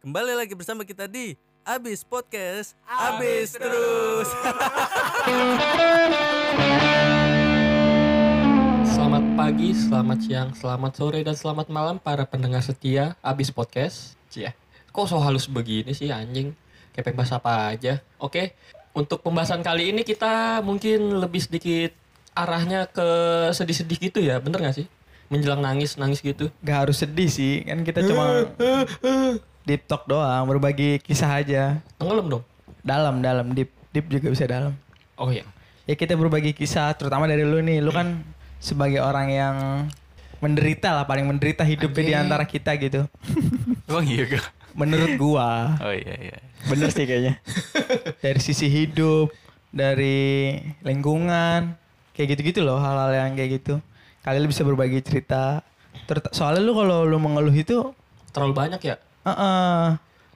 Kembali lagi bersama kita di Abis Podcast Abis, terus. Selamat pagi, selamat siang, selamat sore, dan selamat malam para pendengar setia Abis Podcast. Cia, kok so halus begini sih anjing? Kayak bahasa apa aja. Oke, untuk pembahasan kali ini kita mungkin lebih sedikit arahnya ke sedih-sedih gitu ya, bener gak sih? Menjelang nangis-nangis gitu. Gak harus sedih sih, kan kita cuma deep talk doang, berbagi kisah aja. Tenggelam dong. Dalam, dalam, deep, deep juga bisa dalam. Oh iya. Ya kita berbagi kisah, terutama dari lu nih, lu kan sebagai orang yang menderita lah, paling menderita hidupnya di antara kita gitu. Emang iya gak? Menurut gua, Oh iya iya. Bener sih kayaknya. dari sisi hidup, dari lingkungan, kayak gitu-gitu loh, hal-hal yang kayak gitu. Kalian bisa berbagi cerita. Terut- Soalnya lu kalau lu mengeluh itu Terlalu banyak ya? Heeh.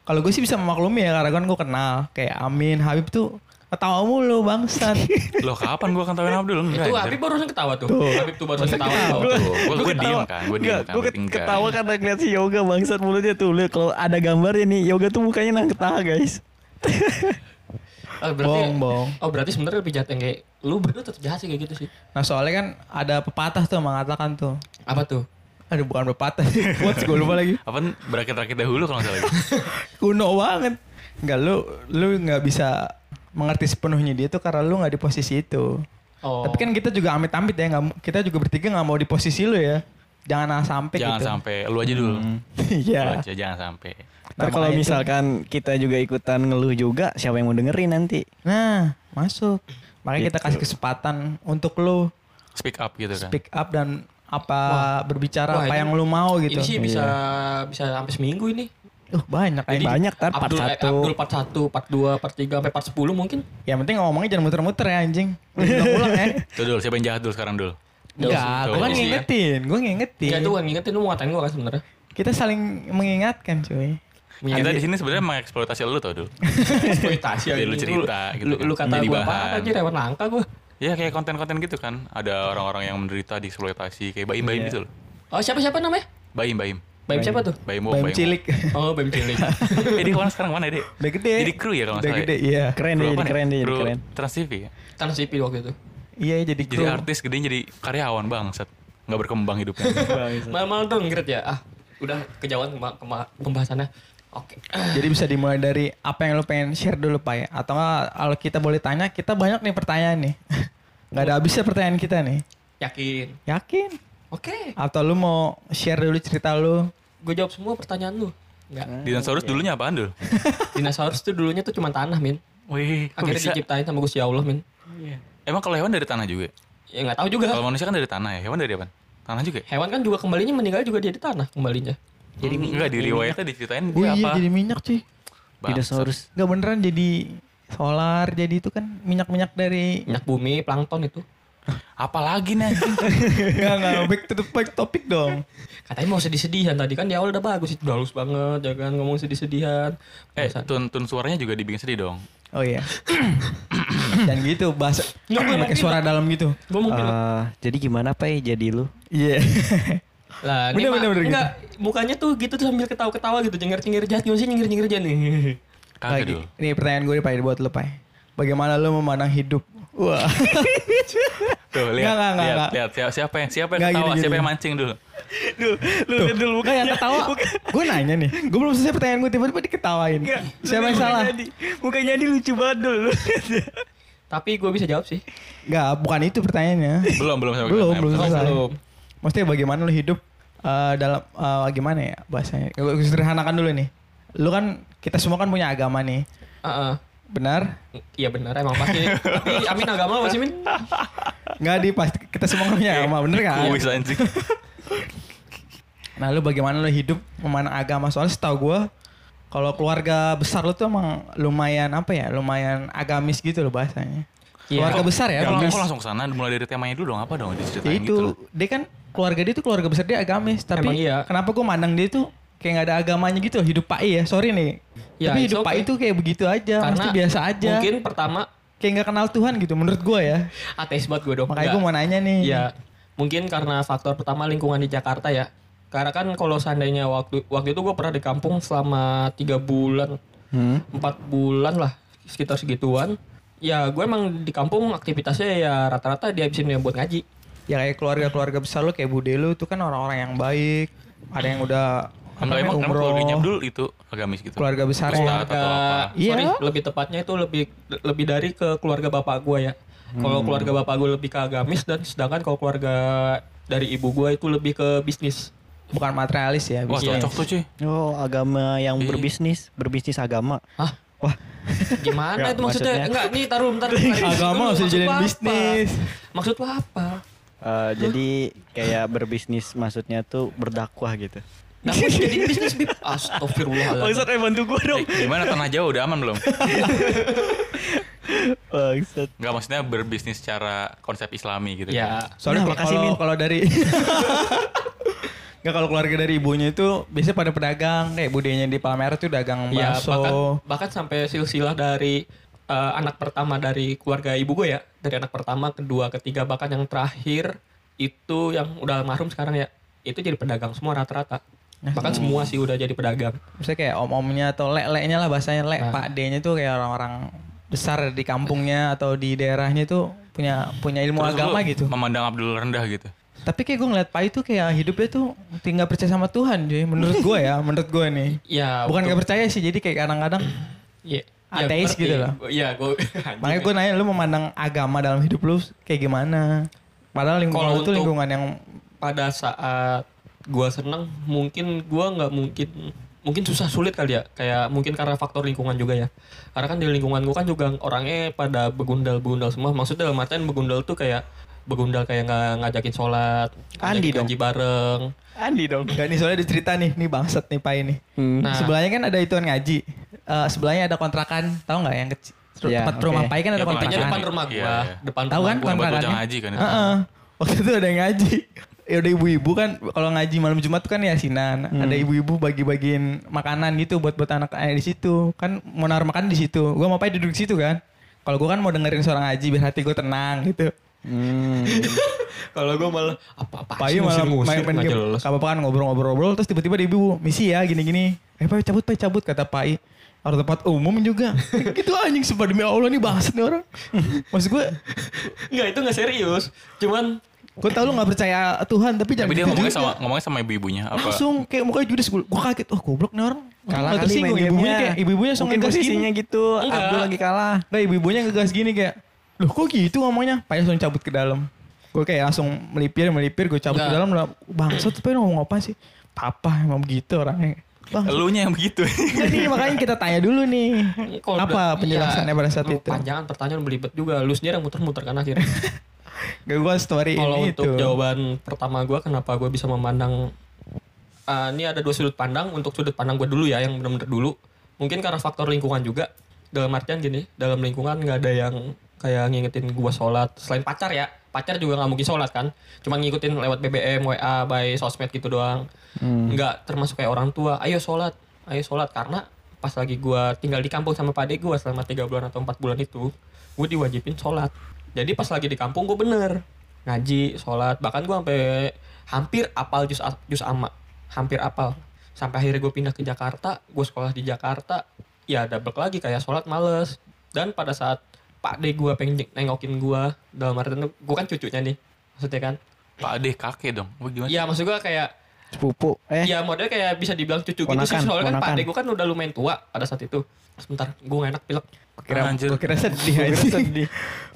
Kalau gue sih bisa memaklumi ya karena kan gue kenal kayak Amin, Habib tuh ketawa mulu bangsat. Loh kapan gua akan tawain Abdul? Enggak. Itu. Habib barusan ketawa tuh. Tuh. Habib tuh barusan ketawa. Gua gua diem kan, gua diem kan. gue ketawa karena ngeliat si Yoga bangsat mulutnya tuh. Lihat kalau ada gambarnya nih, Yoga tuh mukanya nang ketawa guys. Oh, berarti, Bohong, bohong. Oh berarti sebenarnya lebih jahat yang kayak lu berdua tetap jahat sih kayak gitu sih. Nah soalnya kan ada pepatah tuh mengatakan tuh. Apa tuh? Aduh bukan pepatah. What gue lupa lagi. Apa berakit-rakit dahulu kalau nggak salah. Kuno banget. Enggak lu lu nggak bisa mengerti sepenuhnya dia tuh karena lu nggak di posisi itu. Oh. Tapi kan kita juga amit-amit ya, nggak mu- kita juga bertiga nggak mau di posisi lu ya. Jangan sampai Jangan gitu. sampai lu aja dulu. Lu Iya. aja jangan sampai. Nah, kalau makanya itu. misalkan kita juga ikutan ngeluh juga, siapa yang mau dengerin nanti? Nah, masuk. Makanya kita Gitu. kasih kesempatan untuk lu Speak up gitu kan. speak up dan apa berbicara Wah, apa ini- yang lu mau gitu. Ini sih bisa bisa sampai seminggu ini. Uh, banyak Jadi. Banyak tar part Abdul, eh, 1. Abdul part 1, part 2, part 3, sampai part 10 mungkin. Yang penting ngomongnya jangan muter-muter ya anjing. Ulang-ulang ya. Tuh dul, siapa yang jahat dulu sekarang dul? Enggak, Tuh, gue kan ya. ngingetin, gue ngingetin. Enggak tuh kan ngingetin lu mau ngatain gua kan sebenarnya. Kita saling mengingatkan cuy. Kita di sini sebenarnya mengeksploitasi lu tau dul. eksploitasi Jadi lu cerita gitu Lu, kan. lu kata Jadi gua apa aja hewan langka gua. Ya kayak konten-konten gitu kan. Ada orang-orang yang menderita dieksploitasi kayak baim-baim Iya. gitu loh. Oh, siapa-siapa namanya? Baim baim. Baim siapa tuh? Baim wo, Baim cilik. Oh, Baim cilik. Dia ke mana sekarang mana dia? Udah gede. Jadi kru ya kalau nggak Udah salah gede, ya? iya. Keren dia, apa jadi nih? keren dia, jadi keren. Trans TV ya? Tanah sipil waktu itu. Iya, jadi Jadi kru. artis gede jadi karyawan bangsat. Nggak berkembang hidupnya. Mal-mal dong Gret ya. Ah, udah kejauhan kema- kema- pembahasannya. Oke. Jadi bisa dimulai dari apa yang lu pengen share dulu Pak ya. Atau enggak kalau kita boleh tanya, kita banyak nih pertanyaan nih. Nggak ada habisnya pertanyaan kita nih. Yakin. Yakin? Oke. Atau lu mau share dulu cerita lu? Gue jawab semua pertanyaan lu. Enggak. Dinosaurus dulunya apaan dul? Dinosaurus tuh dulunya tuh cuma tanah, Min. Wih, Akhirnya bisa? diciptain sama Gusti Allah, Min. Emang kalau hewan dari tanah juga? Ya nggak tahu juga. Kalau manusia kan dari tanah ya, hewan dari apa? Tanah juga ya? Hewan kan juga kembalinya meninggal juga dia di tanah kembalinya. Jadi enggak di riwayatnya diceritain Oh iya apa? jadi minyak cuy. Bangsat. Dinosaurus. Nggak beneran jadi solar jadi itu kan minyak-minyak dari Minyak bumi, plankton itu. Apalagi nih anjing? Enggak enggak back to the point topik dong. Katanya mau sedih-sedihan tadi kan di awal udah bagus itu udah halus banget ya kan ngomong sedih-sedihan. eh, tun tun suaranya juga dibikin sedih dong. Oh iya. Dan gitu bahasa Nggak, nggak, pakai nggak. suara dalam gitu. Eh, jadi gimana Pak jadi lu? Iya. lah ini bener, bener, bener, enggak mukanya tuh gitu tuh sambil ketawa-ketawa gitu cengir-cengir jahat gimana sih nyengir-nyengir jahat nih. Kagak Lagi. Ini pertanyaan gue nih Pak buat lu Pak. Bagaimana lu memandang hidup? Wah. Tuh lihat, Nggak, nggak, lihat, nggak. lihat siapa, siapa yang siapa yang Nggak, ketawa, gini, siapa gini. yang mancing dulu. Lu lihat dulu Enggak yang ketawa. gue nanya nih. Gue belum selesai pertanyaan gue tiba-tiba diketawain. Siapa yang salah? Mukanya jadi lucu banget dulu. Tapi gue bisa jawab sih. Enggak, bukan itu pertanyaannya. Belum, belum sampai belum, belum selesai. belum. Maksudnya bagaimana lu hidup eh, dalam eh, gimana ya bahasanya? Gue sederhanakan dulu nih. Lu kan kita semua kan punya agama nih. Heeh. Benar? Iya benar emang pasti. Tapi Amin agama apa sih Min? Enggak di pasti kita semua kan punya agama, bener kan? Kuis anjing. Nah, lu bagaimana lu hidup memandang agama? Soalnya setahu gue kalau keluarga besar lu tuh emang lumayan apa ya? Lumayan agamis gitu loh bahasanya. Iya. Keluarga besar ya, Ya, kalau langsung ke sana mulai dari temanya dulu dong apa dong Ya diceritain itu, gitu. loh. dia kan keluarga dia tuh keluarga besar dia agamis, tapi Emang iya. kenapa gue mandang dia tuh kayak nggak ada agamanya gitu hidup PAI ya, sorry nih. Ya, tapi hidup PAI okay. itu kayak begitu aja, mesti biasa aja. Mungkin pertama Kayak nggak kenal Tuhan gitu menurut gue ya. ateis banget gue dong. Makanya gue mau nanya nih. Iya. Mungkin karena faktor pertama lingkungan di Jakarta ya. Karena kan kalau seandainya waktu waktu itu gue pernah di kampung selama tiga bulan, Hmm. empat bulan lah sekitar segituan. Ya gue emang di kampung aktivitasnya ya rata-rata dihabisin ya buat ngaji. Ya kayak keluarga-keluarga besar lu kayak bude lu itu kan orang-orang yang baik. Ada yang udah apa Emang namanya, emang umroh. keluarganya Abdul itu agamis gitu. Keluarga besar apa? Iya. sorry, lebih tepatnya itu lebih lebih dari ke keluarga bapak gue ya. Kalau keluarga bapak gue lebih ke agamis dan sedangkan kalau keluarga dari ibu gue itu lebih ke bisnis. bukan materialis ya. Wah bisnis. cocok tuh cuy. Oh, agama yang Iya. berbisnis, berbisnis agama. Hah? Wah, Gimana Nggak, itu maksudnya? maksudnya- Enggak, nih taruh bentar. Agama usah dijadiin bisnis. Maksud lu apa? Eh, jadi kayak berbisnis maksudnya tuh berdakwah gitu. Nah, jadi bisnis bib. Astagfirullahaladzim. eh bantu gue dong. Eh, gimana tanah jauh udah aman belum? Bangsat. Enggak maksudnya berbisnis secara konsep Islami gitu. Ya, Soalnya Nah, makasih, kalau kalau dari Enggak kalau keluarga dari ibunya itu biasanya pada pedagang kayak budenya di Palmerah tuh dagang ya bakso. bahkan bahkan sampai silsilah dari eh, anak pertama dari keluarga ibu gue ya, dari anak pertama, kedua, ketiga, bahkan yang terakhir itu yang udah almarhum sekarang ya, itu jadi pedagang semua rata-rata. Bahkan semua sih udah jadi pedagang. Misalnya kayak om-omnya atau lek-leknya lah bahasanya lek, Nah. pak D-nya tuh kayak orang-orang besar di kampungnya atau di daerahnya tuh punya punya ilmu Terus agama gitu. Memandang Abdul rendah gitu. Tapi kayak gue ngeliat Pak itu kayak hidupnya tuh tinggal percaya sama Tuhan cuy. Menurut gue ya, menurut gue nih. Ya, Bukan untuk- gak percaya sih, jadi kayak kadang-kadang Iya. Ateis ngerti. gitu loh. Iya, gue. Makanya gue nanya lu memandang agama dalam hidup lu kayak gimana? Padahal lingkungan untuk- lingkungan yang pada saat gua seneng mungkin gua nggak mungkin mungkin susah sulit kali ya kayak mungkin karena faktor lingkungan juga ya karena kan di lingkungan gua kan juga orangnya pada begundal begundal semua maksudnya dalam artian begundal tuh kayak begundal kayak nggak ngajakin sholat Andi dong. ngaji bareng Andi dong. Enggak nih soalnya ada cerita nih, nih bangsat nih Pak ini. Hmm. Nah. Sebelahnya kan ada ituan ngaji. Eh, sebelahnya ada kontrakan, tahu nggak yang kecil? Ya, tempat oke. rumah Pai kan ada Ya, kontrakan. depan rumah gua Iya, iya. depan Tahu rumah kan gua. kontrakannya? ngaji kan itu. Heeh. Waktu itu ada yang ngaji. Ya udah ibu-ibu kan kalau ngaji malam Jumat tuh kan yasinan. Ada ibu-ibu bagi-bagiin makanan gitu buat buat anak-anak di situ. Kan mau naruh makan di situ. Gua mau Pai duduk di situ kan. Kalau gua kan mau dengerin suara ngaji biar hati gue tenang gitu. Hmm. kalau gua malah apa apa Pai malah main main game. Gak apa-apa kan ngobrol-ngobrol-ngobrol terus tiba-tiba ada ibu misi ya gini-gini. Eh Pai cabut Pai cabut kata Pai. Harus tempat umum juga. gitu anjing sumpah demi Allah nih bangsat nih orang. Maksud gue, nggak itu nggak serius cuman gue tau lu gak percaya Tuhan tapi jangan Tapi dia gitu ngomongnya sama ngomongnya sama ibu-ibunya apa? Langsung kayak mukanya judes gue gue kaget. Oh goblok nih orang. Kalah Nggak kali tersinggung. main Ibu-ibunya kayak ibu-ibunya langsung Mungkin ngegas posisinya gini. gitu. Enggak. Abdul lagi kalah. Nah ibu-ibunya ngegas gini kayak. Loh kok gitu ngomongnya? Pai langsung cabut ke dalam. Gue kayak langsung melipir melipir gue cabut ke Enggak. dalam. lah, Bangsat tapi ngomong apa sih? Papa emang begitu orangnya. Bang, Elunya yang begitu. Ini makanya kita tanya dulu nih. Kalau apa udah- penjelasannya iya, pada saat itu? Panjangan pertanyaan belibet juga. Lu sendiri yang muter-muter kan akhirnya. Gak gue story Kalau ini untuk itu. jawaban pertama gue kenapa gue bisa memandang Ah, ini ada dua sudut pandang untuk sudut pandang gue dulu ya yang benar-benar dulu mungkin karena faktor lingkungan juga dalam artian gini dalam lingkungan nggak ada yang kayak ngingetin gue sholat. Selain pacar ya pacar juga nggak mungkin sholat kan. Cuma ngikutin lewat BBM WA by sosmed gitu doang. Nggak termasuk kayak orang tua ayo sholat ayo sholat. Karena pas lagi gue tinggal di kampung sama pak gue selama tiga bulan atau empat bulan itu gue diwajibin sholat. Jadi pas lagi di kampung gue bener ngaji sholat. Bahkan gue sampai hampir apal jus jus ama hampir apal. Sampai akhirnya gue pindah ke Jakarta gue sekolah di Jakarta ya double lagi kayak sholat males. Dan pada saat pak de gue pengen nengokin gue dalam artian gue kan cucunya nih maksudnya kan Pak Ade kakek dong. Gimana? Iya maksud gue kayak Sepupu. Eh, Ya modelnya kayak bisa dibilang cucu gitu sih Ponakan, soalnya kan ponakan. Pak Ade gue kan udah lumayan tua pada saat itu. Sebentar, gue gak enak pilek. Kira, Anjir. gue kira sedih Gua kira aja. sedih.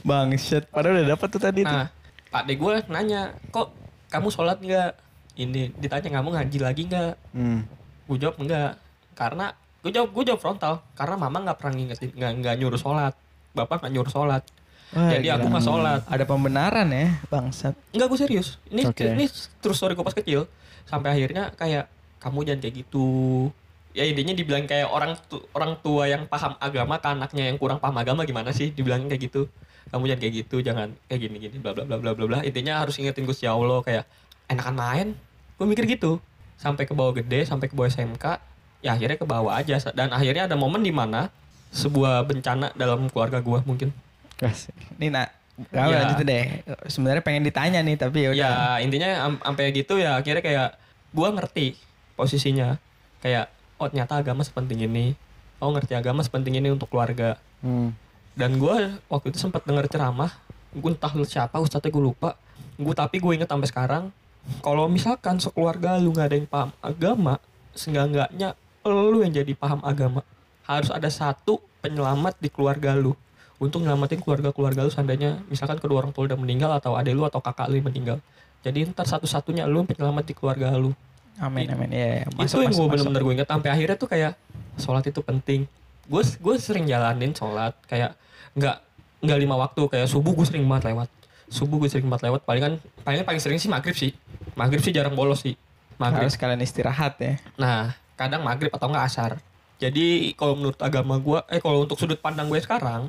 Bangsat. Padahal udah dapat tuh tadi tuh. Nah, Pak Ade gue nanya, kok kamu sholat nggak? Ini ditanya kamu ngaji lagi nggak? Hmm. Gue jawab enggak, karena gue jawab gue jawab frontal karena mama nggak pernah ngingetin nggak nggak nyuruh sholat, bapak nggak nyuruh sholat. Wah, Jadi aku gila. nggak sholat. Ada pembenaran ya, bangsat. Enggak gue serius. Ini Oke. ini terus story gue pas kecil sampai akhirnya kayak kamu jangan kayak gitu. Ya intinya dibilang kayak orang tu- orang tua yang paham agama ke anaknya yang kurang paham agama gimana sih dibilangin kayak gitu. Kamu jangan kayak gitu, jangan kayak gini gini bla bla bla bla bla bla. Intinya harus ingetin Gusti Allah kayak enakan main. Gue mikir gitu. Sampai ke bawah gede, sampai ke bawah SMK, ya akhirnya ke bawah aja dan akhirnya ada momen di mana sebuah bencana dalam keluarga gue mungkin. Nih nak, gak Ya. lanjut deh. Sebenarnya pengen ditanya nih tapi ya udah. ya intinya am- sampai gitu ya akhirnya kayak gua ngerti posisinya kayak oh ternyata agama sepenting ini oh ngerti agama sepenting ini untuk keluarga Hmm. dan gua waktu itu sempat denger ceramah gue entah lu siapa ustadznya gue lupa gue tapi gue inget sampai sekarang kalau misalkan sekeluarga lu nggak ada yang paham agama seenggak-enggaknya lu yang jadi paham agama harus ada satu penyelamat di keluarga lu untuk nyelamatin keluarga-keluarga lu seandainya misalkan kedua orang tua udah meninggal atau adik lu atau kakak lu yang meninggal. Jadi ntar satu-satunya lu penyelamat di keluarga lu. Amin amin. Ya. ya. itu yang gue bener-bener gue inget sampai akhirnya tuh kayak sholat itu penting. Gue gue sering jalanin sholat. Kayak nggak nggak lima waktu. Kayak subuh gue sering banget lewat. Subuh gue sering banget lewat. Paling kan paling paling sering sih maghrib sih. Maghrib sih jarang bolos sih. Maghrib. Harus kalian istirahat ya. nah kadang maghrib atau enggak asar jadi kalau menurut agama gue eh kalau untuk sudut pandang gue sekarang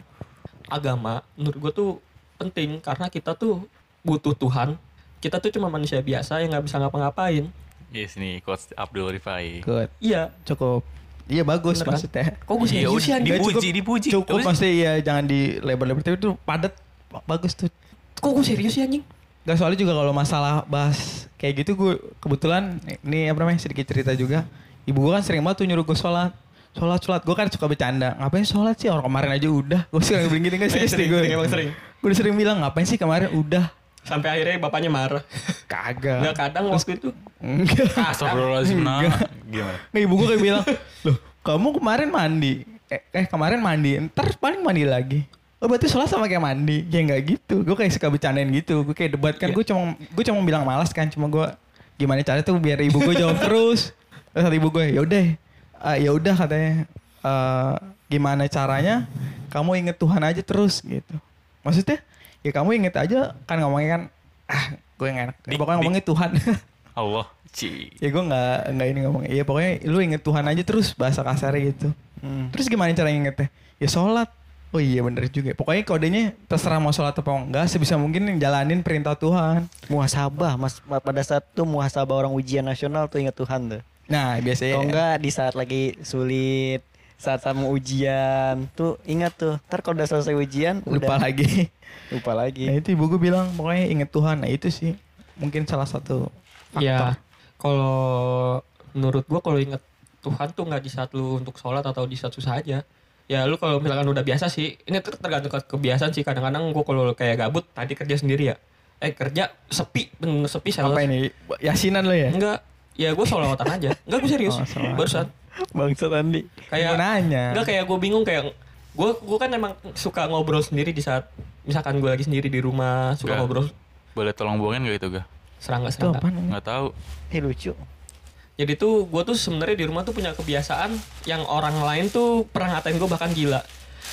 agama menurut gue tuh penting karena kita tuh butuh Tuhan kita tuh cuma manusia biasa yang nggak bisa ngapa-ngapain Yes nih coach Abdul Rifai. Good. iya Cukup. Iya bagus Bener kan? maksudnya. kok gue Iya, sih anjing? Nggak, dipuji, cukup- dipuji. Cukup Terus- maksudnya iya jangan di lebar-lebar tapi itu padat bagus tuh. kok gue serius sih anjing Gak soalnya juga kalau masalah bahas kayak gitu gue kebetulan ini apa namanya sedikit cerita juga. Ibu gue kan sering banget tuh nyuruh gue sholat. Sholat, sholat. Gue kan suka bercanda. Ngapain sholat sih? Orang kemarin aja udah. Gue sering bilang gini gak Sering, nih gue. sering, emang sering. Gue udah sering bilang ngapain sih kemarin udah. sampai akhirnya bapaknya marah Kagak. nggak kadang waktu itu Enggak. Astagfirullahaladzim nah. Gimana? Nggak, ibu gue kayak bilang, loh kamu kemarin mandi. Eh, eh kemarin mandi, ntar paling mandi lagi. Oh berarti sholat sama kayak mandi. Ya nggak gitu. Gue kayak suka bercandain gitu. Gue kayak debat kan. Gue cuma gue cuma bilang malas kan. Cuma gue gimana caranya tuh biar ibu gue jawab terus. Terus ibu gue, yaudah, uh, ya udah katanya. eh, gimana caranya? Kamu inget Tuhan aja terus gitu. Maksudnya? Ya kamu inget aja kan ngomongnya kan. Ah, gue nggak enak. Dik, Pokoknya dik. ngomongnya Tuhan. Allah. Ci. ya gue nggak nggak ini ngomong ya pokoknya lu inget Tuhan aja terus bahasa kasarnya gitu Hmm. terus gimana cara ingetnya ya sholat oh iya bener juga pokoknya kodenya terserah mau sholat atau enggak sebisa mungkin jalanin perintah Tuhan Muhasabah, Mas. Pada saat tuh muhasabah orang ujian nasional tuh ingat Tuhan tuh. Nah biasanya Kalau enggak di saat lagi sulit, saat sama ujian tuh ingat tuh. Ntar kalau udah selesai ujian lupa udah. lagi. Lupa lagi. nah itu ibu gue bilang pokoknya inget Tuhan. Nah itu sih mungkin salah satu faktor. Ya kalau menurut gua kalau inget Tuhan tuh nggak di saat lu untuk sholat atau di saat susah aja. Ya lu kalau misalkan udah biasa sih ini ter- tergantung ke kebiasaan sih. Kadang-kadang gua kalau kayak gabut tadi kerja sendiri ya. Eh kerja sepi bener sepi saya apa ini? Yasinan lo ya? Enggak ya gue sholawatan aja enggak gue serius Oh, barusan Bangsa Andi. kayak Gua nanya Enggak kayak gue bingung kayak gue gue kan emang suka ngobrol sendiri di saat misalkan gue lagi sendiri di rumah suka Enggak. ngobrol Boleh tolong buangin gak itu ga? serangga serangga apa Nggak tahu. Eh lucu. jadi tuh gue tuh sebenarnya di rumah tuh punya kebiasaan yang orang lain tuh pernah ngatain gue bahkan gila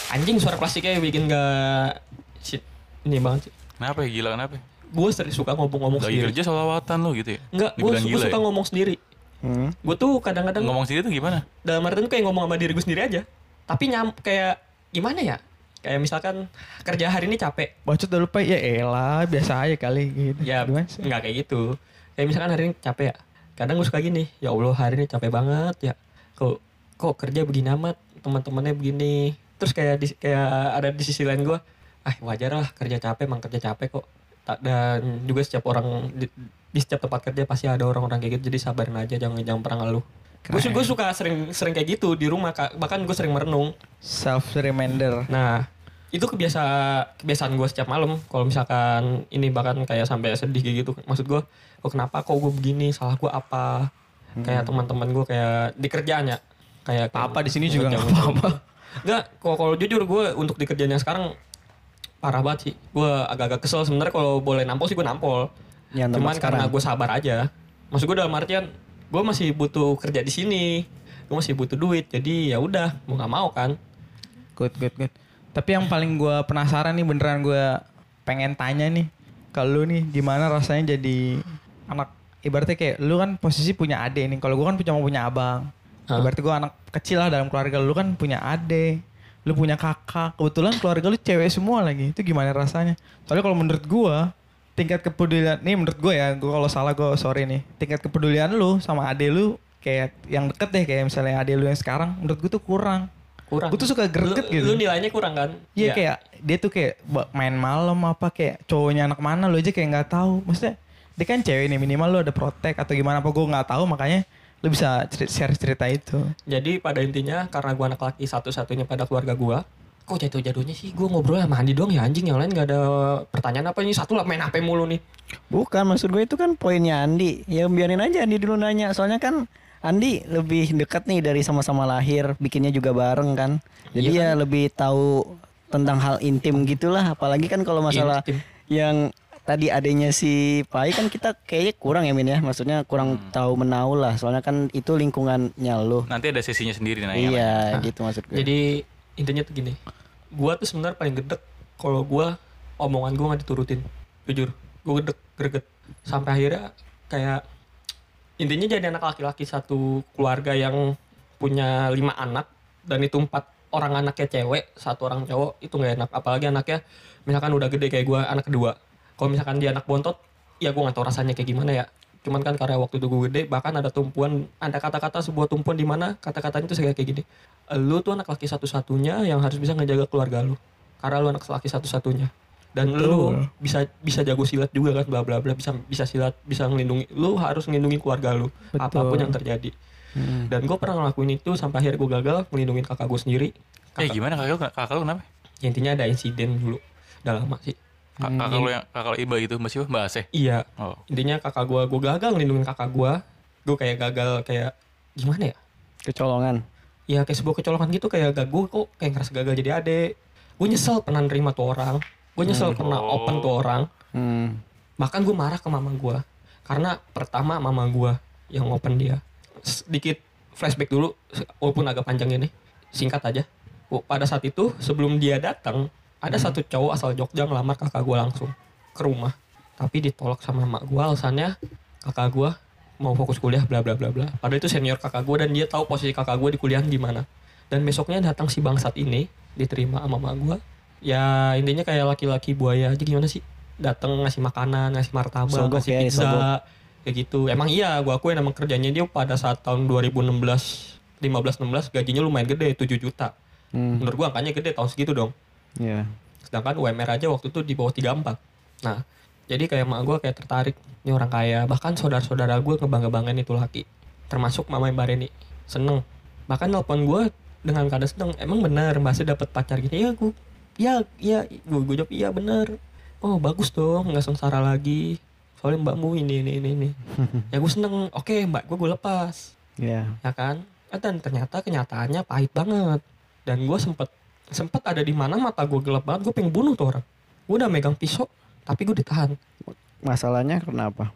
anjing suara plastiknya bikin gak shit ini banget sih Kenapa ya gila kenapa? Gue sering suka ngomong-ngomong Lagi sendiri. kerja salawatan lu gitu ya? enggak gue gila suka ya? ngomong sendiri. Hmm. gue tuh kadang-kadang Ngomong sendiri tuh gimana? dalam artian tuh kayak ngomong sama diri gue sendiri aja. Tapi nyam kayak gimana ya? Kayak misalkan kerja hari ini capek. Bacot udah lupa ya elah biasa aja kali gitu. Ya Gimana sih? nggak kayak gitu. Kayak misalkan hari ini capek ya. Kadang gue suka gini ya allah hari ini capek banget ya. Kok kok kerja begini amat? Teman-temannya begini. Terus kayak di, kayak ada di sisi lain gue ah wajar lah kerja capek emang kerja capek kok dan juga setiap orang di, di setiap tempat kerja pasti ada orang-orang kayak gitu jadi sabarin aja jangan jangan pernah ngeluh gue gue suka sering sering kayak gitu di rumah Kak. bahkan gue sering merenung self reminder Nah, itu kebiasa kebiasaan gue setiap malam. Kalau misalkan ini bahkan kayak sampai sedih kayak gitu. Maksud gue, kok kenapa kok gue begini? Salah gue apa? Kayak teman-teman gue kayak di kerjaan ya. Kayak apa di sini juga nggak apa-apa Enggak, kalau jujur gue untuk di kerjaan yang sekarang parah banget sih. Gue agak-agak kesel sebenarnya kalau boleh nampol sih gue nampol. Yang Cuman karena gue sabar aja. Maksud gue dalam artian gue masih butuh kerja di sini. Gue masih butuh duit. Jadi ya udah, mau nggak mau kan. Good, good, good. Tapi yang paling gue penasaran nih beneran gue pengen tanya nih. Kalau lu nih gimana rasanya jadi anak ibaratnya kayak lu kan posisi punya adik nih. Kalau gue kan cuma punya abang. Hah? Berarti gue anak kecil lah dalam keluarga lu kan punya adik. Lu punya kakak. Kebetulan keluarga lu cewek semua lagi. Itu gimana rasanya? Soalnya kalau menurut gue tingkat kepedulian nih menurut gue ya gue kalau salah gue sorry nih tingkat kepedulian lu sama adik lu kayak yang deket deh kayak misalnya adik lu yang sekarang menurut gue tuh kurang Kurang. Gue tuh suka greget Lu- gitu. Lu nilainya kurang kan? Iya Ya. kayak dia tuh kayak main malam apa kayak cowoknya anak mana lu aja kayak nggak tahu. Maksudnya dia kan cewek nih minimal lu ada protek atau gimana apa gue nggak tahu makanya lu bisa ceri- share cerita itu Jadi pada intinya karena gua anak laki satu-satunya pada keluarga gua, kok jatuh-jatuhnya sih gua ngobrol sama Andi doang ya anjing yang lain gak ada pertanyaan apa ini satu lah main HP mulu nih. Bukan maksud gue itu kan poinnya Andi. Ya biarin aja Andi dulu nanya. Soalnya kan Andi lebih dekat nih dari sama-sama lahir, bikinnya juga bareng kan. Jadi Iya ya lebih tahu tentang hal intim gitulah. Apalagi kan kalau masalah Intim. yang tadi adanya si Pai kan kita kayaknya kurang ya Min ya. Maksudnya kurang tahu menau lah. Soalnya kan itu lingkungannya lo. Nanti ada sesinya sendiri nah Iya gitu maksud gue. Jadi intinya tuh gini, gua tuh sebenarnya paling gedek kalau gua omongan gua nggak diturutin, jujur, gua gedek, greget, sampai akhirnya kayak intinya jadi anak laki-laki satu keluarga yang punya lima anak dan itu empat orang anaknya cewek, satu orang cowok itu nggak enak, apalagi anaknya misalkan udah gede kayak gua anak kedua, kalau misalkan dia anak bontot, ya gua nggak tahu rasanya kayak gimana ya. Cuman kan karena waktu itu gue gede, bahkan ada tumpuan, ada kata-kata sebuah tumpuan di mana kata-katanya tuh kayak gini lu tuh anak laki satu-satunya yang harus bisa ngejaga keluarga lu karena lu anak laki satu-satunya dan lu Betul. bisa bisa jago silat juga kan bla bla bla bisa bisa silat bisa ngelindungi lu harus ngelindungi keluarga lu Betul. apa pun yang terjadi Hmm. dan gue pernah ngelakuin itu sampai akhirnya gue gagal ngelindungin kakak gue sendiri Eh kakak, gimana kakak lu kakak lu kenapa? ya intinya ada insiden dulu udah lama sih Kak- Kakak lu yang kakak lu iba itu Mbak siapa? Mbak Aseh. iya Oh. intinya kakak gue gue gagal ngelindungin kakak gue gue kayak gagal kayak gimana ya Kecolongan. ya kayak sebuah kecolongan gitu kayak gak gue kok kayak ngerasa gagal jadi ade gue nyesel pernah nerima tuh orang gue nyesel pernah Oh. open tuh orang Hmm. bahkan gue marah ke mama gue karena pertama mama gue yang open dia sedikit flashback dulu walaupun agak panjang ini singkat aja pada saat itu sebelum dia datang ada satu cowok asal Jogja ngelamar kakak gue langsung ke rumah. Tapi ditolak sama emak gue alasannya kakak gue mau fokus kuliah bla bla bla bla. Padahal itu senior kakak gue dan dia tahu posisi kakak gue di kuliah gimana. Dan besoknya datang si bangsat ini diterima sama emak gue ya intinya kayak laki-laki buaya aja gimana sih? Datang ngasih makanan ngasih martabak Sogok ngasih ya, pizza disogok. kayak gitu. Emang iya gue akuin emang kerjanya dia pada saat tahun 2016 15 16 gajinya lumayan gede 7 juta. Hmm. menurut gue angkanya gede tahun segitu dong Ya. sedangkan UMR aja waktu itu di bawah 34 nah jadi kayak emak gue kayak tertarik. Ini orang kaya. Bahkan saudara-saudara gue ngebangga-banggain itu laki. Termasuk mama Mbak Reni. Seneng. Bahkan nelpon gue dengan keadaan seneng. Emang bener Mbak dapet pacar gini ya gue ya ya gue gue jawab iya bener. Oh bagus dong. Nggak sengsara lagi. Soalnya mbakmu ini ini ini ini. Ya gue seneng. Oke mbak. Gue gue lepas. Ya. ya kan? Eh, dan ternyata kenyataannya pahit banget. Dan gue sempet sempet ada di mana mata gue gelap banget gue pengen bunuh tuh orang. Gue udah megang pisau tapi gue ditahan. Masalahnya kenapa?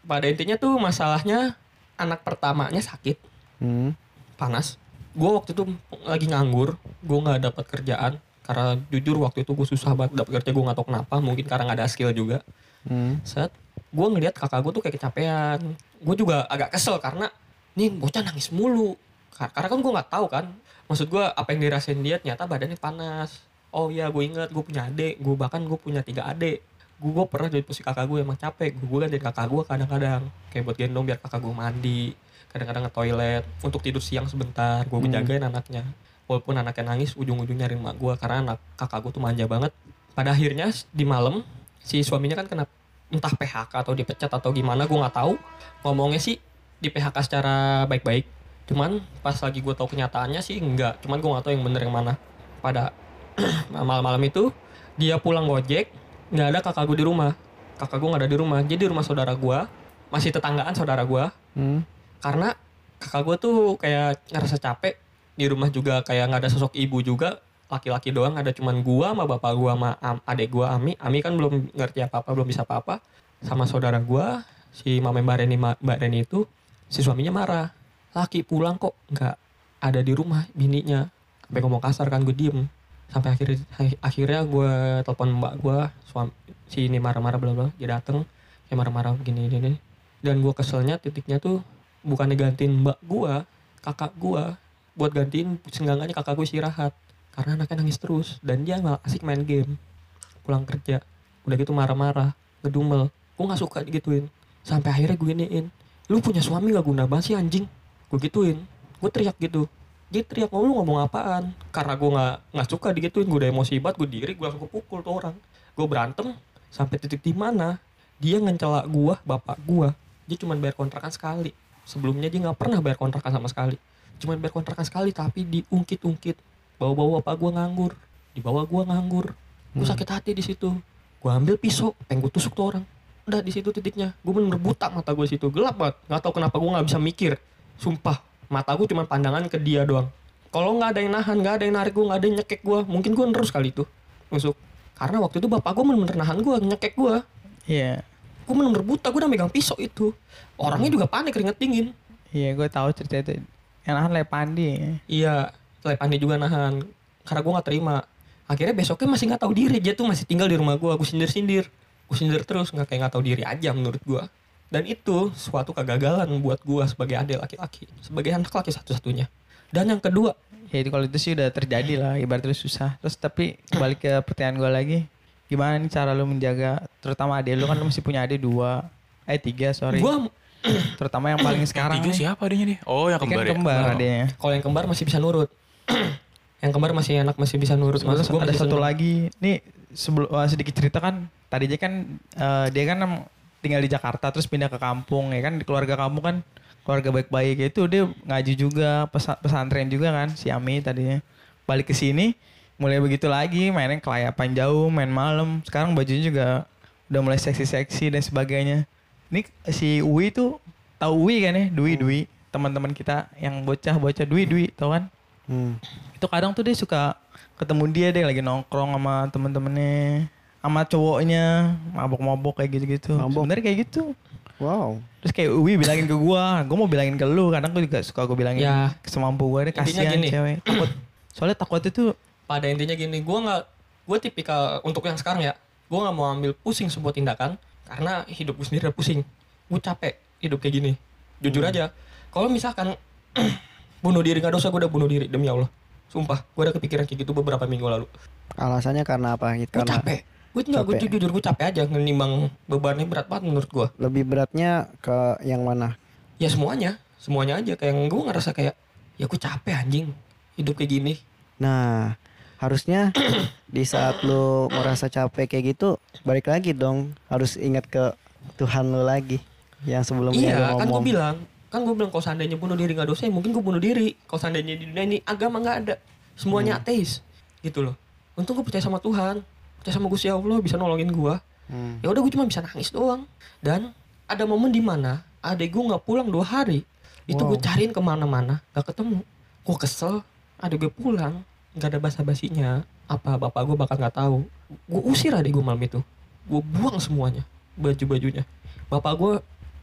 pada intinya tuh masalahnya anak pertamanya sakit. Hmm. panas. Gue waktu itu lagi nganggur gue nggak dapat kerjaan. Karena jujur waktu itu gue susah banget dapat kerja gue nggak tahu kenapa. Mungkin karena nggak ada skill juga. Hmm. set. Gue ngeliat kakak gue tuh kayak kecapean. Gue juga agak kesel karena nih bocah nangis mulu. Kar- karena kan gue nggak tahu kan maksud gue apa yang dirasain dia ternyata badannya panas. Oh iya gue inget gue punya adik. Gue bahkan gue punya tiga adik. Gue, gue pernah jadi posisi kakak gue emang capek. Gue kan dari kakak gue kadang-kadang. Kayak buat gendong biar kakak gue mandi. Kadang-kadang ke toilet untuk tidur siang sebentar gue Hmm. jagain anaknya. Walaupun anaknya nangis ujung-ujungnya nyariin mak gue karena anak kakak gue tuh manja banget. Pada akhirnya di malam si suaminya kan kena entah PHK atau dipecat atau gimana gue nggak tahu. Ngomongnya sih di PHK secara baik-baik cuman pas lagi gue tahu kenyataannya sih enggak. Cuman gue nggak tahu yang bener yang mana. Pada malam-malam itu dia pulang gojek nggak ada kakak gue di rumah. Kakak gue nggak ada di rumah. Jadi di rumah saudara gue masih tetanggaan saudara gue Hmm. karena kakak gue tuh kayak ngerasa capek. Di rumah juga kayak nggak ada sosok ibu juga. Laki-laki doang ada cuman gua sama bapak gua sama am- adek gua Ami. Ami kan belum ngerti apa-apa belum bisa apa-apa. Sama saudara gua si mama Mbak Reni Mbak Reni itu si suaminya marah laki pulang kok nggak ada di rumah bininya. Sampai ngomong kasar kan gue diem. Sampai akhirnya akhirnya gue telepon mbak gue suami si ini marah-marah bla bla dia dateng. Kayak marah-marah begini gini dan gue keselnya titiknya tuh bukannya gantiin mbak gue kakak gue. Buat gantiin senggangannya kakak gue istirahat. Karena anaknya nangis terus. Dan dia malah asik main game. Pulang kerja. Udah gitu marah-marah ngedumel. Gue nggak suka digituin. Sampai akhirnya gue iniin. Lu punya suami gak guna banget sih anjing gue gituin. Gue teriak gitu. Dia teriak "Oh, lu ngomong apaan? Karena gue nggak nggak suka digituin. Gue udah emosi banget gue diri gue langsung pukul tuh orang. Gue berantem sampai titik di mana dia ngencela gua bapak gua. Dia cuma bayar kontrakan sekali. Sebelumnya dia nggak pernah bayar kontrakan sama sekali. Cuma bayar kontrakan sekali tapi diungkit-ungkit. Bawa-bawa bapak gua nganggur. Dibawa gua nganggur. Gue sakit hati di situ. Gua ambil pisau pengen gue tusuk tuh orang. Udah di situ titiknya. Gue bener buta mata gue situ. Gelap banget. Nggak tahu kenapa gue nggak bisa mikir sumpah mata gue cuma pandangan ke dia doang. Kalau nggak ada yang nahan nggak ada yang narik gue nggak ada yang nyekek gue mungkin gue terus kali itu nusuk. Karena waktu itu bapak gue bener-bener nahan gue nyekek gue Iya. gue bener-bener buta gue udah megang pisau itu. Orangnya juga panik keringet dingin Iya, gue tahu cerita itu. Yang nahan Lepandi. iya Lepani juga nahan. Karena gue nggak terima. Akhirnya besoknya masih nggak tahu diri dia tuh masih tinggal di rumah gue gue sindir sindir gue sindir terus nggak kayak nggak tahu diri aja menurut gue dan itu suatu kegagalan buat gue sebagai adik laki-laki sebagai anak laki satu-satunya dan yang kedua Ya itu kalau itu sih udah terjadi lah, ibaratnya susah. Terus tapi balik ke pertanyaan gue lagi, gimana nih cara lu menjaga, terutama adik lu kan lu masih punya adik dua, eh tiga sorry. gue Terutama yang paling sekarang nih. siapa adanya nih? Oh yang kan kembar ya? kembar Oh. adanya. kalau yang kembar masih bisa nurut yang kembar masih enak masih bisa nurut gua ada satu lagi, nih sebelum uh, sedikit cerita kan, tadi aja kan uh, dia kan em- tinggal di Jakarta terus pindah ke kampung ya kan? Di keluarga kamu kan keluarga baik-baik itu dia ngaji juga pesa- pesantren juga kan si Ami tadinya. Balik ke sini mulai begitu lagi mainnya kelayapan jauh main malam. Sekarang bajunya juga udah mulai seksi-seksi dan sebagainya. Ini si Uwi tuh tahu Uwi kan ya? Dwi Dwi. Teman-teman kita yang bocah-bocah Dwi Dwi tau kan? Hmm. itu kadang tuh dia suka ketemu dia deh lagi nongkrong sama temen-temennya sama cowoknya mabok-mabok kayak gitu-gitu. Mabok? sebenarnya kayak gitu. Wow. terus kayak Uwi bilangin ke gua gua mau bilangin ke lu. Kadang gua juga suka gua bilangin Ya. semampu gua Intinya kasihan gini. cewek. Takut. Soalnya takut itu pada intinya gini gue nggak gue tipikal untuk yang sekarang ya gue nggak mau ambil pusing sebuah tindakan karena hidup gue sendiri udah pusing. Gue capek hidup kayak gini. Jujur aja kalau misalkan bunuh diri nggak dosa gue udah bunuh diri demi allah. Sumpah gue udah kepikiran kayak gitu beberapa minggu lalu. Alasannya karena apa? Gitu, Karena capek gue nggak gue jujur gue capek aja ngenimbang bebannya berat banget menurut gue lebih beratnya ke yang mana? ya semuanya semuanya aja kayak gue ngerasa kayak ya gue capek anjing hidup kayak gini Nah, harusnya di saat lu merasa capek kayak gitu, balik lagi dong. Harus ingat ke Tuhan lu lagi. Yang sebelumnya Iya, kan gue bilang, kan gue bilang kalau seandainya bunuh diri nggak dosa, ya mungkin gue bunuh diri. Kalau seandainya di dunia ini agama nggak ada, semuanya ateis, gitu loh. Untung gue percaya sama Tuhan, percaya sama Gusti Allah bisa nolongin gue. Hmm. Ya udah gue cuma bisa nangis doang. Dan ada momen di mana adek gue nggak pulang dua hari, itu gue Wow. cariin ke mana-mana, gak ketemu. Gue kesel, adek gue pulang, nggak ada basa-basinya. Apa bapak gue bakal nggak tahu. Gue usir adek gue malam itu, gue buang semuanya, baju-bajunya. Bapak gue,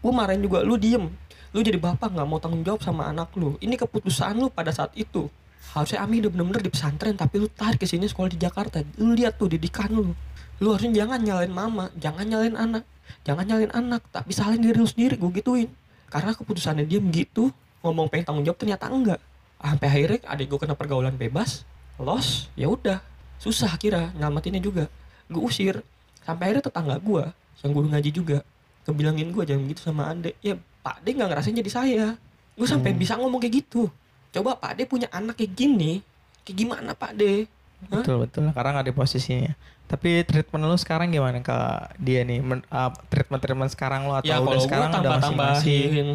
gue marahin juga, lu diem. Lu jadi bapak nggak mau tanggung jawab sama anak lu. Ini keputusan lu pada saat itu. Harusnya Ami udah bener-bener di pesantren, tapi lu tarik ke sini sekolah di Jakarta. Lu lihat tuh didikan lu. Lu harusnya jangan nyalain mama, jangan nyalain anak, jangan nyalain anak, tapi salahin diri lu sendiri, gue gituin. Karena keputusannya dia begitu, ngomong pengen tanggung jawab ternyata enggak. Sampai akhirnya adik gue kena pergaulan bebas, los, ya udah, susah kira nyelamatinnya juga. Gue usir, sampai akhirnya tetangga gue, yang guru ngaji juga, kebilangin gue jangan gitu sama adek. Ya Pak De nggak ngerasain jadi saya. Gue sampai bisa ngomong kayak gitu. Coba Pak De punya anak kayak gini, kayak gimana Pak De? Hah? betul betul. Karena nggak di posisinya. Tapi treatment lu sekarang gimana ke dia nih Men, uh, treatment treatment sekarang lu atau ya udah sekarang udah tambah masing-masing tambahin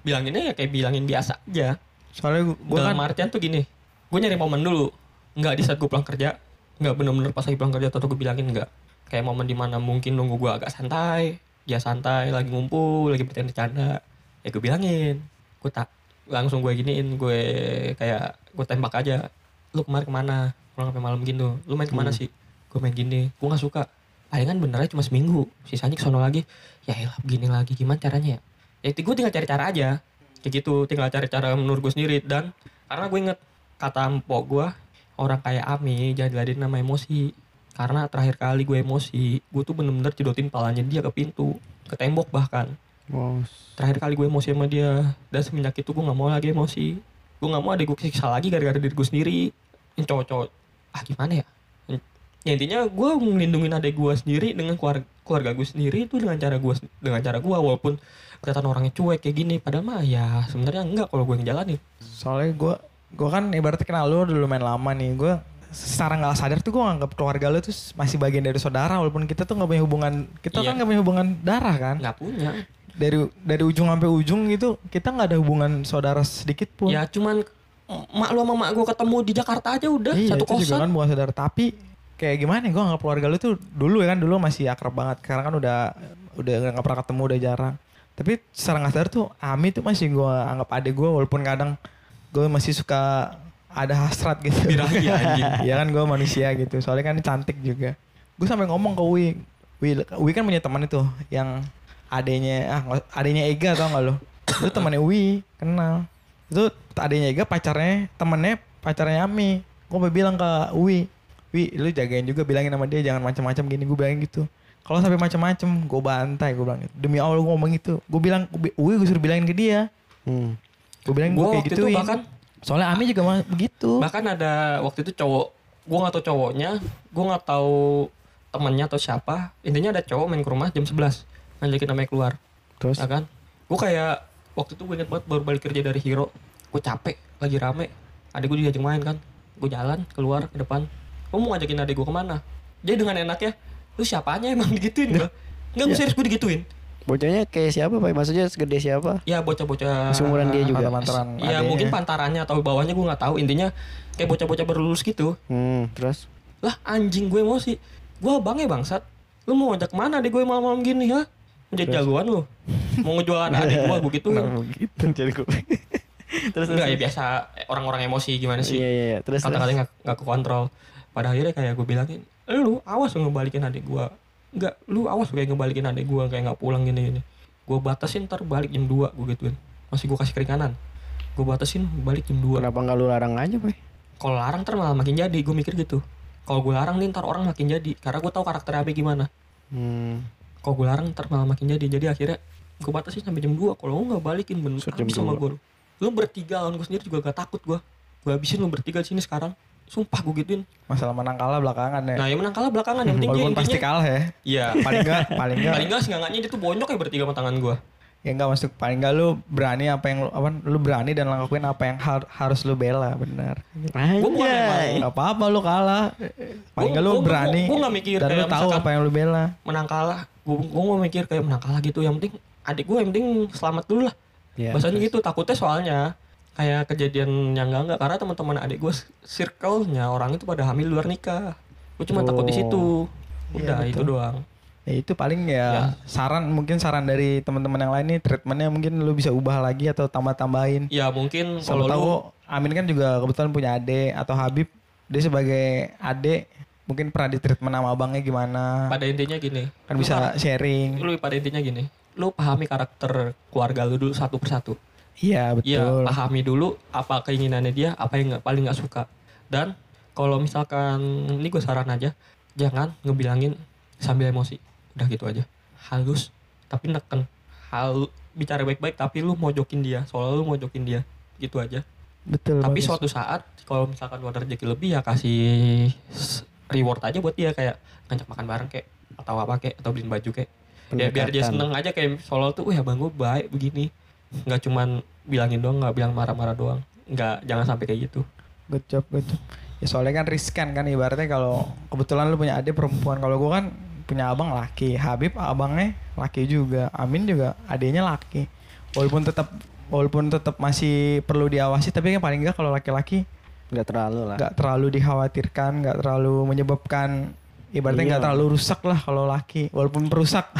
bilanginnya ya kayak bilangin biasa aja. Soalnya gue kan dalam artian tuh gini gue nyari momen dulu. Nggak di saat gue pulang kerja nggak bener-bener pas lagi pulang kerja atau gue bilangin nggak. Kayak momen di mana mungkin nunggu gue agak santai dia santai lagi ngumpul lagi bercanda-canda ya gue bilangin. Gue tak langsung gue giniin gue kayak gue tembak aja lu kemarin ke mana? Pulang sampai malam gitu. Lu main ke mana sih? Gue main gini. Gue nggak suka. Palingan benernya cuma seminggu sisanya kesono lagi. Ya elah begini lagi gimana caranya ya? Ya itu gue tinggal cari cara aja. Kayak gitu tinggal cari cara menurut gue sendiri. Dan karena gue inget kata empok gue orang kayak Ami jangan diladenin nama emosi. Karena terakhir kali gue emosi gue tuh bener-bener cedotin palanya dia ke pintu ke tembok bahkan Wow. terakhir kali gue emosi sama dia. Dan semenjak itu gue nggak mau lagi emosi. Gue nggak mau ada gue siksa lagi gara-gara diri gue sendiri. Yang cowok-cowok ah gimana ya? Ya intinya gue ngelindungin adik gue sendiri dengan keluarga keluarga gue sendiri itu dengan cara gue dengan cara gue walaupun kelihatan orangnya cuek kayak gini. Padahal mah ya sebenarnya enggak kalau gue ngejalanin. Soalnya gue gue kan ibaratnya kenal lu dulu main lama nih. Gue secara nggak sadar tuh gue nganggap keluarga lu tuh masih bagian dari saudara. Walaupun kita tuh nggak punya hubungan kita Iya. kan nggak punya hubungan darah kan? Nggak punya dari dari ujung sampai ujung gitu kita nggak ada hubungan saudara sedikit pun. Ya cuman mak lu sama mak gue ketemu di Jakarta aja udah iya satu itu juga kosan. kan bukan saudara. Tapi kayak gimana ya gue anggap keluarga lu tuh dulu ya kan dulu masih akrab banget. Sekarang kan udah udah nggak pernah ketemu udah jarang. Tapi secara nggak sadar tuh Ami tuh masih gue anggap adik gue walaupun kadang gue masih suka ada hasrat gitu. Birahi, anjing. ya kan gue manusia gitu. Soalnya kan cantik juga. Gue sampai ngomong ke Wi. Wi, Wi kan punya teman itu yang adanya ah adanya Ega tau gak lo itu temannya Wi kenal. Itu adanya Ega pacarnya temennya pacarnya Ami. Gue mau bilang ke Wi Wi lu jagain juga bilangin sama dia jangan macam-macam gini. Gue bilangin gitu. Kalau sampai macam-macam gue bantai gue bilang gitu. demi Allah gue ngomong itu. Gue bilang Wi gue suruh bilangin ke dia. Hmm. gue bilang gue Gua kayak waktu itu gituin bahkan soalnya Ami juga mah begitu. Bahkan ada waktu itu cowok gue nggak tahu cowoknya gue nggak tahu temannya atau siapa. Intinya ada cowok main ke rumah jam 11 ngajakin namanya keluar. Terus? Ya kan? Gue kayak waktu itu gue inget banget baru balik kerja dari Hero. Gue capek lagi rame. Adik gue diajak main kan. Gue jalan keluar ke depan. Gue mau ngajakin adik gue ke mana? Dia dengan enaknya lu siapanya emang digituin gue nggak gue serius gue digituin. Bocahnya kayak siapa pak? Maksudnya segede siapa? ya bocah-bocah Seumuran dia juga. Ada mantaran ya mungkin pantarannya atau bawahnya gue nggak tahu. Intinya kayak bocah-bocah baru lulus gitu. Hmm. Terus? lah anjing gue emosi. Gue bangnya bangsat. Lu mau ngajak mana adik gue malam-malam gini ha menjadi jagoan lu. Mau ngejualan adik gue gue gituin. Gitu jadi gue. terus enggak ya biasa eh, orang-orang emosi gimana sih? Iya iya iya. Terus terus. kata-katanya nggak nggak kekontrol. Pada akhirnya kayak gue bilangin "Eh, lu awas lu ngebalikin adik gue enggak lu awas kayak ngebalikin adik gue kayak nggak pulang gini gini. Gue batasin ntar balik jam 2 gue gituin. Masih gue kasih keringanan. Gue batasin balik jam 2 Kenapa nggak lu larang aja pak? kalau larang ntar malah makin jadi gue mikir gitu. Kalau gue larang nih ntar orang makin jadi. Karena gue tahu karakter Abi gimana. Hmm. Kalau gue larang ntar malah makin jadi. Jadi akhirnya gue batasin sampai jam 2 kalau lu nggak balikin bener jam habis sama 2. gue lu bertiga lawan gue sendiri juga gak takut gue gue habisin lu bertiga di sini sekarang. Sumpah gue gituin. Masalah menang kalah belakangan ya. Nah yang menang kalah belakangan. Yang penting dia walaupun pasti intinya kalah ya. Iya. Paling enggak paling enggak paling enggak seenggaknya dia tuh bonyok ya bertiga sama tangan gue ya enggak masuk paling enggak lu berani apa yang lu apa lu berani dan lakuin apa yang har- harus lu bela benar. Gua bukan Nggak apa-apa lu kalah. Paling enggak lu Gua- berani gua- gua nggak mikir dan lu tahu apa yang lu bela. menang kalah gue gue mau mikir kayak menang kalah gitu. Yang penting adik gue yang penting selamat dulu lah. Iya. bahasanya gitu takutnya soalnya kayak kejadian yang enggak enggak karena teman-teman adik gue circle-nya orang itu pada hamil luar nikah. Gue cuma takut di situ. Iya, udah itu betul. doang ya itu paling ya, Ya. saran mungkin saran dari teman-teman yang lain nih treatmentnya mungkin lu bisa ubah lagi atau tambah-tambahin ya mungkin Kalau kalau tahu lu Amin kan juga kebetulan punya adik atau Habib dia sebagai adik mungkin pernah di treatment sama abangnya gimana pada intinya gini kan lu bisa sharing lu pada intinya gini lu pahami karakter keluarga lu dulu satu persatu iya Iya, betul pahami dulu apa keinginannya dia, apa yang nggak paling nggak suka. Dan kalau misalkan ini gue saran aja, jangan ngebilangin sambil emosi. Udah gitu aja. Halus tapi neken. Hal bicara baik-baik tapi lu mojokin dia, soalnya lu mojokin dia. Gitu aja. betul tapi bagus. suatu saat kalau misalkan lu ada rezeki lebih ya kasih reward aja buat dia kayak ngajak makan bareng kayak atau apa kayak atau beliin baju kayak ya biar dia seneng aja kayak soalnya tuh wah abang gue baik begini nggak cuman bilangin doang nggak bilang marah-marah doang nggak jangan sampai kayak gitu good job good job ya soalnya kan riskan kan ibaratnya kalau kebetulan lu punya adik perempuan kalau gua kan punya abang laki Habib abangnya laki juga Amin juga adiknya laki walaupun tetap walaupun tetap masih perlu diawasi tapi kan paling enggak kalau laki-laki Nggak terlalu lah. nggak terlalu dikhawatirkan nggak terlalu menyebabkan ibaratnya nggak Iya. terlalu rusak lah kalau laki walaupun perusak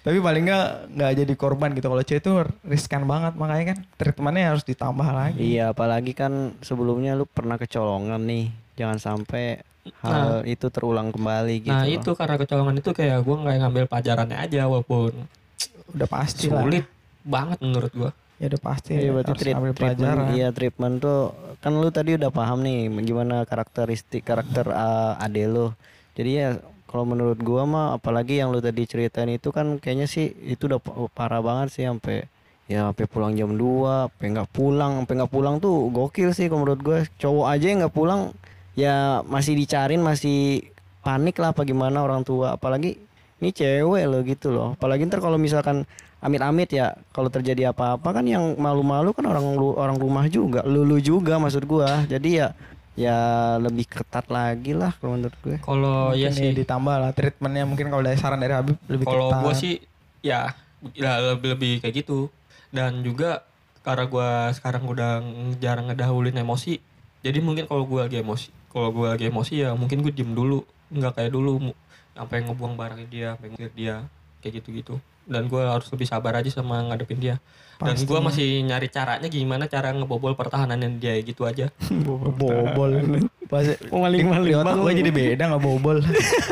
tapi paling nggak nggak jadi korban gitu kalau cewek itu riskan banget makanya kan treatmentnya harus ditambah lagi Iya, apalagi kan sebelumnya lu pernah kecolongan nih. Jangan sampai hal itu terulang kembali gitu. nah loh. itu karena kecolongan itu kayak gue nggak ngambil pelajarannya aja walaupun udah pasti lah sulit banget menurut gue ya udah pasti Iya berarti harus treat- treatment, pelajaran iya treatment tuh kan lu tadi udah paham nih gimana karakteristik karakter uh, ade lu. Jadi ya kalau menurut gua mah apalagi yang lu tadi ceritain itu kan kayaknya sih itu udah pa- parah banget sih sampai ya sampai pulang jam 2, sampai nggak pulang, sampai nggak pulang tuh gokil sih kalau menurut gua. Cowok aja yang nggak pulang ya masih dicariin masih panik lah apa gimana orang tua apalagi ini cewek loh gitu loh apalagi ntar kalau misalkan amit-amit ya kalau terjadi apa-apa kan yang malu-malu kan orang lu- orang rumah juga lulu juga maksud gua jadi ya ya lebih ketat lagi lah kalau menurut gue. Kalau ya Mungkin sih ditambah lah treatmentnya mungkin kalau dari saran dari Habib lebih Kalau ketat. gue sih ya, ya lebih lebih kayak gitu. Dan juga karena gue sekarang udah jarang ngedahulin emosi, jadi mungkin kalau gue lagi emosi, kalau gue lagi emosi ya mungkin gue diem dulu, nggak kayak dulu sampai ngebuang barangnya dia, sampai ngusir dia, kayak gitu-gitu. Dan gue harus lebih sabar aja sama ngadepin dia. Dan gue masih nyari caranya gimana cara ngebobol pertahanan dia gitu aja. bobol. Pas Maling-maling di otak banget. gue jadi beda nggak bobol.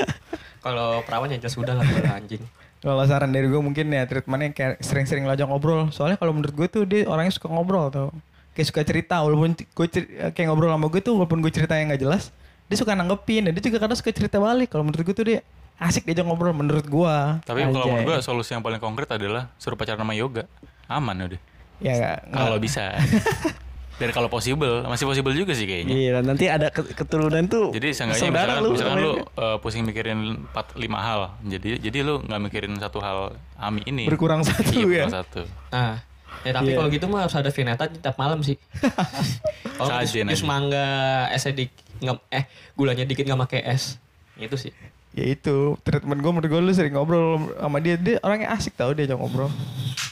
Kalau perawan ya jelas udah lah anjing. kalau saran dari gue mungkin ya treatmentnya kayak sering-sering lo ajak ngobrol. Soalnya kalau menurut gue tuh dia orangnya suka ngobrol tau. Kayak suka cerita walaupun gue kayak ngobrol sama gue tuh walaupun gue cerita yang nggak jelas, dia suka nanggepin dan dia juga kadang suka cerita balik. Kalau menurut gue tuh dia asik diajak ngobrol menurut gue. Tapi kalau menurut gue solusi yang paling konkret adalah suruh pacaran sama yoga. Aman udah. Ya Kalau bisa. Dan kalau possible, masih possible juga sih kayaknya. Iya, nanti ada ke- keturunan tuh. Jadi seenggaknya misalkan, misalkan lu uh, pusing mikirin 4 5 hal. Jadi jadi lu nggak mikirin satu hal ami ini. Berkurang satu Iya, ya. berkurang satu. Nah, ya tapi Iya. kalau gitu mah harus ada vineta tiap malam sih. Kalau Sajen jus, jus mangga esnya dik, nggak eh gulanya dikit nggak pakai es. Itu sih. Ya itu treatment gue menurut gue lu sering ngobrol sama dia dia orangnya asik tau dia ajak ngobrol.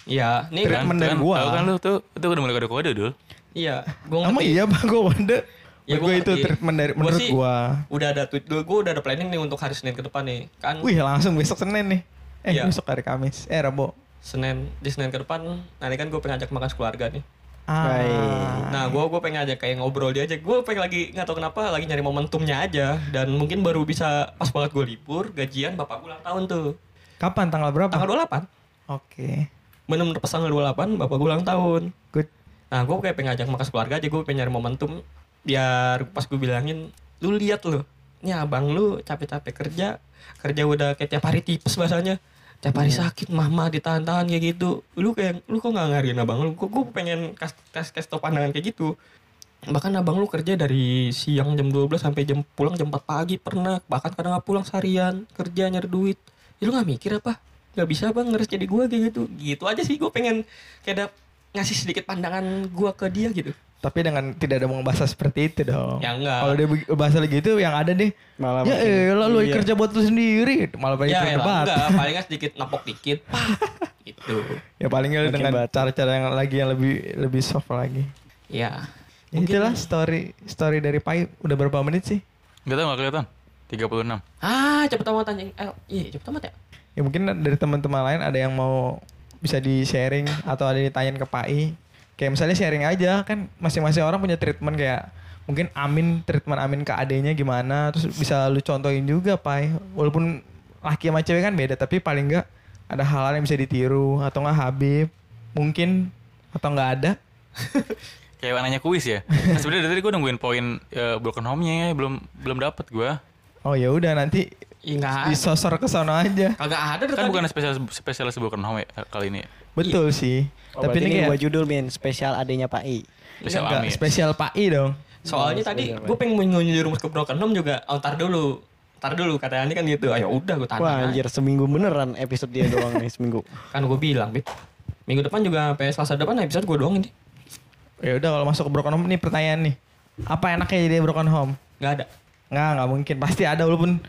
Iya, nih kan. Treatment dari kan, gua. Tahu kan lu tuh itu udah mulai kode-kode dulu. Iya, gua Emang ngerti. iya bang gue wonder. Ya, Ya gua gue itu treatment dari Gua menurut sih- gue. Udah ada tweet, gua, gua udah ada planning nih untuk hari Senin ke depan nih. Kan Wih langsung besok Senin nih. Eh Iya. besok hari Kamis. Eh Rabu. Senin di Senin ke depan, nanti kan gue pengen ajak makan keluarga nih. Ah. Nah, gue gue pengen ajak kayak ngobrol dia aja. Gue pengen lagi nggak tahu kenapa lagi nyari momentumnya aja. Dan mungkin baru bisa pas banget gue libur, gajian bapak gue ulang tahun tuh. Kapan tanggal berapa? Tanggal 28. Oke. Bener-bener pas tanggal 28 bapak gue ulang tahun. Good. Nah, gue kayak pengen ajak makan keluarga aja. Gue pengen nyari momentum biar pas gue bilangin, lu lihat lo, ini abang lu capek-capek kerja, kerja udah kayak tiap hari tipes bahasanya. Tiap hari sakit, mama ditahan-tahan kayak gitu. Lu kayak, lu kok nggak ngarin abang lu? Kok gue pengen kas kas kas tau pandangan kayak gitu. Bahkan abang lu kerja dari siang jam 12 sampai jam pulang jam 4 pagi pernah. Bahkan kadang nggak pulang seharian, kerja nyari duit. Ya lu nggak mikir apa? Gak bisa bang ngeres jadi gue kayak gitu. Gitu aja sih gue pengen kayak ada ngasih sedikit pandangan gue ke dia gitu. Tapi dengan tidak ada bahasa seperti itu dong. Ya enggak. Kalau dia bahasa lagi itu yang ada nih. Malah ya makin- elah lu iya. kerja buat lu sendiri. Malah pengen ya berdebat. enggak, paling nggak sedikit napok dikit. gitu. Ya paling nggak Makin dengan cara-cara yang lagi yang lebih lebih soft lagi. Ya. Ya, itulah story story dari Pai udah berapa menit sih? Gak tau gak kelihatan. 36. Ah, cepet amat anjing. Eh, iya, cepet amat ya. Ya mungkin dari teman-teman lain ada yang mau bisa di sharing atau ada yang ditanyain ke Pai. Kayak misalnya sharing aja kan masing-masing orang punya treatment kayak mungkin Amin treatment Amin ke adenya gimana terus bisa lu contohin juga Pai. Walaupun laki sama cewek kan beda tapi paling enggak ada hal-hal yang bisa ditiru atau enggak Habib mungkin atau enggak ada. Kayak nanya kuis ya. Nah, sebenarnya dari tadi gue nungguin poin eh, broken home-nya ya, belum belum dapet gue. Oh ya udah nanti Iya enggak. disosor ke sana aja. Kagak ada Kan tadi. bukan spesialis spesialis broken home ya kali ini. ya? Betul sih. Oh, tapi ini ini kayak gua judul min spesial adanya Pak I. Spesial enggak, spesial Pai dong. Soalnya Oh, tadi gue pengen menyerumus ke broken home juga. Oh, ntar dulu. Ntar dulu kata Andi kan gitu. Ayo udah gue tahan. Wah aja. anjir seminggu beneran episode dia doang nih seminggu. Kan gue bilang, Bib. Minggu depan juga sampai Selasa depan episode gue doang ini. Ya udah kalau masuk ke broken home nih pertanyaan nih. Apa enaknya jadi broken home? Enggak ada. Nggak, nggak mungkin. Pasti ada walaupun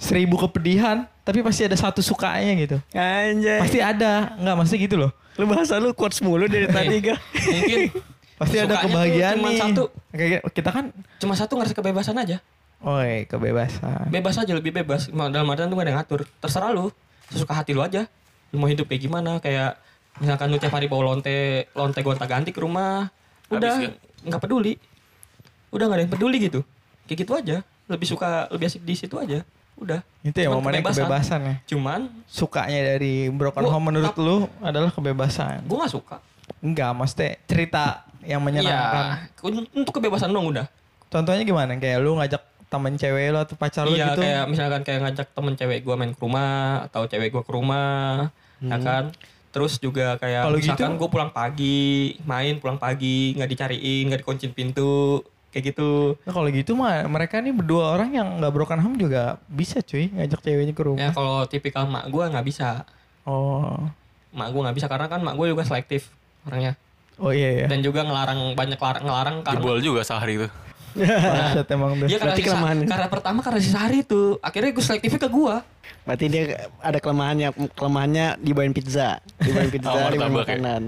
seribu kepedihan, tapi pasti ada satu sukanya gitu. Anjay. Pasti ada. Nggak, maksudnya gitu loh. Lu bahasa lu quotes mulu dari tadi ga. Mungkin Pasti ada kebahagiaan cuma nih. satu. Kayak kita kan, cuma satu ngerasa kebebasan aja. oi kebebasan. Bebas aja lebih bebas. Dalam artian tuh gak ada yang ngatur. Terserah lu. Sesuka hati lu aja. Lu mau hidup kayak gimana? Kayak misalkan lu tiap hari bawa lonte lonte gonta ganti ke rumah. Udah nggak peduli. Udah nggak ada yang peduli gitu. Kayak gitu aja. Lebih suka lebih asik di situ aja. Udah. Itu ya momennya kebebasan ya. Cuman Sukanya dari broken Gua- home menurut lu adalah kebebasan. gue nggak suka. Enggak, maksudnya cerita yang menyenangkan. Iya. Untuk kebebasan dong udah. Contohnya gimana? Kayak lu ngajak temen cewek lu atau pacar lu iya gitu. kayak misalkan kayak ngajak temen cewek gua main ke rumah atau cewek gua ke rumah ya kan terus juga kayak Kalau misalkan gitu- gua pulang pagi main pulang pagi nggak dicariin nggak dikuncin pintu kayak gitu Nah, kalau gitu mah mereka nih berdua orang yang nggak broken home juga bisa cuy ngajak ceweknya ke rumah. ya kalau tipikal mak gua nggak bisa Oh. mak gua nggak bisa karena kan mak gua juga selektif orangnya Oh iya ya. dan juga ngelarang banyak larang ngelarang karena Jebol juga sehari itu. Bangsat emang tuh. Dia karena, Berarti kelemahannya. karena pertama karena si Sari tuh. Akhirnya gue selektifnya ke gua. Berarti dia ada kelemahannya kelemahannya dibawain pizza, dibawain pizza, Oh, dibawain ya? makanan.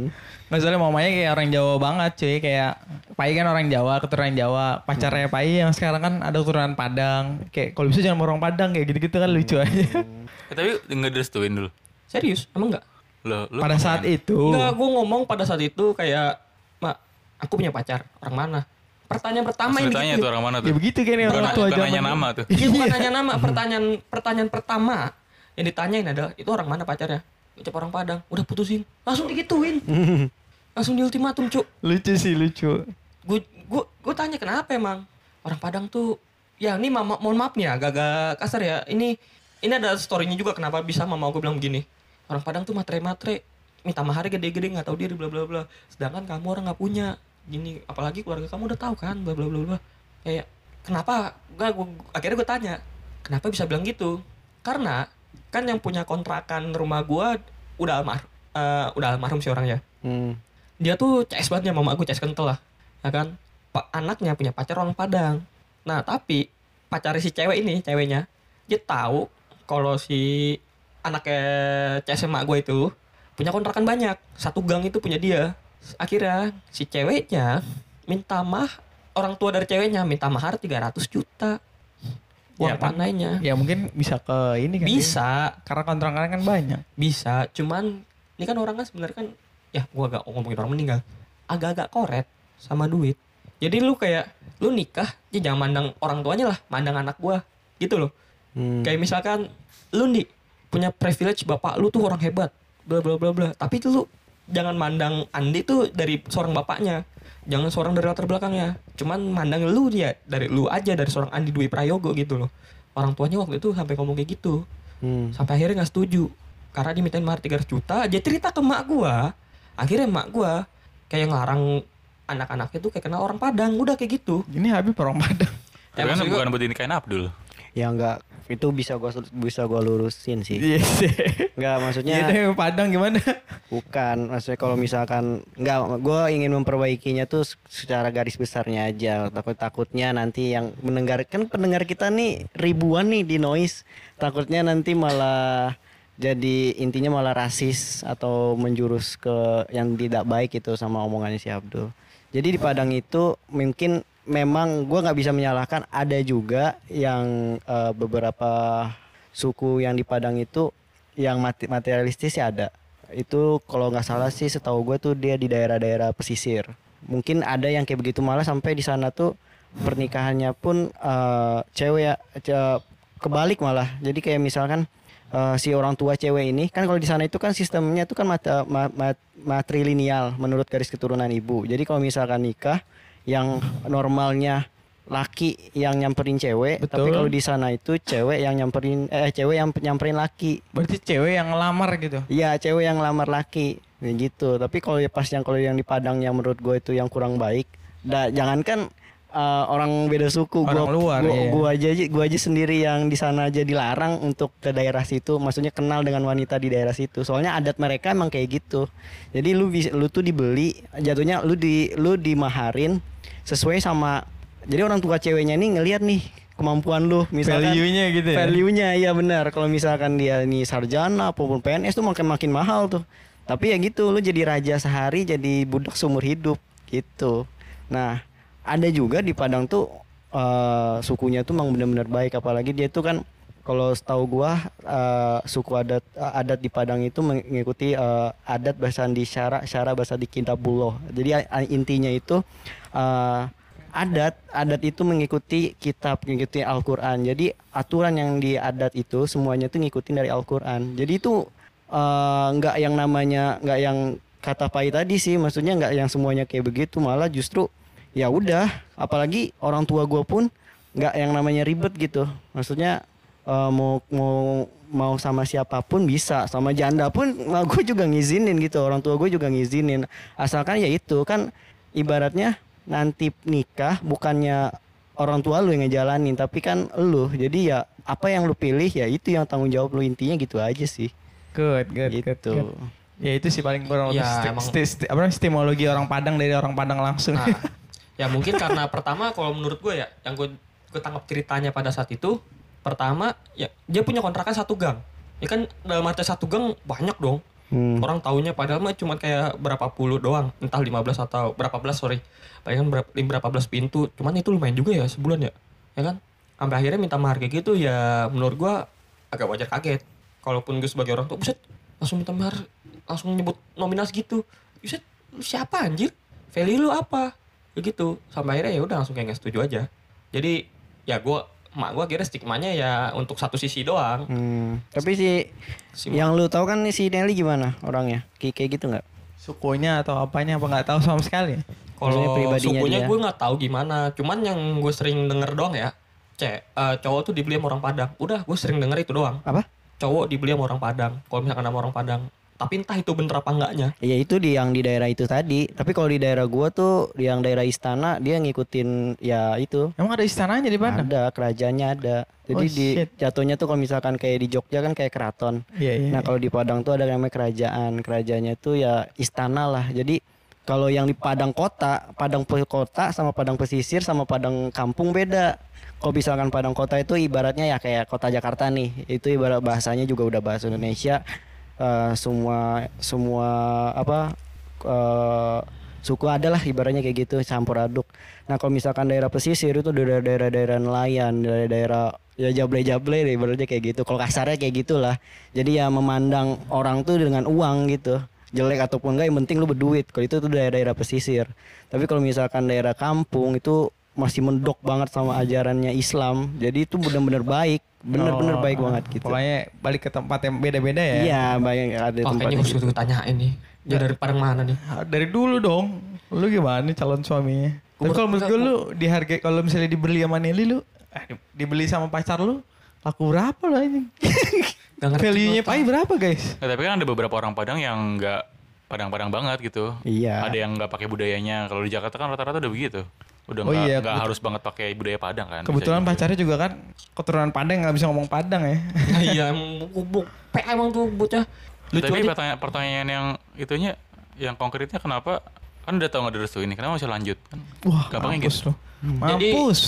Nggak soalnya mamanya kayak orang Jawa banget cuy Kayak Pai kan orang Jawa, keturunan Jawa Pacarnya Pai yang sekarang kan ada keturunan Padang Kayak kalau bisa jangan orang Padang kayak gitu-gitu kan lucu aja Eh, tapi nggak direstuin dulu. Serius? Emang enggak? Lo, lo Pada saat itu Enggak, gue ngomong pada saat itu kayak, Mak, aku punya pacar. Orang mana? Pertanyaan pertama yang Ceritanya bikin- tuh orang mana Ya tuh? begitu kan ya Bukan, orang tua nanya nama tuh. Iya bukan nanya nama, pertanyaan pertanyaan pertama yang ditanyain adalah itu orang mana pacarnya? Ucap orang Padang, udah putusin, langsung digituin, langsung di ultimatum cuk. Lucu sih lucu Gue gue gue tanya kenapa emang orang Padang tuh, ya ini mama, mohon maaf nih ya, agak-agak kasar ya. Ini ini ada storynya juga kenapa bisa mama gue bilang begini. Orang Padang tuh matre-matre, minta mahar gede-gede nggak tahu diri bla bla bla. Sedangkan kamu orang nggak punya. Gini, apalagi keluarga kamu udah tahu kan, bla bla bla bla. Kayak kenapa? Gak, gua, akhirnya gue tanya, kenapa bisa bilang gitu? Karena kan yang punya kontrakan rumah gua udah almar, eh, udah almarhum si orangnya. Hmm. Dia tuh CS banget ya mama gue CS kental lah, ya kan? Pak anaknya punya pacar orang Padang. Nah tapi pacar si cewek ini, ceweknya, dia tahu kalau si anaknya CS emak gue itu punya kontrakan banyak, satu gang itu punya dia. Akhirnya si ceweknya minta mah orang tua dari ceweknya minta mahar 300 juta. Uang Ya kan? panainya. Ya mungkin bisa ke ini kan Bisa, Karena kontrakan kan banyak bisa. Cuman ini kan orang kan sebenarnya kan ya gua gak ngomongin orang meninggal. Agak-agak koret sama duit. Jadi lu kayak lu nikah, ya jangan mandang orang tuanya lah, mandang anak gua. Gitu loh. Hmm. Kayak misalkan lu nih punya privilege bapak lu tuh orang hebat, bla bla bla bla. Tapi itu lu jangan mandang Andi tuh dari seorang bapaknya. Jangan seorang dari latar belakangnya. Cuman mandang lu dia dari lu aja dari seorang Andi Dwi Prayogo gitu loh. Orang tuanya waktu itu sampai ngomong kayak gitu. Hmm. Sampai akhirnya nggak setuju. Karena dimintain mahar 300 juta, dia cerita ke mak gua. Akhirnya mak gua kayak ngelarang anak-anaknya tuh kayak kenal orang Padang, udah kayak gitu. Ini Habib orang Padang kan gua- bukan buat dinikahin Abdul. Ya enggak itu bisa gua bisa gua lurusin sih. Iya sih Enggak maksudnya Iya deh Padang gimana bukan maksudnya kalau misalkan enggak gua ingin memperbaikinya tuh secara garis besarnya aja. Takut takutnya nanti yang mendengar kan pendengar kita nih ribuan nih di noise. Takutnya nanti malah jadi intinya malah rasis atau menjurus ke yang tidak baik itu sama omongannya si Abdul. Jadi di Padang itu mungkin memang gua nggak bisa menyalahkan ada juga yang eh, beberapa suku yang di Padang itu yang mati- materialistis ya ada. Itu kalau nggak salah sih setahu gue tuh dia di daerah-daerah pesisir. Mungkin ada yang kayak begitu malah sampai di sana tuh pernikahannya pun eh, cewek ya ce- kebalik malah. Jadi kayak misalkan eh, si orang tua cewek ini kan kalau di sana itu kan sistemnya itu kan mata, ma- ma- matrilineal menurut garis keturunan ibu. Jadi kalau misalkan nikah yang normalnya laki yang nyamperin cewek, tapi Betul. kalau di sana itu cewek yang nyamperin eh cewek yang nyamperin laki. Berarti cewek yang ngelamar gitu Iya, cewek yang lamar laki. Ya gitu. Tapi kalau ya pas yang kalau yang di Padang yang menurut gue itu yang kurang baik, da, jangankan eh, orang beda suku, Orang gua, luar, gua, iya. gua aja gua aja sendiri yang di sana aja dilarang untuk ke daerah situ, maksudnya kenal dengan wanita di daerah situ. Soalnya adat mereka emang kayak gitu. Jadi lu bisa lu tuh dibeli, jatuhnya lu di lu dimaharin sesuai sama jadi orang tua ceweknya nih ngelihat nih kemampuan lu misalkan Value-nya gitu ya? value-nya iya benar kalau misalkan dia nih sarjana ataupun PNS tuh makin makin mahal tuh tapi ya gitu lu jadi raja sehari jadi budak seumur hidup gitu nah ada juga di Padang tuh eh, sukunya tuh memang benar-benar baik apalagi dia tuh kan kalau setahu gua eh, suku adat adat di Padang itu mengikuti eh, adat bahasa di syara syara bahasa di Kitabullah jadi a- intinya itu eh, adat adat itu mengikuti kitab mengikuti Al-Qur'an. Jadi aturan yang di adat itu semuanya tuh ngikutin dari Al-Qur'an. Jadi itu nggak yang namanya nggak yang kata Pai tadi sih, maksudnya nggak yang semuanya kayak begitu, malah justru ya udah, apalagi orang tua gue pun nggak yang namanya ribet gitu. Maksudnya eh, mau mau mau sama siapa pun bisa, sama janda pun gue juga ngizinin gitu, orang tua gue juga ngizinin. Asalkan ya itu kan ibaratnya nanti nikah bukannya orang tua lu yang ngejalanin tapi kan lu jadi ya apa yang lu pilih ya itu yang tanggung jawab lu intinya gitu aja sih Good, good, good, gitu good. Ya itu sih paling kurang Ya, sti- emang- sti- sti- apa namanya, stimologi orang Padang dari orang Padang langsung. Nah, Ya mungkin karena pertama kalau menurut gue ya, yang gue gue tangkap ceritanya pada saat itu, pertama ya dia punya kontrakan satu gang. Ya kan dalam arti satu gang banyak dong. Hmm. Orang taunya padahal mah cuma kayak berapa puluh doang, entah 15 atau berapa belas sorry. Bayangkan berapa, berapa belas pintu, cuman itu lumayan juga ya sebulan ya. Ya kan? Sampai akhirnya minta mahar kayak gitu ya menurut gua agak wajar kaget. Kalaupun gue sebagai orang tua, buset langsung minta mahar, langsung nyebut nominal segitu. Buset, lu siapa anjir? Value lu apa? Begitu. Sampai akhirnya ya udah langsung kayak nggak setuju aja. Jadi ya gua mak gua kira stigmanya ya untuk satu sisi doang. Hmm. Tapi si Si yang lu tahu kan si Nelly gimana orangnya? Kayak kayak gitu nggak? Sukunya atau apanya apa nggak tahu sama sekali. Kalau pribadinya sukunya dia. gue nggak tahu gimana. Cuman yang gue sering denger doang ya, cek eh, cowok tuh dibeli sama orang Padang. Udah, gue sering denger itu doang. Apa? Cowok dibeli sama orang Padang. Kalau misalkan sama orang Padang. Tapi entah itu bener apa enggaknya. Ya itu di yang di daerah itu tadi. Tapi kalau di daerah gua tuh di yang daerah istana dia ngikutin ya itu. Emang ada istananya di mana? Ada kerajaannya ada. Jadi Oh, di shit. jatuhnya tuh kalau misalkan kayak di Jogja kan kayak keraton. Iya iya. Nah kalau di Padang tuh ada yang namanya kerajaan. Kerajaannya tuh ya istana lah. Jadi kalau yang di Padang kota, Padang kota sama Padang pesisir sama Padang kampung beda. Kalau misalkan Padang kota itu ibaratnya ya kayak kota Jakarta nih. Itu ibarat bahasanya juga udah bahasa Indonesia. Eh, semua semua apa eh, suku adalah ibaratnya kayak gitu campur aduk. Nah kalau misalkan daerah pesisir itu daerah daerah-daerah nelayan, daerah-daerah ya jable-jable deh ibaratnya kayak gitu. Kalau kasarnya kayak gitulah. Jadi ya memandang orang tuh dengan uang gitu. Jelek ataupun enggak yang penting lu berduit. Kalau itu tuh daerah-daerah pesisir. Tapi kalau misalkan daerah kampung itu masih mendok banget sama ajarannya Islam. Jadi itu benar-benar baik, benar-benar Oh, baik banget gitu. Pokoknya balik ke tempat yang beda-beda ya. Iya, banyak ada Oh, tempat kayaknya harus gue tanyain nih. Dia dari Padang mana nih? Ah, Dari dulu dong. Lu gimana nih calon suaminya? Tapi kalau menurut gue lu dihargai kalau misalnya dibeli sama Nelly lu eh, di- dibeli sama pacar lu laku berapa anjing? Gak ngerti. Value-nya pai berapa guys? Nah, tapi kan ada beberapa orang Padang yang nggak Padang-Padang banget gitu. Iya. Ada yang nggak pakai budayanya. Kalau di Jakarta kan rata-rata udah begitu. Udah Oh nggak iya, kebet- harus banget pakai budaya Padang kan. Kebetulan pacarnya juga kan keturunan Padang nggak bisa ngomong Padang ya. Iya emang bubuk PA emang tuh bocah. Lucu Tapi aja. pertanyaan, pertanyaan yang itunya, yang konkretnya kenapa kan udah tau nggak direstuin nih, kenapa masih lanjut? Kan Wah, Gampangnya mampus gitu. lo. Jadi- Mampus.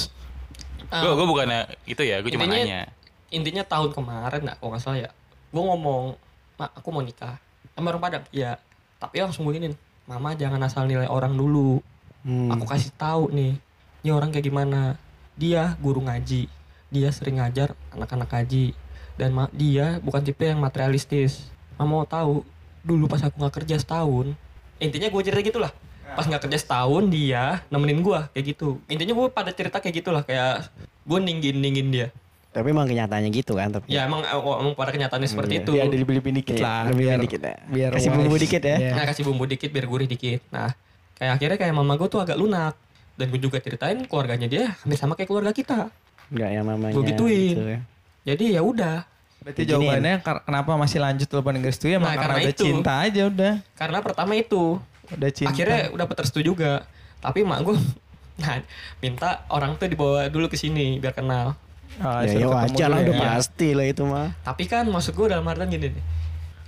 Gue gue bukannya itu ya, gue cuma Intinya- nanya. intinya tahun kemarin nggak kalau nggak salah ya gue ngomong mak aku mau nikah sama orang Padang iya tapi langsung beginin mama jangan asal nilai orang dulu Hmm. aku kasih tahu nih ini orang kayak gimana dia guru ngaji dia sering ngajar anak-anak ngaji dan ma- dia bukan tipe yang materialistis mama mau tahu dulu pas aku nggak kerja setahun intinya gue cerita gitulah pas nggak kerja setahun dia nemenin gue kayak gitu intinya gue pada cerita kayak gitulah kayak gue ninggin ninggin dia Tapi emang kenyataannya gitu kan tapi. Ya emang, emang pada kenyataannya seperti Iya. itu. Ya dilebih-lebih dikit Iya, lah. biar, dikit ya. biar Kasih wise. bumbu dikit ya. Iya. Nah kasih bumbu dikit biar gurih dikit. Nah kayak akhirnya kayak mama gue tuh agak lunak. Dan gue juga ceritain keluarganya dia hampir sama kayak keluarga kita. Enggak yang namanya. Gua gituin. gitu ya. Jadi ya udah. Berarti Diginiin. jawabannya kenapa masih lanjut telepon Inggris tuh ya Nah, karena, karena udah itu. cinta aja udah. Karena pertama itu. Udah cinta. Akhirnya udah peterstu juga. Tapi mak gue nah, minta orang tuh dibawa dulu ke sini biar kenal. Ah, Ya, ya wajar lah udah ya. pasti lah itu mah. Tapi kan maksud gue dalam artian gini nih.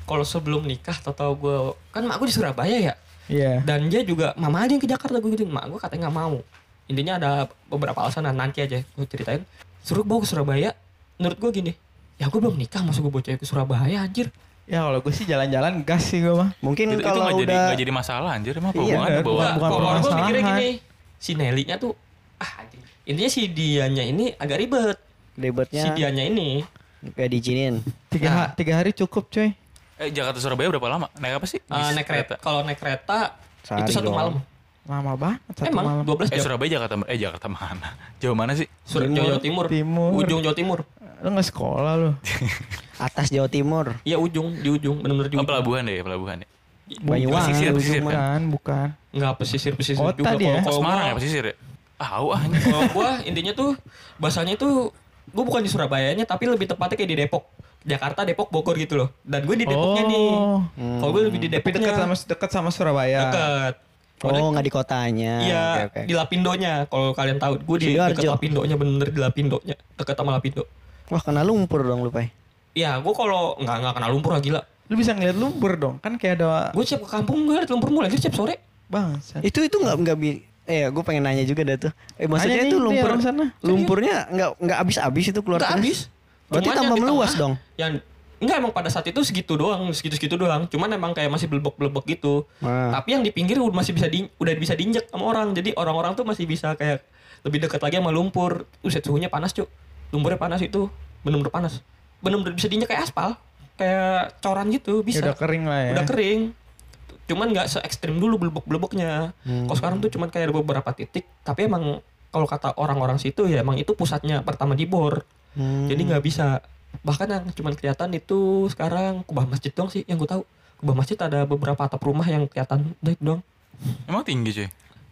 Kalau sebelum nikah atau tahu gue kan mak gue di Surabaya ya. Iya. dan dia juga mama aja yang ke Jakarta gue gituin mak gue katanya nggak mau intinya ada beberapa alasan nah, nanti aja gue ceritain suruh bawa ke Surabaya menurut gue gini ya gue belum nikah masa gue bawa cewek ke Surabaya anjir Ya kalau gue sih jalan-jalan gas sih gue mah. Mungkin Itu, itu kalau nggak jadi udah nggak jadi masalah anjir emang apa Iya, hubungannya bawa Bukan- bukan kalau gue mikirnya gini si Nelly-nya tuh ah anjing. intinya si dianya ini agak ribet ribetnya si dianya ini kayak diizinin. Tiga, Nah. tiga hari cukup coy. Eh Jakarta Surabaya berapa lama? Naik apa sih? eh, Bis naik kereta kalau naik kereta Sehari itu satu malam Lama banget satu emang malam. 12 Eh jam Surabaya Jakarta eh Jakarta mana? Jauh mana sih? Sur- Timur. Jawa Timur. Timur. ujung Jawa Timur Lu gak sekolah lu. Atas Jawa Timur. iya ujung di ujung benar-benar di Oh ujung pelabuhan deh, pelabuhan ya. Banyuwangi pesisir, pesisir mah. Bukan, bukan. nggak pesisir pesisir Kota juga dia. kalau Oh, Semarang gua- ya pesisir ya? Ah, ah. anjing. Kalau gua intinya tuh bahasanya tuh gue bukan di Surabayanya tapi lebih tepatnya kayak di Depok. Jakarta, Depok, Bogor gitu loh. Dan gue di Depoknya nih. Oh. Kalau gue lebih di Tapi Depoknya. dekat sama dekat sama Surabaya. Deket. Oh, nggak di kotanya. Iya, Oke, oke. di Lapindonya. Kalau kalian tahu, gue di dekat Lapindonya bener di Lapindonya, dekat sama Lapindo. Wah, kena lumpur dong lu, Pai. Iya, gue kalau nggak nggak kenal lumpur lah gila. Lu bisa ngeliat lumpur dong. Kan kayak ada Gue siap ke kampung gue liat lumpur mulai siap sore. bangsat. Itu itu nggak nggak bi eh gue pengen nanya juga dah tuh. Eh maksudnya itu lumpur sana. lumpurnya nggak nggak habis-habis itu keluar Nggak terus? Berarti Cuman tambah meluas tengah, dong. Yang enggak emang pada saat itu segitu doang, segitu-segitu doang. Cuman emang kayak masih belebek-belebek gitu. Nah. Tapi yang di pinggir udah masih bisa di, udah bisa diinjek sama orang. Jadi orang-orang tuh masih bisa kayak lebih dekat lagi sama lumpur. Uset suhunya panas, Cuk. Lumpurnya panas itu. Bener-bener panas. Bener-bener bisa diinjek kayak aspal. Kayak coran gitu, Ya bisa. udah kering lah ya. Udah kering. Cuman nggak se ekstrim dulu belebek-belebeknya. Hmm. Kalau sekarang tuh cuman kayak beberapa titik. Tapi emang kalau kata orang-orang situ ya emang itu pusatnya pertama di bor. Hmm. Jadi nggak bisa. Bahkan yang cuman kelihatan itu sekarang kubah masjid doang sih yang gue tahu. Kubah masjid ada beberapa atap rumah yang kelihatan naik dong. Emang tinggi cuy?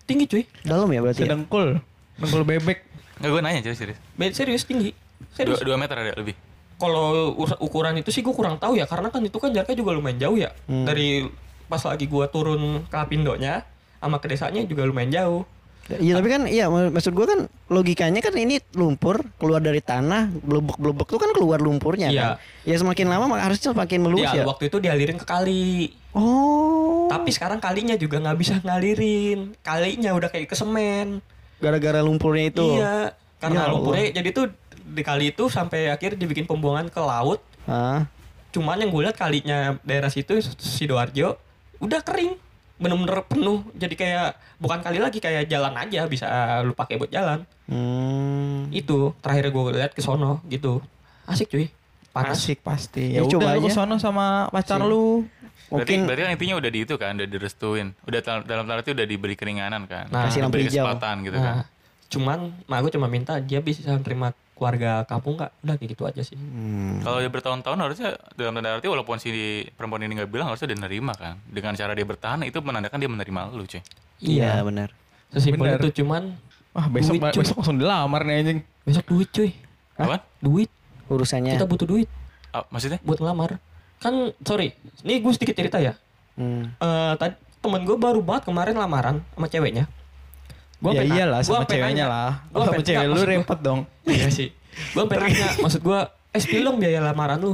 Tinggi cuy. dalam ya berarti. ya? Sedengkul. Dengkul bebek. Nggak gue nanya cuy serius. Be- Serius tinggi. Dua, Serius. dua meter ada lebih. Kalau ukuran itu sih gue kurang tahu ya karena kan itu kan jaraknya juga lumayan jauh ya. Hmm. Dari pas lagi gua turun ke Lapindonya sama ke desanya juga lumayan jauh. Iya tapi kan iya mak- maksud gua kan logikanya kan ini lumpur keluar dari tanah blebek-blebek tuh kan keluar lumpurnya Iya. kan. Ya semakin lama harusnya semakin meluas Dia ya. waktu itu dialirin ke kali. Oh. Tapi sekarang kalinya juga nggak bisa ngalirin. Kalinya udah kayak ke semen. gara-gara lumpurnya itu. Iya, karena Ya lumpurnya jadi tuh di kali itu sampai akhir dibikin pembuangan ke laut. Ah. Cuman yang gue lihat kalinya daerah situ Sidoarjo udah kering. Bener-bener penuh. Jadi kayak bukan kali lagi kayak jalan aja bisa lu pakai buat jalan. Hmm. Itu terakhir gue lihat ke sono gitu. Asik cuy. Panas. Asik pasti. Ya, Ya, coba udah lu aja. kesono sama pacar lu. Berarti, Mungkin berarti kan intinya udah di itu kan, udah direstuin. Udah dalam, dalam tanda arti udah diberi keringanan kan. Nah, Kasih lampu hijau. kesempatan gitu kan. Nah, cuman mak gue cuma minta dia bisa terima keluarga kampung nggak udah kayak gitu aja sih Hmm. Kalau dia bertahun-tahun harusnya dalam tanda arti walaupun si perempuan ini nggak bilang harusnya dia nerima kan. Dengan cara dia bertahan itu menandakan dia menerima lu cuy. Iya benar. sesimpel itu cuman Wah besok Duit, cuy. besok langsung dilamar nih anjing. besok duit cuy Apa? duit Urusannya. kita butuh duit Ah, maksudnya? buat ngelamar kan sorry ini gue sedikit cerita ya Hmm. Eh tadi temen gue baru banget kemarin lamaran sama ceweknya Gua ya iyalah gua sama sampai ceweknya nanya. lah. Gua Kalau sama cewek lu maksud gua- repot dong. iya sih gue sampai nanya maksud gue eh spill dong biaya lamaran lu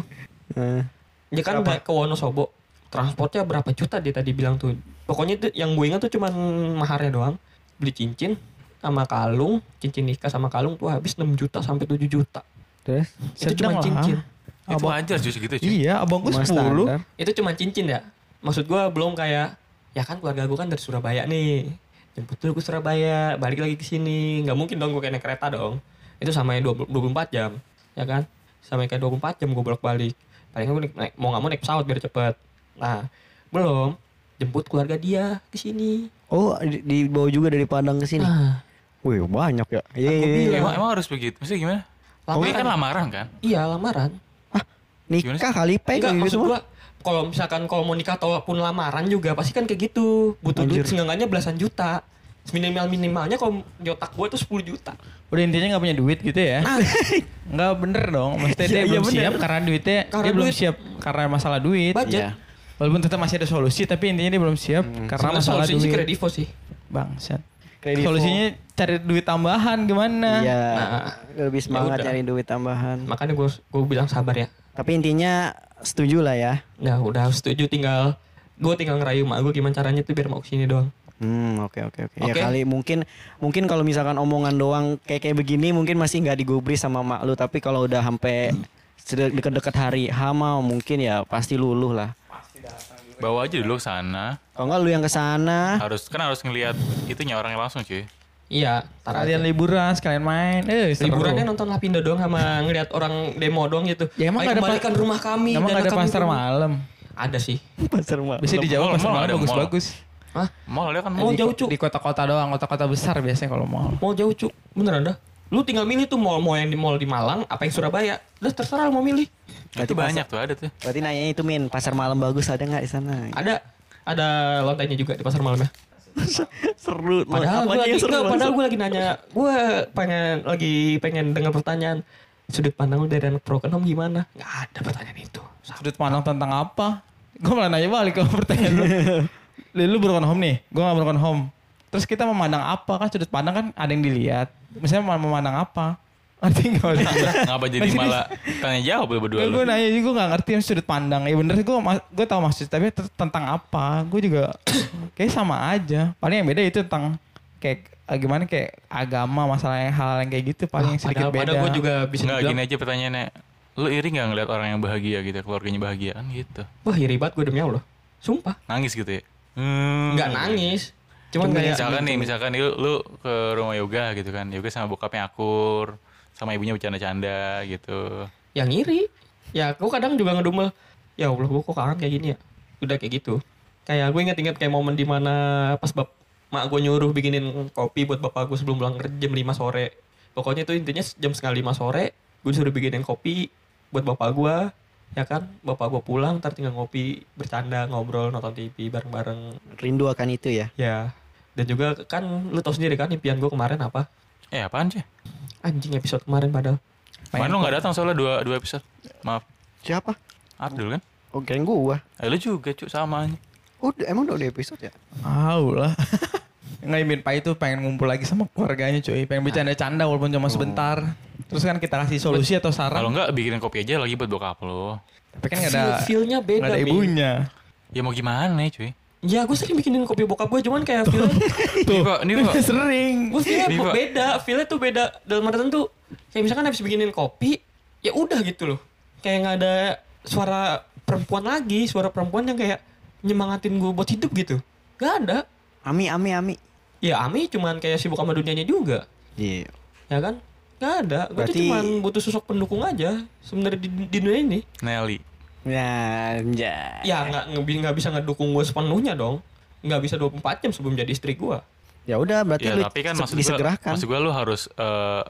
Eh. dia kan ke Wonosobo transportnya berapa juta dia tadi bilang tuh pokoknya itu yang gue ingat tuh cuman maharnya doang beli cincin sama kalung cincin nikah sama kalung tuh habis 6 juta sampai 7 juta Terus? itu cuma lah. cincin Itu Abang- wajar cuy segitu cuy. Iya, abang gue Cuma 10. standar. itu cuma cincin ya maksud gua belum kayak ya kan keluarga gua kan dari Surabaya nih jemput dulu ke Surabaya balik lagi ke sini. Nggak mungkin dong gua kayak naik kereta dong. Itu sama 20 24 jam ya kan? Sama kayak 24 jam gua bolak balik paling gua naik, naik- mau nggak mau naik pesawat biar cepet. Nah belum. Jemput keluarga dia ke sini. Oh, di- dibawa juga dari Padang ke sini. nah. Wih, banyak ya. Iya, Aku iya, iya. Emang, emang harus begitu? Maksudnya gimana? Oh, ini kan lamaran kan? iya lamaran. Nikah Gimana kali pek enggak gitu maksud gua kalau misalkan kalau mau nikah ataupun lamaran juga pasti kan kayak gitu butuh duit Anjir. seenggaknya belasan juta minimal minimalnya kalau di otak gue tuh 10 juta Udah intinya gak punya duit gitu ya. Nggak bener dong. Maksudnya dia Iya, iya belum bener. siap karena duitnya Karena dia belum duit. siap karena masalah duit. budget Iya. Walaupun tetap masih ada solusi tapi intinya dia belum siap karena Sebenarnya masalah solusinya sih duit. kredivo sih Bangsat. Kredivo. Solusinya cari duit tambahan gimana? Iya. Nah, lebih semangat udah. nyari duit tambahan. makanya gue gue bilang sabar ya Tapi intinya setuju lah ya. nah udah setuju tinggal gue tinggal ngerayu mak gue gimana caranya tuh biar mau ke sini doang Hmm, oke oke oke. Ya Oke. kali mungkin mungkin kalau misalkan omongan doang kayak kayak begini mungkin masih nggak digubris sama mak lu, tapi kalau udah sampai deket-deket hari hama mungkin ya pasti luluh lah. Bawa aja dulu ke sana. Kalau nggak lu yang ke sana, Harus kan harus ngelihat itunya orangnya langsung cuy. Iya tar Kalian aja. liburan sekalian main. Eh, seru. liburannya nonton Lapindo doang sama ngeliat orang demo doang gitu Ya, emang Ayo ada kembalikan rumah kami Emang ada kami pasar malam? ada sih pasar mak. Bisa di Jawa Mall, pasar malam bagus-bagus. Hah? Mall dia kan Mall mall. jauh cuk Di kota-kota doang, kota-kota besar biasanya kalau mall. mau jauh cuk beneran dah lu tinggal milih tuh mall mau yang di mall di Malang apa yang Surabaya udah terserah lu mau milih Itu banyak tuh ada tuh. Berarti nanya itu min pasar malam bagus ada nggak di sana? ada ada lontainya juga di pasar malam ya Seru. Padahal gue lagi, seru, padahal gue lagi nanya, gue pengen lagi pengen dengar pertanyaan sudut pandang lu dari anak broken home gimana? Gak ada pertanyaan itu. Sudut pandang tentang apa? Gue malah nanya balik ke pertanyaan lu. Lu, lu broken home nih, gue gak broken home. Terus kita memandang apa kan sudut pandang kan ada yang dilihat. Misalnya memandang apa? Ngerti gak? Ngapa jadi malah tanya jawab lu berdua lu? gue nanya juga gue gak ngerti yang sudut pandang. Ya bener gue gue tahu maksud tapi tentang apa? Gue juga kayak sama aja. Paling yang beda itu tentang kayak eh, gimana kayak agama masalah yang hal yang kayak gitu paling sedikit padahal, beda. padahal gue juga bisa Enggak dibilang, gini aja pertanyaannya. Lu iri nggak ngeliat orang yang bahagia gitu, keluarganya bahagia kan gitu. wah iri banget gue demi Allah. Sumpah. Nangis gitu ya. Hmm. Nggak nangis. Cuman Cuman kayak Misalkan nih, misalkan nih, lu, lu ke rumah yoga gitu kan. Yoga sama bokapnya akur, sama ibunya bercanda-canda gitu. yang iri. Ya gue kadang juga ngedumel. Ya Allah gue kok kangen kayak gini ya. Udah kayak gitu. Kayak gue inget-inget kayak momen di mana pas bap mak gue nyuruh bikinin kopi buat bapak gue sebelum pulang kerja jam 5 sore. Pokoknya itu intinya jam setengah 5 sore gue disuruh bikinin kopi buat bapak gue. Ya kan, bapak gue pulang, ntar tinggal ngopi, bercanda, ngobrol, nonton TV bareng-bareng. Rindu akan itu ya. Ya, dan juga kan lu tau sendiri kan impian gue kemarin apa? Eh apaan sih? Anjing episode kemarin padahal. Kemarin lu nggak datang soalnya dua, dua episode. Maaf. Siapa? Abdul kan? Oh, kirain gua. Eh lu juga cu sama aja. Udah, emang udah ada episode ya? Tahu lah. Nggak Imin Pai itu pengen ngumpul lagi sama keluarganya cuy. Pengen bercanda-canda walaupun cuma sebentar. Terus kan kita kasih solusi atau Kalau saran. enggak bikinin kopi aja lagi buat bokap lo. Tapi kan nggak ada Feel- feel-nya beda, ada ibunya. Ya mau gimana cuy? Ya gue sering bikinin kopi bokap gue cuman kayak feel pak, nih pak. Sering. gue Pak. beda, feelnya tuh beda dalam artian tuh kayak misalkan habis bikinin kopi, ya udah gitu loh. Kayak nggak ada suara perempuan lagi, suara perempuan yang kayak nyemangatin gue buat hidup gitu. Gak ada. Ami, Ami, Ami. Ya Ami cuman kayak sibuk sama dunianya juga, Iya. ya kan? Gak ada. Gue tuh Berarti- cuman butuh sosok pendukung aja sebenarnya di, di dunia ini. Nelly. Ya, anjay. Ya nggak nggak nggak bisa ngedukung gue sepenuhnya dong. Nggak bisa 24 jam sebelum jadi istri gue. Ya udah berarti Ya lu tapi kan maksud gua, disegerakan. maksud gua lu harus eh,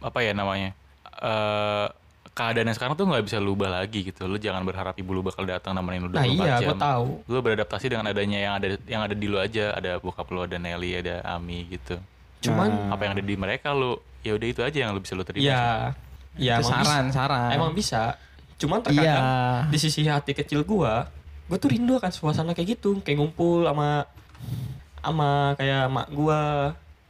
apa ya namanya? eh keadaan yang sekarang tuh nggak bisa lu ubah lagi gitu. Lu jangan berharap ibu lu bakal datang nemenin lu 24 Nah iya, jam. gue tahu. Lu beradaptasi dengan adanya yang ada yang ada di lu aja. Ada bokap lu, ada Nelly, ada Ami gitu. Cuman Apa yang ada di mereka lu ya udah itu aja yang lu bisa lu terima. ya ya Itu emang saran, bisa. saran. Emang bisa. Cuman terkadang Iya. di sisi hati kecil gua, gua tuh rindu akan suasana kayak gitu, kayak ngumpul sama sama kayak mak gua,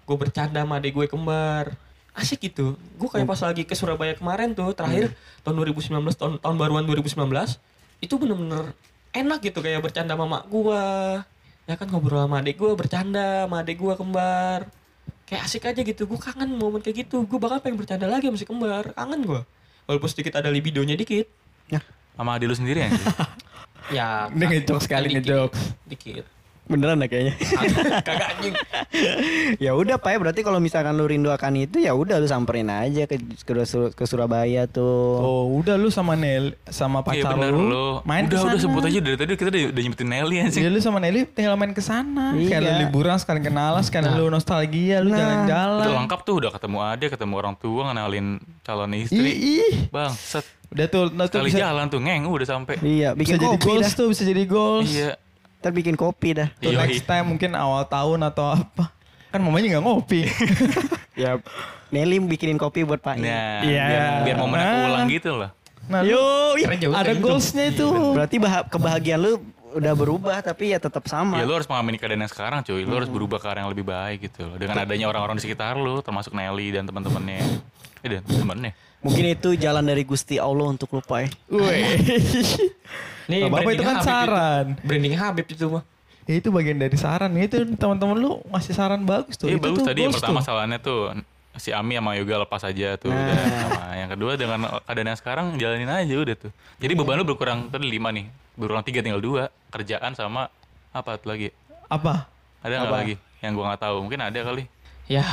gua bercanda sama adik gue kembar. Asik gitu. Gua kayak pas lagi ke Surabaya kemarin tuh terakhir tahun 2019 tahun tahun baruan 2019 itu bener-bener enak gitu kayak bercanda sama mak gua. Ya kan ngobrol sama adik gua, bercanda sama adik gua kembar. Kayak asik aja gitu. Gua kangen momen kayak gitu. Gua bakal pengen bercanda lagi sama si kembar. Kangen gua. Walaupun sedikit ada libidonya dikit. Sama adik lu sendiri ya. Ya, Dia ngejokes sekali, ngejokes. Dikit. Beneran ya kayaknya. Kagak anjing. ya udah Pak ya berarti kalau misalkan lu rindu akan itu ya udah lu samperin aja ke ke, Sur- ke Surabaya tuh. Oh, udah lu sama Nel sama Iya pacar bener lu, lu. main udah ke sana. udah sebut aja dari tadi kita udah, udah nyebutin Nelly anjing. Iya lu sama Nelly tinggal main ke sana. Kayak lu Iya. liburan sekali kenalan, sekali Nah. lu nostalgia, lu Nah. jalan-jalan. Udah lengkap tuh udah ketemu adik, ketemu orang tua, ngenalin calon istri. ih. Bang, set. Udah tuh, nah tuh Sekali bisa, jalan tuh ngeng udah sampai. Iya, bisa bikin jadi kopi goals dah. tuh, bisa jadi goals. Iya. Ntar bikin kopi dah. Tuh Yoi. next time mungkin awal tahun atau apa. Kan mamanya nggak ngopi. Ya Nelly bikinin kopi buat Pak. Nah, Iya. biar, biar momennya Nah. keulang gitu loh. Nah, Yo, jauh, ada goalsnya itu. berarti bah- kebahagiaan lu udah berubah tapi ya tetap sama. Ya lu harus mengamini keadaan yang sekarang cuy. Lu harus berubah ke arah yang lebih baik gitu loh. Dengan adanya orang-orang di sekitar lu, termasuk Nelly dan teman-temannya. Eh dan teman-temannya. Mungkin itu jalan dari Gusti Allah untuk lupa ya. Wih. Nih, apa-apa itu kan Habib saran. Itu. Branding Habib itu mah. Ya, itu bagian dari saran. Itu teman-teman lu ngasih saran bagus tuh. Iya itu bagus tuh tadi yang pertama tuh. salahnya tuh si Ami sama Yoga lepas aja tuh udah. Sama yang kedua dengan keadaan yang sekarang jalanin aja udah tuh. Jadi beban lu berkurang tadi lima nih. Berkurang tiga tinggal dua. Kerjaan sama apa tuh lagi? Apa? Ada nggak lagi? Yang gua nggak tahu. Mungkin ada kali. Ya.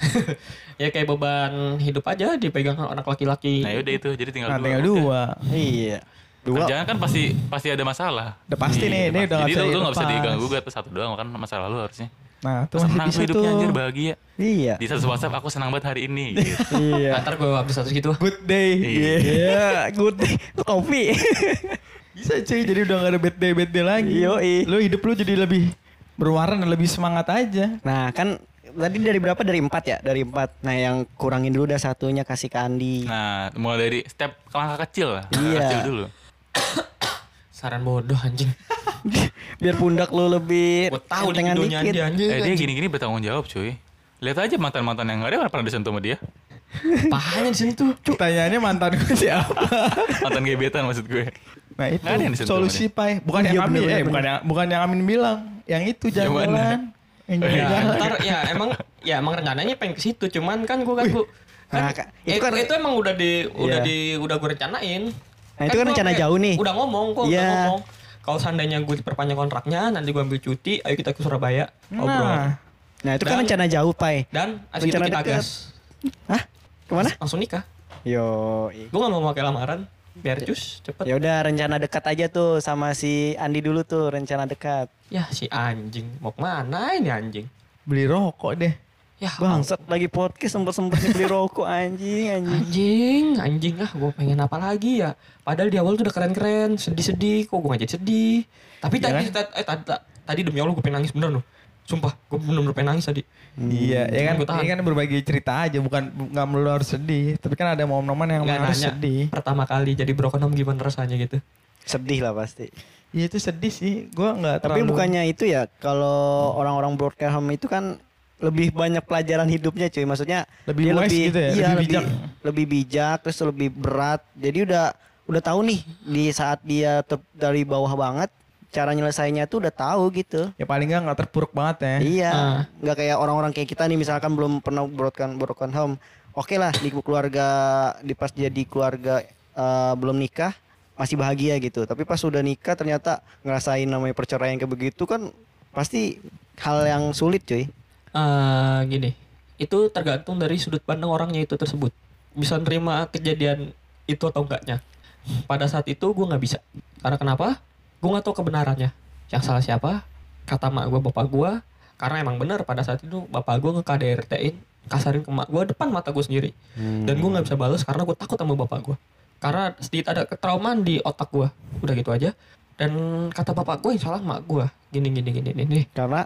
ya kayak beban hidup aja dipegang anak laki-laki. Nah yaudah itu. Jadi tinggal Nah, dua. tinggal dua. Iya. Dua. Kerjaan kan pasti pasti ada masalah. Udah pasti nih, ini pasti. udah nggak Jadi bisa lu, lu nggak bisa diganggu gugat tuh satu doang kan masalah lu harusnya. Nah, tuh masih Senang bisa hidupnya tuh. anjir bahagia. Iya. Di satu WhatsApp aku senang banget hari ini. Gitu. Iya. Ntar gue update status gitu. Good day. Iya. Iya. good kopi. Bisa cuy, jadi udah gak ada bad day, bad day lagi. Yoi. Lu hidup lu jadi lebih berwarna dan lebih semangat aja. Nah kan tadi dari berapa? Dari empat ya? Dari empat. Nah yang kurangin dulu dah satunya kasih ke Andi. Nah, mulai dari step langkah kecil lah. Langkah Iya. kecil dulu. Saran bodoh anjing. Biar pundak lu lebih Gue tahu videonya dikit. dia anjing. Eh dia gini-gini bertanggung jawab cuy. Lihat aja mantan-mantan yang nggak ada pernah disentuh sama dia. Pahanya disentuh. Pertanyaannya mantan gue siapa? Mantan gebetan maksud gue. Nah itu solusi pai. Bukan Iya, yang Amin, bener, eh bener, bukan yang bukan yang Amin bilang. Yang itu jalan-jalan. Ya ntar ya emang ya emang rencananya pengen ke situ cuman kan gue kan gue Nah, kan, Kak, itu, itu kan- itu emang udah di udah Iya. di udah gue rencanain Nah, itu kan gua rencana kayak jauh nih. udah ngomong kok udah Iya. ngomong kalau seandainya gue diperpanjang kontraknya nanti gue ambil cuti ayo kita ke Surabaya ngobrol Nah, Nah, itu kan Dan- rencana jauh, Pai. dan Rencana kita deket. gas Hah? Ke mana? langsung nikah Yo. gue gak mau pakai lamaran biar cus cepet Ya udah rencana dekat aja tuh sama si Andi dulu tuh rencana dekat. ya si anjing mau ke mana ini anjing beli rokok deh. ya Bangsat lagi podcast sempet-sempetnya beli rokok anjing anjing. Anjing, anjing ah, gue pengen apa lagi ya? Padahal di awal tuh udah keren-keren, sedih-sedih, kok gue jadi sedih. Tapi Iya tadi, ta- eh, tadi, ta- tadi demi Allah gue pengen nangis bener loh. Sumpah, gue bener-bener pengen nangis tadi. Iya, ya kan ini kan berbagi cerita aja, bukan bu- nggak melulu harus sedih. Tapi kan ada momen-momen yang harus nanya. sedih. Pertama kali jadi broken home gimana rasanya gitu. Sedih lah pasti. Iya itu sedih sih. Gua nggak Tapi terlalu. bukannya itu ya kalau orang-orang broadcast home itu kan lebih banyak pelajaran hidupnya cuy. Maksudnya Lebih dia wise gitu ya, Iya, lebih lebih bijak. lebih bijak terus lebih berat. Jadi udah udah tahu nih di saat dia ter- dari bawah banget cara nyelesainnya tuh udah tahu gitu. ya paling nggak nggak terpuruk banget ya. Iya, Ah. nggak kayak orang-orang kayak kita nih misalkan belum pernah broadcast broken home. Oke lah di keluarga di pas jadi keluarga eh, belum nikah masih bahagia gitu. Tapi pas udah nikah ternyata ngerasain namanya perceraian kayak begitu kan pasti hal yang sulit cuy. Eh gini, itu tergantung dari sudut pandang orangnya itu tersebut. Bisa nerima kejadian itu atau enggaknya. Pada saat itu gue nggak bisa. Karena kenapa? Gue nggak tahu kebenarannya. Yang salah siapa? Kata mak gue, bapak gue. Karena emang benar pada saat itu bapak gue nge-KDRT-in, kasarin ke mak gue depan mata gue sendiri. Dan gue nggak bisa balas karena gue takut sama bapak gue. Karena sedikit ada ketraumaan di otak gue. Udah gitu aja. Dan kata bapak gue yang salah mak gue. Gini gini gini gini. Karena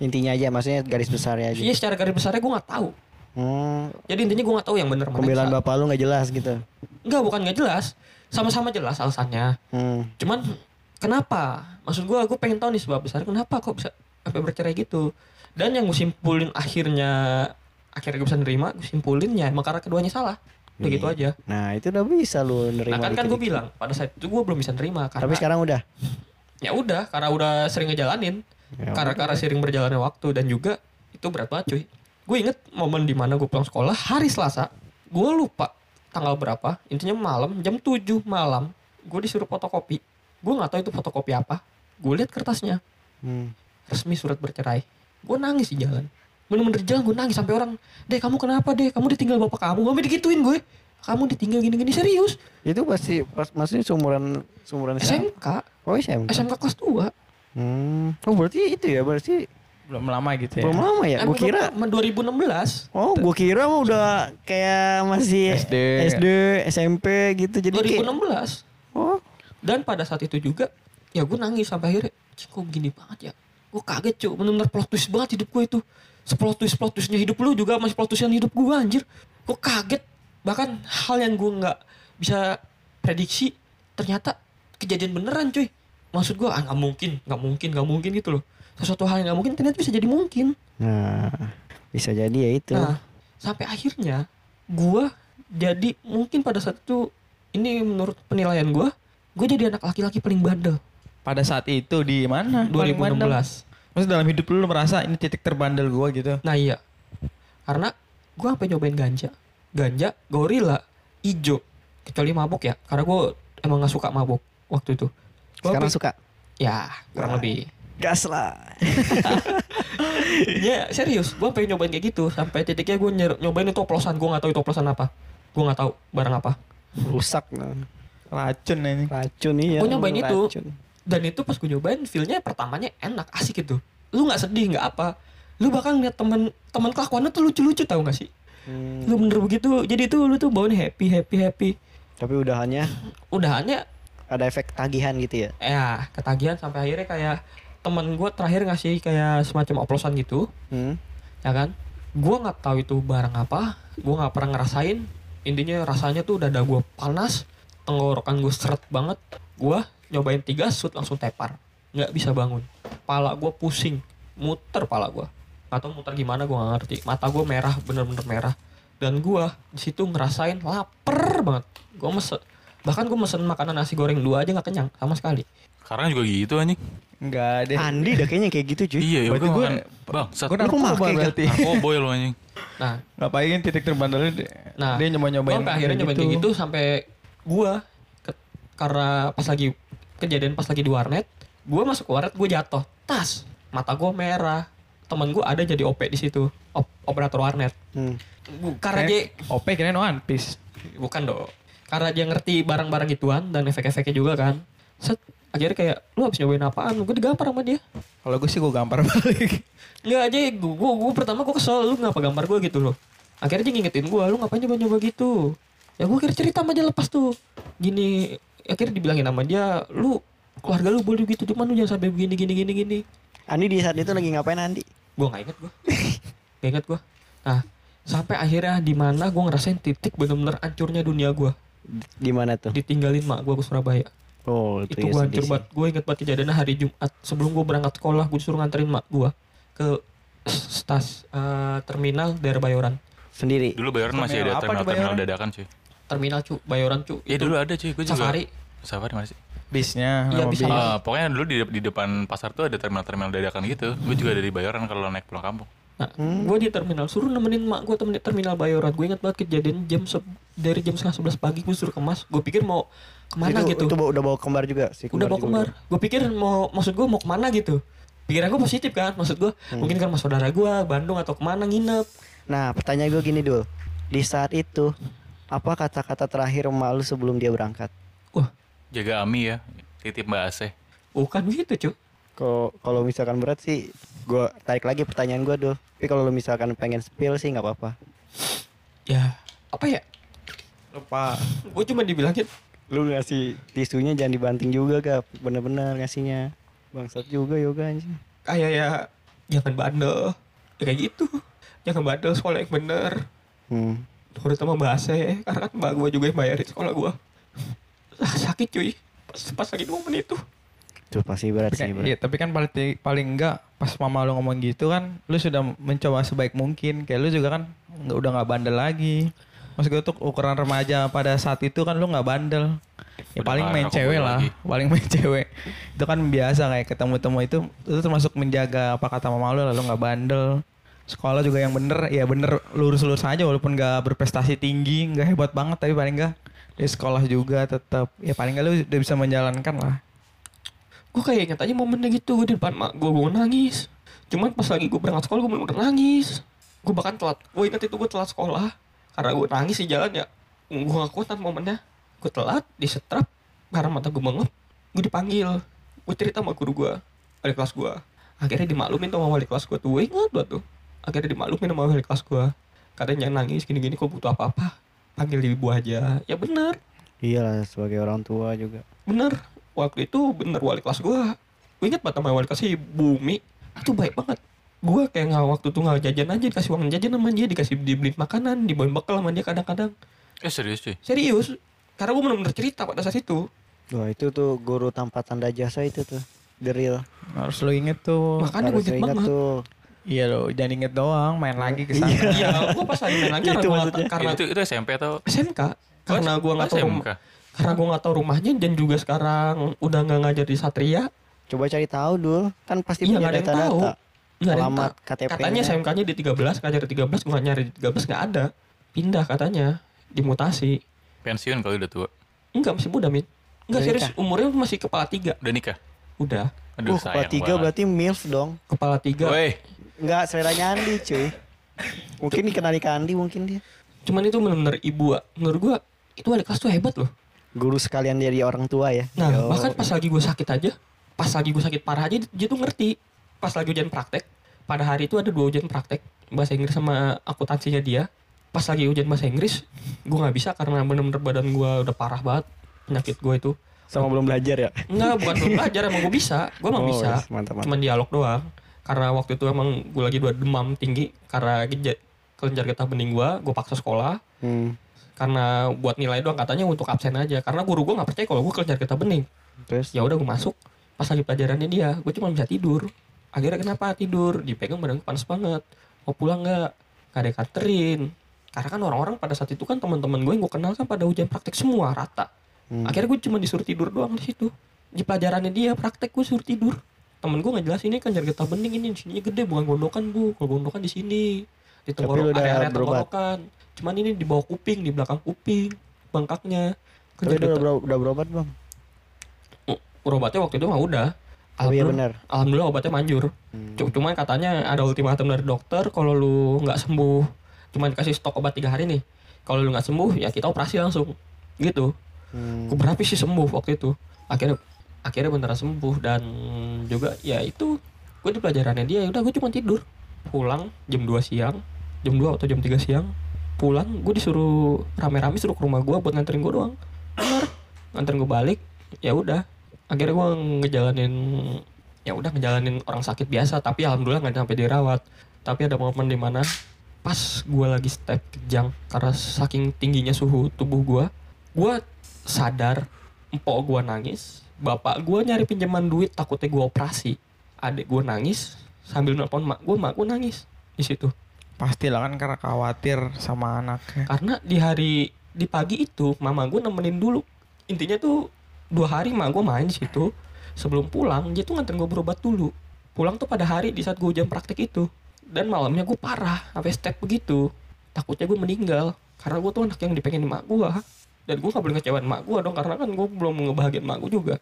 intinya aja maksudnya garis besarnya aja. Iya secara garis besarnya gue nggak tahu. Hmm, Jadi intinya gue gak tahu yang mana yang pembelaan bapak lu nggak jelas gitu. Enggak, bukan gak jelas. Sama-sama jelas alasannya. Hmm. Cuman kenapa? Maksud gue, gue pengen tahu nih sebab besar kenapa kok bisa sampai bercerai gitu. Dan yang gue simpulin akhirnya, akhirnya gue bisa nerima, gue simpulin ya emang karena keduanya salah. Udah gitu aja. Nah itu udah bisa lu nerima. Nah kan kan gue bilang pada saat itu gue belum bisa nerima karena Tapi sekarang udah. ya udah karena udah sering ngejalanin Ya karena karena sering berjalannya waktu dan juga itu berat banget cuy gue inget momen di mana gue pulang sekolah hari Selasa gue lupa tanggal berapa intinya malam jam 7 malam gue disuruh fotokopi gue nggak tahu itu fotokopi apa gue lihat kertasnya Hmm. resmi surat bercerai gue nangis di jalan bener-bener di jalan gue nangis sampai orang deh kamu kenapa deh kamu ditinggal bapak kamu gue digituin gue kamu ditinggal gini-gini serius Itu pasti pas maksudnya seumuran seumuran siapa? SMK Oh SMK. SMK kelas 2 Hmm. Oh berarti itu ya berarti Belum lama gitu ya. belum lama ya. Eh, Gue kira 2016 Oh, gue kira mah udah kayak masih SD. SD, SMP gitu. Jadi kayak 2016 Oh, dan pada saat itu juga ya gue nangis sampai akhirnya "Cing, kok gini banget ya? Gue kaget cuy bener-bener plot twist banget hidup gue itu. Seplot twist plot twistnya hidup lu juga masih plot twistan hidup gue anjir. Gue kaget. Bahkan hal yang gue nggak bisa prediksi ternyata kejadian beneran cuy. Maksud gue ah nggak mungkin nggak mungkin nggak mungkin gitu loh. Sesuatu hal yang nggak mungkin ternyata bisa jadi mungkin. Nah bisa jadi ya itu. Nah, sampai akhirnya gua jadi mungkin pada saat itu ini menurut penilaian gua, gue jadi anak laki-laki paling bandel Pada saat itu di mana? Paling 2016. bandel? Maksudnya dalam hidup lu, lu merasa ini titik terbandel gua gitu. Nah iya, karena gua sampai nyobain ganja, ganja, gorila, ijo, kecuali mabuk ya, karena gua emang gak suka mabuk waktu itu. Gua Sekarang sampai- suka. ya kurang lebih. Gas lah. ya serius, gua pengen nyobain kayak gitu sampai titiknya gua nyer- nyobain itu oplosan, gua nggak tahu itu oplosan apa, gua nggak tahu barang apa. Rusak nah. Racun ini. Racun iya. Gua nyobain itu. racun. dan itu pas gue nyobain feelnya pertamanya enak asik gitu lu nggak sedih nggak apa lu bahkan ngeliat temen temen kelakuannya tuh lucu-lucu tau gak sih Hmm. lu bener begitu jadi itu lu tuh bawanya happy happy happy Tapi udahannya udahannya ada efek tagihan gitu ya. ya ketagihan sampai akhirnya kayak temen gue terakhir ngasih kayak semacam oplosan gitu Hmm. ya kan gue nggak tahu itu barang apa gue nggak pernah ngerasain intinya rasanya tuh udah ada gue panas tenggorokan gue seret banget gue nyobain tiga shoot langsung tepar nggak bisa bangun pala gue pusing muter pala gue atau muter gimana gue nggak ngerti mata gue merah bener-bener merah dan gue di situ ngerasain lapar banget gue mesen Bahkan gue mesen makanan nasi goreng dua aja nggak kenyang sama sekali. Sekarang juga gitu anjing. Enggak deh. Andi dah kayaknya kayak gitu cuy. Iya, ya Berarti gue. Bang, sat. gue narkoba berarti. Narkoboy lo anjing. Nah, Ngapain titik terbandelnya dia, Nah, dia nyoba-nyobain gue akhirnya nyobain kayak gitu sampai gue karena pas lagi kejadian pas lagi di warnet, gue masuk ke warnet gue jatuh, tas, mata gue merah, temen gue ada jadi OP di situ, op- operator warnet. Hmm. Gua- Karena dia OP kirain One Piece. bukan dong, karena dia ngerti barang-barang gituan dan efek-efeknya juga kan. Set, akhirnya kayak lu habis nyobain apaan? Gue digampar sama dia. Kalau gue sih gue gampar balik. Nggak aja, gue, gue, gue pertama gue kesel, lu ngapa gambar gue gitu loh. Akhirnya dia ngingetin gue, lu ngapain nyoba-nyoba gitu. Ya gue akhirnya cerita sama dia lepas tuh. Gini, akhirnya dibilangin sama dia, lu keluarga lu boleh gitu, cuman lu jangan sampai begini, gini, gini, gini. Andi di saat itu lagi ngapain Andi? Gue gak inget gue. gak inget gue. Nah, sampai akhirnya di mana gue ngerasain titik bener-bener hancurnya dunia gue. Di mana tuh? Ditinggalin mak gue ke Surabaya. Oh, itu, Itu ya gue hancur sih. banget. Gue inget banget kejadiannya hari Jumat. Sebelum gue berangkat sekolah, gue disuruh nganterin mak gue ke stas eh, terminal daerah Bayoran. Sendiri. Dulu Bayoran masih Terminal ada terminal-terminal Bayoran? dadakan cuy. Terminal cu, Bayoran cu. Iya Itu dulu ada cuy, gue juga. Safari. Safari mana sih? Bisnya Iya, bis. Ah, pokoknya dulu di, di depan pasar tuh ada terminal-terminal dadakan gitu. Gue juga dari Bayoran kalau naik pulang kampung. Nah, gue di terminal suruh nemenin mak gue temenin terminal Bayoran. Gue inget banget kejadian jam se- dari jam setengah sebelas pagi gue suruh kemas. Gue pikir mau ke mana itu, gitu. Itu bawa- udah bawa kembar juga sih. udah bawa kembar. Gue pikir mau maksud gue mau ke mana gitu. Pikiran gue positif kan, maksud gue mungkin kan sama saudara gue Bandung atau ke mana nginep. Nah, pertanyaan gue gini dul. Di saat itu, apa kata-kata terakhir emak lu sebelum dia berangkat? Wah, Jaga Ami ya, titip Mbak Aseh. bukan gitu cu. Kalau kalau misalkan berat sih, gue tarik lagi pertanyaan gue dul. Tapi kalau lu misalkan pengen spill sih nggak apa-apa. Ya, apa ya? Lupa. Gue cuma dibilangin Lu ngasih tisunya jangan dibanting juga gak bener-bener ngasihnya. Bangsat juga yoga anjing. kayak ya jangan bandel. Ya, kayak gitu. Jangan bandel sekolah yang bener. Hmm. Terutama bahasa karena kan mbak gue juga yang bayarin sekolah gue sakit cuy. Pas, pas lagi dua menit tuh Itu pasti berat Tapi sih berat. iya, tapi kan paling, paling enggak pas mama lu ngomong gitu kan lu sudah mencoba sebaik mungkin. Kayak lu juga kan nggak udah nggak bandel lagi. Maksud gue tuh ukuran remaja pada saat itu kan lu nggak bandel. Ya Udah paling main cewek lah lagi. paling main cewek. Itu kan biasa kayak ketemu-temu itu itu termasuk menjaga apa kata mama lu lalu nggak bandel sekolah juga yang bener ya bener lurus-lurus aja walaupun nggak berprestasi tinggi nggak hebat banget tapi paling enggak di sekolah juga tetap ya paling enggak lu udah bisa menjalankan lah. Gue kayak inget aja momennya gitu di depan mak gue gue nangis. Cuman pas lagi gue berangkat sekolah gue bener-bener nangis. Gue bahkan telat gue inget itu gue telat sekolah. Karena gue nangis di jalan ya gue gak kuat kan momennya. Gue telat disetrap karena mata gue mengep gue dipanggil. Gue cerita sama guru gue wali kelas gue akhirnya dimaklumin sama wali kelas gue tuh gue ingat banget tuh akhirnya dimaklumin sama wali kelas gue katanya jangan nangis gini-gini kok butuh apa-apa? Panggil ibu aja. Ya bener. Iya lah sebagai orang tua juga. bener. Waktu itu bener wali kelas gua. Gue inget banget sama wali kelas si Bumi. Itu baik banget. Gua kayak nggak waktu tuh nggak jajan aja dikasih uang jajan sama dia dikasih dibeliin makanan dibawain bekal sama dia kadang-kadang. Eh serius cuy? serius. Karena gua bener-bener cerita pada saat itu. Wah itu tuh guru tanpa tanda jasa itu tuh. The real. harus lu inget tuh. Makanya gue inget banget. tuh. Iya lo, jangan inget doang, main lagi ke sana. iya gua pas lagi main lagi karena Itu maksudnya. karena itu itu SMP atau SMK karena gua nggak tahu karena gua nggak tahu rumahnya dan juga sekarang udah nggak ngajar di Satria Coba cari tahu dul. Kan pasti Iya, punya nggak ada yang tahu. data-data. Nggak ada yang Alamat tahu. KTP-nya. Katanya SMK-nya di 13, ngajar di 13, gua nyari di 13 nggak ada. Pindah katanya, dimutasi. Pensiun kalau udah tua. Enggak, masih muda, Min. Enggak serius, nikah? umurnya masih kepala tiga. Udah nikah? Udah, Aduh Oh, kepala tiga banget. berarti MILF dong. kepala tiga. Woi, Enggak, seleranya Andi cuy. Mungkin dikenali ke Andi mungkin dia. Cuman itu benar-benar ibu, menurut gua itu wali kelas tuh hebat loh. Guru sekalian dari orang tua ya. Nah, Yo. bahkan pas lagi gue sakit aja, pas lagi gue sakit parah aja, dia tuh ngerti. Pas lagi ujian praktek, pada hari itu ada dua ujian praktek, bahasa Inggris sama akuntansinya dia. Pas lagi ujian bahasa Inggris, gue nggak bisa karena bener-bener badan gue udah parah banget penyakit gue itu. sama belum belajar ya. Enggak, bukan belum belajar, emang gue bisa, gue emang Oh, bisa. yes, mantap, mantap. Cuman dialog doang. Karena waktu itu emang gue lagi dua demam tinggi karena kelenjar getah bening gue, gue paksa sekolah. Hmm. karena buat nilai doang katanya untuk absen aja. Karena guru gue nggak percaya kalau gue kelenjar getah bening. Terus? Ya udah gue masuk. Pas lagi pelajarannya dia gue cuma bisa tidur. Akhirnya kenapa tidur? Dipegang badan panas banget. Mau pulang nggak? Gak ada yang kanterin karena kan orang-orang pada saat itu kan teman-teman gue yang gue kenal kan pada ujian praktek semua rata. Hmm. Akhirnya gue cuma disuruh tidur doang di situ. Di pelajarannya dia praktek gue suruh tidur. Temen gue nggak jelas ini kan jarak getah bening ini di sini gede bukan gondokan bu. Kalau gondokan di sini di tenggorok area berobat? tenggorokan. Cuman ini di bawah kuping di belakang kuping bengkaknya. Kan Tapi udah, getah. bero- udah berobat belum? Berobatnya waktu itu mah udah. Oh iya Alhamdulillah- benar. Alhamdulillah obatnya manjur. Hmm. Cuman katanya ada ultimatum dari dokter kalau lu nggak sembuh, cuma dikasih stok obat tiga hari nih. Kalau lu nggak sembuh ya kita operasi langsung. Gitu. Hmm. Gue berapa sih sembuh waktu itu. Akhirnya akhirnya beneran sembuh dan juga ya itu gue di pelajarannya dia ya udah gue cuma tidur. Pulang jam 2 siang, jam 2 atau jam 3 siang. Pulang gue disuruh rame-rame suruh ke rumah gue buat nganterin gue doang. Bener. Nganterin gue balik, ya udah. Akhirnya gue ngejalanin ya udah ngejalanin orang sakit biasa tapi alhamdulillah nggak sampai dirawat tapi ada momen di mana pas gue lagi step kejang karena saking tingginya suhu tubuh gue gue sadar empok gue nangis bapak gue nyari pinjaman duit takutnya gue operasi. Adik gue nangis sambil nelpon mak gue mak gue nangis di situ. Pastilah kan karena khawatir sama anaknya. karena di hari di pagi itu mama gue nemenin dulu. Intinya tuh dua hari mak gue main di situ. Sebelum pulang dia tuh nganterin gue berobat dulu. Pulang tuh pada hari di saat gue jam praktek itu. Dan malamnya gue parah sampai step begitu. Takutnya gue meninggal karena gue tuh anak yang dipengen mak gue dan gue gak boleh ngecewain mak gue dong karena kan gue belum ngebahagiain mak gue juga.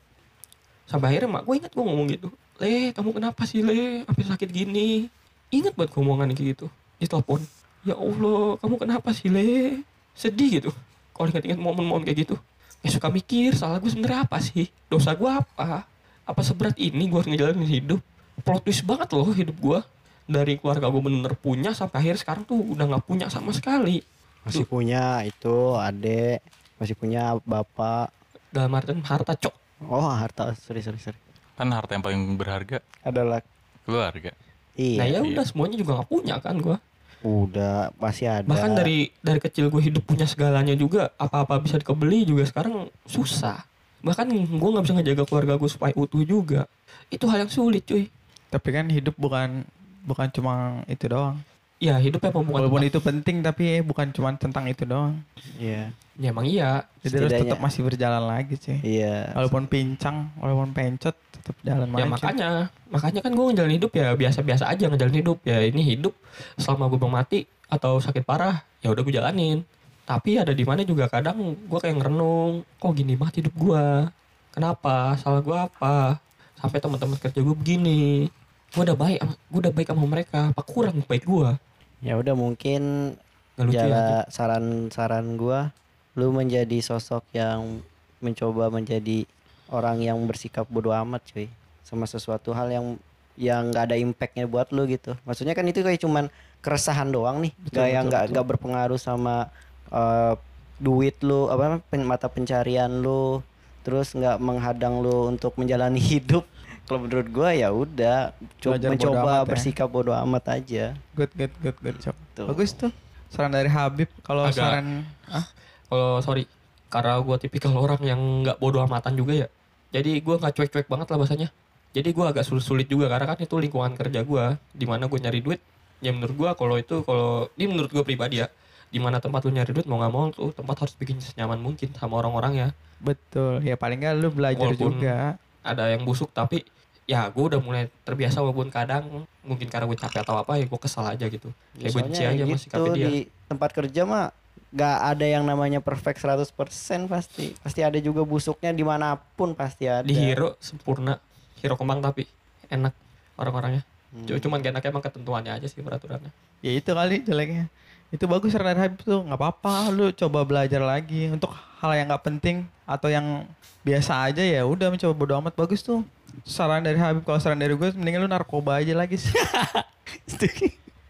Sampai akhirnya mak gue ingat gue ngomong gitu le kamu kenapa sih le? Sampai sakit gini? Ingat buat ngomongan kayak gitu di telepon ya allah kamu kenapa sih le? Sedih gitu. Kalau ingat-ingat momen-momen kayak gitu ya suka mikir salah gue sebenarnya apa sih? Dosa gue apa? Apa seberat ini gue harus ngejalanin hidup? Plot twist banget loh hidup gue dari keluarga gue bener punya sampai akhir sekarang tuh udah nggak punya sama sekali. Masih punya itu adek, masih punya bapak. dalam artian harta cok Oh harta, sorry sorry sorry. Kan harta yang paling berharga Adalah keluarga. iya. nah ya iya. udah semuanya juga nggak punya kan gue Udah masih ada. bahkan dari dari kecil gue hidup punya segalanya juga apa-apa bisa dikebeli juga sekarang susah bahkan gue nggak bisa ngejaga keluarga gue supaya utuh juga itu hal yang sulit cuy Tapi kan hidup bukan bukan cuma itu doang. Ya hidup emang bukan Walaupun itu penting tapi bukan cuma tentang itu doang. Iya. ya emang iya. Jadi harus tetap masih berjalan lagi cuy. Iya. Walaupun pincang, walaupun pencet, tetap jalan ya makanya. Makanya kan gue ngejalanin hidup ya biasa-biasa aja ngejalanin hidup. Ya ini hidup. Selama gue belum mati atau sakit parah ya udah gue jalanin. Tapi ada di mana juga kadang gue kayak ngerenung kok gini banget hidup gue kenapa? Salah gue apa? Sampai teman-teman kerja gue begini gue udah baik gue udah baik sama mereka. Apa kurang baik gue Ya udah mungkin nggak lucu ya jala saran-saran gua lu menjadi sosok yang mencoba menjadi orang yang bersikap bodoh amat cuy. Sama sesuatu hal yang yang nggak ada impactnya buat lu gitu. Maksudnya kan itu kayak cuman keresahan doang nih. Betul, gak yang betul, nggak betul. nggak berpengaruh sama eh, duit lu apa pen- mata pencarian lu. Terus nggak menghadang lu untuk menjalani hidup kalau menurut gua ya udah coba Belajar bodo mencoba amat ya. bersikap bodoh amat aja Good, good, good, good, Cok. Tuh. Bagus tuh. Saran dari Habib. Kalau saran, ah, kalau sorry karena gue tipikal orang yang nggak bodoh amatan juga ya jadi gue nggak cuek-cuek banget lah bahasanya jadi gue agak sulit-sulit juga karena kan itu lingkungan kerja gue di mana gue nyari duit ya menurut gue kalau itu kalau ini menurut gue pribadi ya di mana tempat lu nyari duit mau nggak mau tuh tempat harus bikin senyaman mungkin sama orang-orang ya betul. Ya paling nggak lu belajar Walaupun- juga. Ada yang busuk tapi ya gue udah mulai terbiasa walaupun kadang mungkin karena gue capek atau apa ya gue kesal aja gitu. Ya, kayak benci aja gitu, sama sikapnya dia di tempat kerja mah gak ada yang namanya perfect 100% pasti. Pasti ada juga busuknya di mana pun pasti ada. Di hero sempurna. Hero kembang tapi enak orang-orangnya. Hmm. Cuma- cuman gak enaknya emang ketentuannya aja sih peraturannya. Ya itu kali jeleknya. Itu bagus saran dari Habib tuh. nggak apa-apa. Lu coba belajar lagi untuk hal yang nggak penting atau yang biasa aja ya udah mencoba bodo amat bagus tuh. Saran dari Habib kalau saran dari gue mendingan lu narkoba aja lagi sih.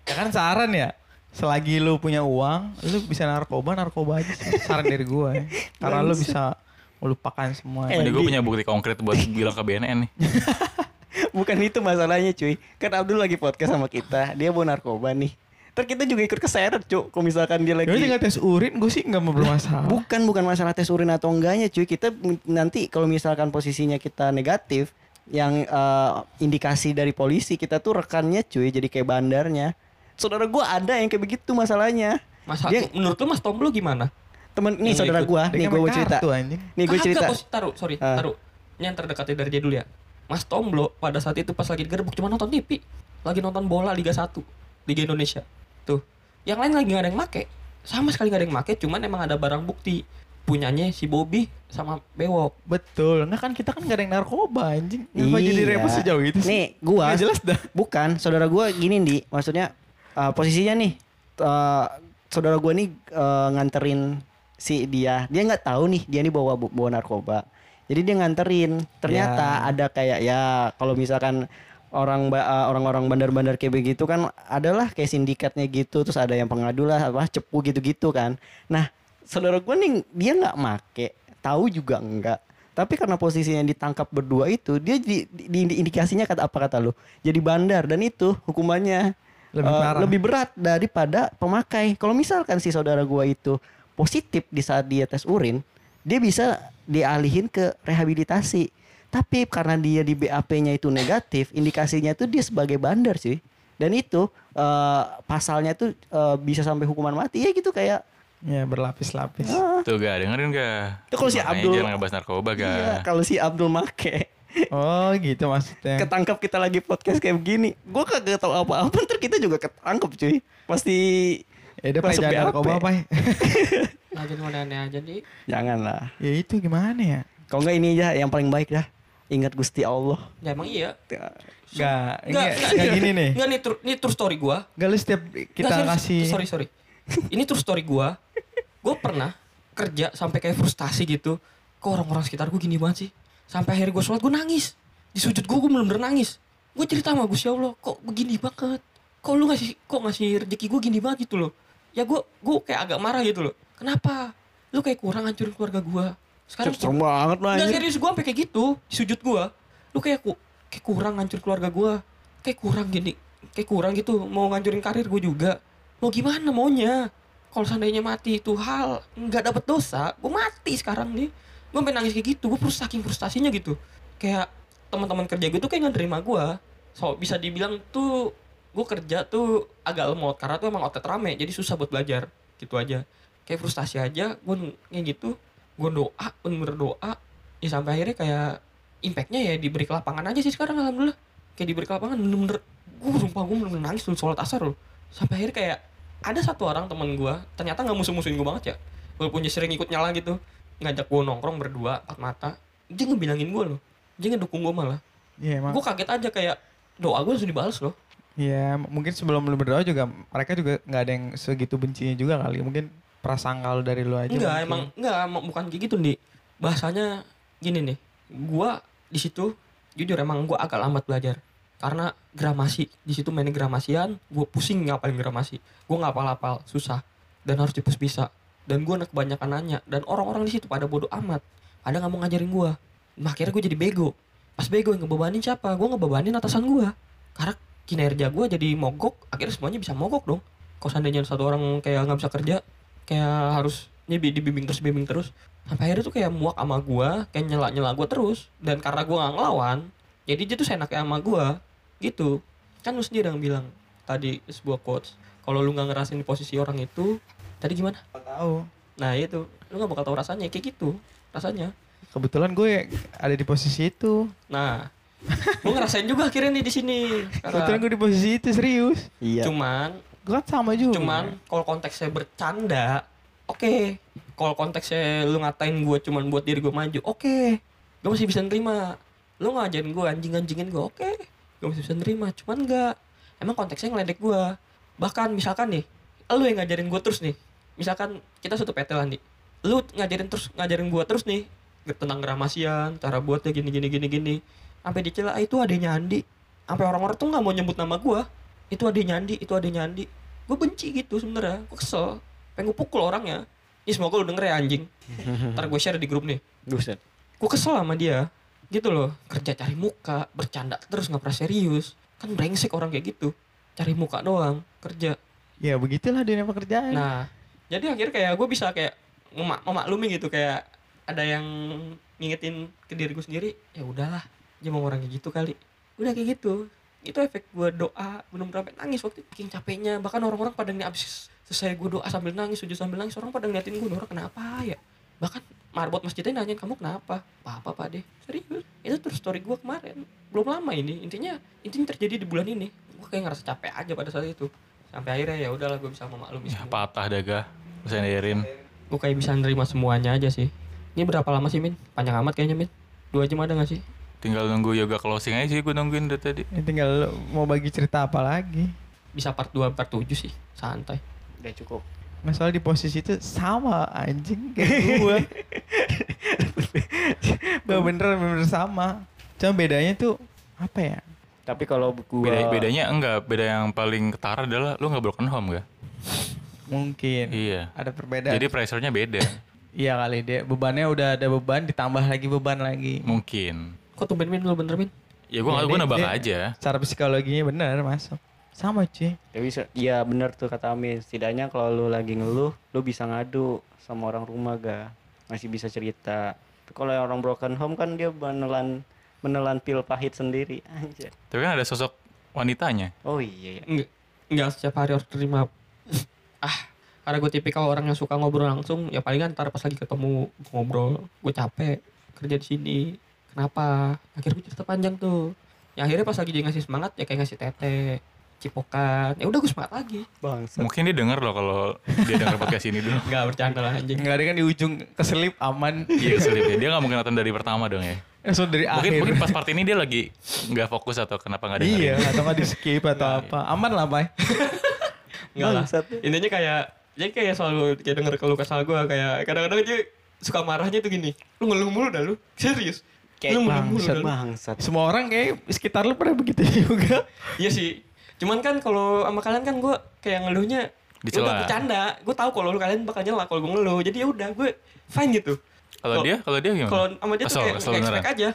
ya kan saran ya. Selagi lu punya uang, lu bisa narkoba, narkoba aja sih. Saran dari gue. ya. Karena lu bisa melupakan semua. Eh, Ini gue punya bukti konkret buat bilang ke BNN nih. bukan itu masalahnya cuy kan Abdul lagi podcast sama kita dia bawa narkoba nih Ntar kita juga ikut keseret cuk kalau misalkan dia lagi Lu tinggal tes urin, gue sih nggak mau bermasalah. bukan bukan masalah tes urin atau enggaknya cuy kita nanti kalau misalkan posisinya kita negatif yang eh, indikasi dari polisi kita tuh rekannya cuy jadi kayak bandarnya saudara gua ada yang kayak begitu masalahnya Masa Dia- menurut lu Mas Tom lu gimana? temen nih Yang saudara Dia nih kan mau cerita nih gue cerita Bos. taruh, sorry, Ah. taruh. Ini yang terdekatnya dari dia dulu ya. Mas Tomblo pada saat itu pas lagi digerebek cuma nonton TV. Lagi nonton bola Liga 1. Liga Indonesia. Tuh. Yang lain lagi gak ada yang make. Sama sekali gak ada yang make, cuman emang ada barang bukti. Punyanya si Bobby sama Bewok. Betul. Nah kan kita kan gak ada yang narkoba anjing. Kenapa jadi Iya. repot sejauh itu sih? Nih, gua Nggak jelas dah. Bukan, saudara gua gini di, maksudnya uh, posisinya nih uh, saudara gua nih uh, nganterin si dia. Dia nggak tahu nih dia nih bawa bawa narkoba. Jadi dia nganterin. Ternyata Ya. ada kayak ya kalau misalkan orang ba- uh, orang-orang bandar-bandar kayak begitu kan adalah kayak sindikatnya gitu terus ada yang pengadu lah apa cepu gitu-gitu kan. Nah, saudara gua nih dia nggak make, tahu juga enggak. Tapi karena posisinya ditangkap berdua itu, dia di, di- di- indikasinya kata apa kata lu? Jadi bandar dan itu hukumannya Lebih eh, parah. lebih berat daripada pemakai. Kalau misalkan si saudara gua itu positif di saat dia tes urin, dia bisa dialihin ke rehabilitasi. Tapi karena dia di BAP-nya itu negatif, indikasinya itu dia sebagai bandar sih. Dan itu eh, pasalnya tuh eh, bisa sampai hukuman mati ya gitu kayak Ya berlapis-lapis. Tuh gak dengerin gak? Itu kalau si Abdul- jangan ngebahas narkoba gak? Iya, kalau si Abdul make Oh gitu maksudnya. ketangkap kita lagi podcast kayak begini, gua kagak tahu apa-apa, ntar kita juga ketangkep cuy. Pasti Ya udah Pak jangan narkoba Pak. Lagi aneh aja nih. Janganlah. ya itu gimana ya? Kalau enggak ini aja yang paling baik dah. Ingat Gusti Allah. Ya emang iya. Gak, Nggak, nggak, nggak. nggak gini nih. Enggak nih ini true story gua. Gak lu setiap kita serius. kasih sorry sorry. Ini true story gua. Gua pernah kerja sampai kayak frustasi gitu. Kok orang-orang sekitar gua gini banget sih? Sampai akhirnya gua sholat gua nangis. Di sujud gua gua bener-bener nangis. Gua cerita sama Gusti Allah, kok begini banget? Kok lu ngasih kok ngasih rezeki gua gini banget gitu loh. Ya gua gua kayak agak marah gitu loh. Kenapa? Lu kayak kurang hancurin keluarga gua. Sekarang Serem banget lu Nggak serius gue sampai kayak gitu sujud gue lu kayak ku kayak kurang ngancur keluarga gue kayak kurang gini kayak kurang gitu mau ngancurin karir gue juga. Mau gimana maunya? Kalau seandainya mati itu hal nggak dapet dosa gue mati sekarang nih. Gue sampai nangis kayak gitu gue saking frustasinya gitu. Kayak teman-teman kerja gue tuh kayak nggak nerima gue so bisa dibilang tuh gue kerja tuh agak lemot karena tuh emang otot rame jadi susah buat belajar. Gitu aja. Kayak frustasi aja gue kayak gitu gue doa bener doa ya sampai akhirnya kayak impactnya ya diberi ke lapangan aja sih sekarang alhamdulillah. Kayak diberi ke lapangan bener-bener gue sumpah gue bener-bener nangis tuh sholat asar loh. Sampai akhirnya kayak ada satu orang temen gue ternyata nggak musuh-musuhin gue banget ya. Walaupun dia sering ikut nyala gitu ngajak gue nongkrong berdua empat mata. Dia ngebilangin gue loh. Dia ngedukung gue malah. Iya emang. Gue kaget aja kayak doa gue langsung dibales loh. Iya, mungkin sebelum lu berdoa juga mereka juga nggak ada yang segitu bencinya juga kali. Mungkin prasangka lu dari lu aja. Enggak, mungkin. emang enggak bukan kayak gitu, Di. Bahasanya gini nih. Gua di situ jujur emang gua agak lambat belajar. Karena gramasi, di situ main gramasian, gua pusing ngapalin gramasi. Gua nggak hafal-hafal, susah dan harus dipus bisa. Dan gua anak kebanyakan nanya dan orang-orang di situ pada bodoh amat. Pada nggak mau ngajarin gua. Nah, akhirnya gua jadi bego. Pas bego yang ngebebanin siapa? Gua ngebebanin atasan gua. Karena kinerja gua jadi mogok, akhirnya semuanya bisa mogok dong. Kalau seandainya satu orang kayak nggak bisa kerja, kayak harus ini dibimbing terus bimbing terus sampai akhirnya tuh kayak muak sama gua kayak nyela nyela gua terus dan karena gua nggak ngelawan jadi dia tuh seenaknya sama gua gitu kan lu sendiri yang bilang tadi sebuah quotes kalau lu nggak ngerasain di posisi orang itu tadi gimana Nggak tahu. nah itu lu nggak bakal tahu rasanya kayak gitu rasanya Kebetulan gue ada di posisi itu. nah gua ngerasain juga akhirnya nih di sini Kebetulan gue di posisi itu serius. Iya. cuman Gue kan sama juga. cuman kalau konteksnya bercanda oke. Kalau konteksnya lu ngatain gue cuman buat diri gue maju oke. Gue masih bisa nerima. Lu ngajarin gue anjing-anjingin gue oke. Gue masih bisa nerima cuman enggak emang konteksnya ngeledek gue bahkan misalkan nih lu yang ngajarin gue terus nih. Misalkan kita satu PT lah nih. Lu ngajarin terus ngajarin gue terus nih. Tentang gramasian cara buatnya gini gini gini gini. Sampai dicela "Ah, itu adanya Andi. Sampai orang-orang tuh nggak mau nyebut nama gue itu adanya Andi itu adanya Andi gue benci gitu sebenarnya. Gue kesel. Pengen gue pukul orangnya. Ini semoga lu denger ya anjing. Ntar gue share di grup nih. Buset. gue kesel sama dia. Gitu loh. Kerja cari muka bercanda terus nggak pernah serius. Kan brengsek orang kayak gitu. Cari muka doang kerja. Ya begitulah dunia pekerjaan. nah jadi akhirnya kayak gue bisa kayak memak memaklumi gitu. Kayak ada yang ngingetin ke diri gue sendiri ya udahlah dia mau orang kayak gitu kali. Udah kayak gitu itu efek gue doa bener-bener sampai nangis. Waktu itu saking capeknya. Bahkan orang-orang pada ini abis selesai gue doa sambil nangis sujud sambil nangis orang pada ngeliatin gue orang kenapa ya? Bahkan marbot masjidnya nanyain kamu kenapa? Apa apa pak deh. Serius? Itu terus story gue kemarin. Belum lama ini. Intinya intinya terjadi di bulan ini. Gue kayak ngerasa capek aja pada saat itu. Sampai akhirnya ya udahlah gue bisa memaklumi Ya, semua. patah daga. Bisa nairin. gue kayak bisa nerima semuanya aja sih. Ini berapa lama sih min? Panjang amat kayaknya min. Dua jam ada gak sih Tinggal nunggu yoga closing aja sih gue nungguin dari tadi. Ya, tinggal mau bagi cerita apa lagi. bisa part 2 part 7 sih santai Udah cukup. Masalah di posisi itu sama anjing kayak gue. Gak bener bener sama. Cuma bedanya tuh apa ya? Tapi kalau gua Beda, bedanya enggak, beda yang paling ketara adalah lu nggak broken home gak? Mungkin Iya. ada perbedaan. Jadi pressure-nya beda. iya kali dia bebannya udah ada beban ditambah lagi beban lagi. Mungkin. Kok tuh min lu bener min Ya gue Ya, gue dia- aja. Secara psikologinya bener masuk. Sama cuy. Ya bisa, iya bener tuh kata Amin. Setidaknya kalau lu lagi ngeluh, lu bisa ngadu sama orang rumah ga, masih bisa cerita. Tapi kalau yang orang broken home kan dia menelan menelan pil pahit sendiri. Anjir. Tapi kan ada sosok wanitanya. Oh iya, iya. Enggak, enggak setiap hari harus terima. ah, karena gue tipikal orang yang suka ngobrol langsung, ya palingan ntar pas lagi ketemu ngobrol, gue capek kerja di sini. Kenapa? Akhirnya gue cerita panjang tuh. Ya akhirnya pas lagi dia ngasih semangat, ya kayak ngasih tete, cipokan. Ya udah gue semangat lagi. Bangsa. Mungkin dia denger loh kalau dia denger podcast ini dulu. Enggak bercanda lah anjing. Enggak ada kan di ujung keselip aman. Iya keselip ya. Dia gak mungkin nonton dari pertama dong ya. Langsung dari Mungkin akhir. mungkin pas part ini dia lagi nggak fokus atau kenapa nggak dengerin. Iya, atau nggak di skip atau apa. Aman lah, Pak. Enggak lah. Intinya kayak jadi kayak selalu kayak denger keluh kesal gue kayak kadang-kadang dia suka marahnya tuh gini. Lu ngeluh mulu dah lu. Serius. Kayak lu bangsat. Bangsat. Semua orang kayak sekitar lu pada begitu juga. Iya sih. Cuman kan kalau sama kalian kan gue kayak ngeluhnya Dicela. udah bercanda. Gue tahu kalau lu kalian bakal nyela kalau gue ngeluh. Jadi ya udah gue fine gitu. Kalau dia, kalau dia gimana? Kalau sama dia tuh kayak kayak expect aja.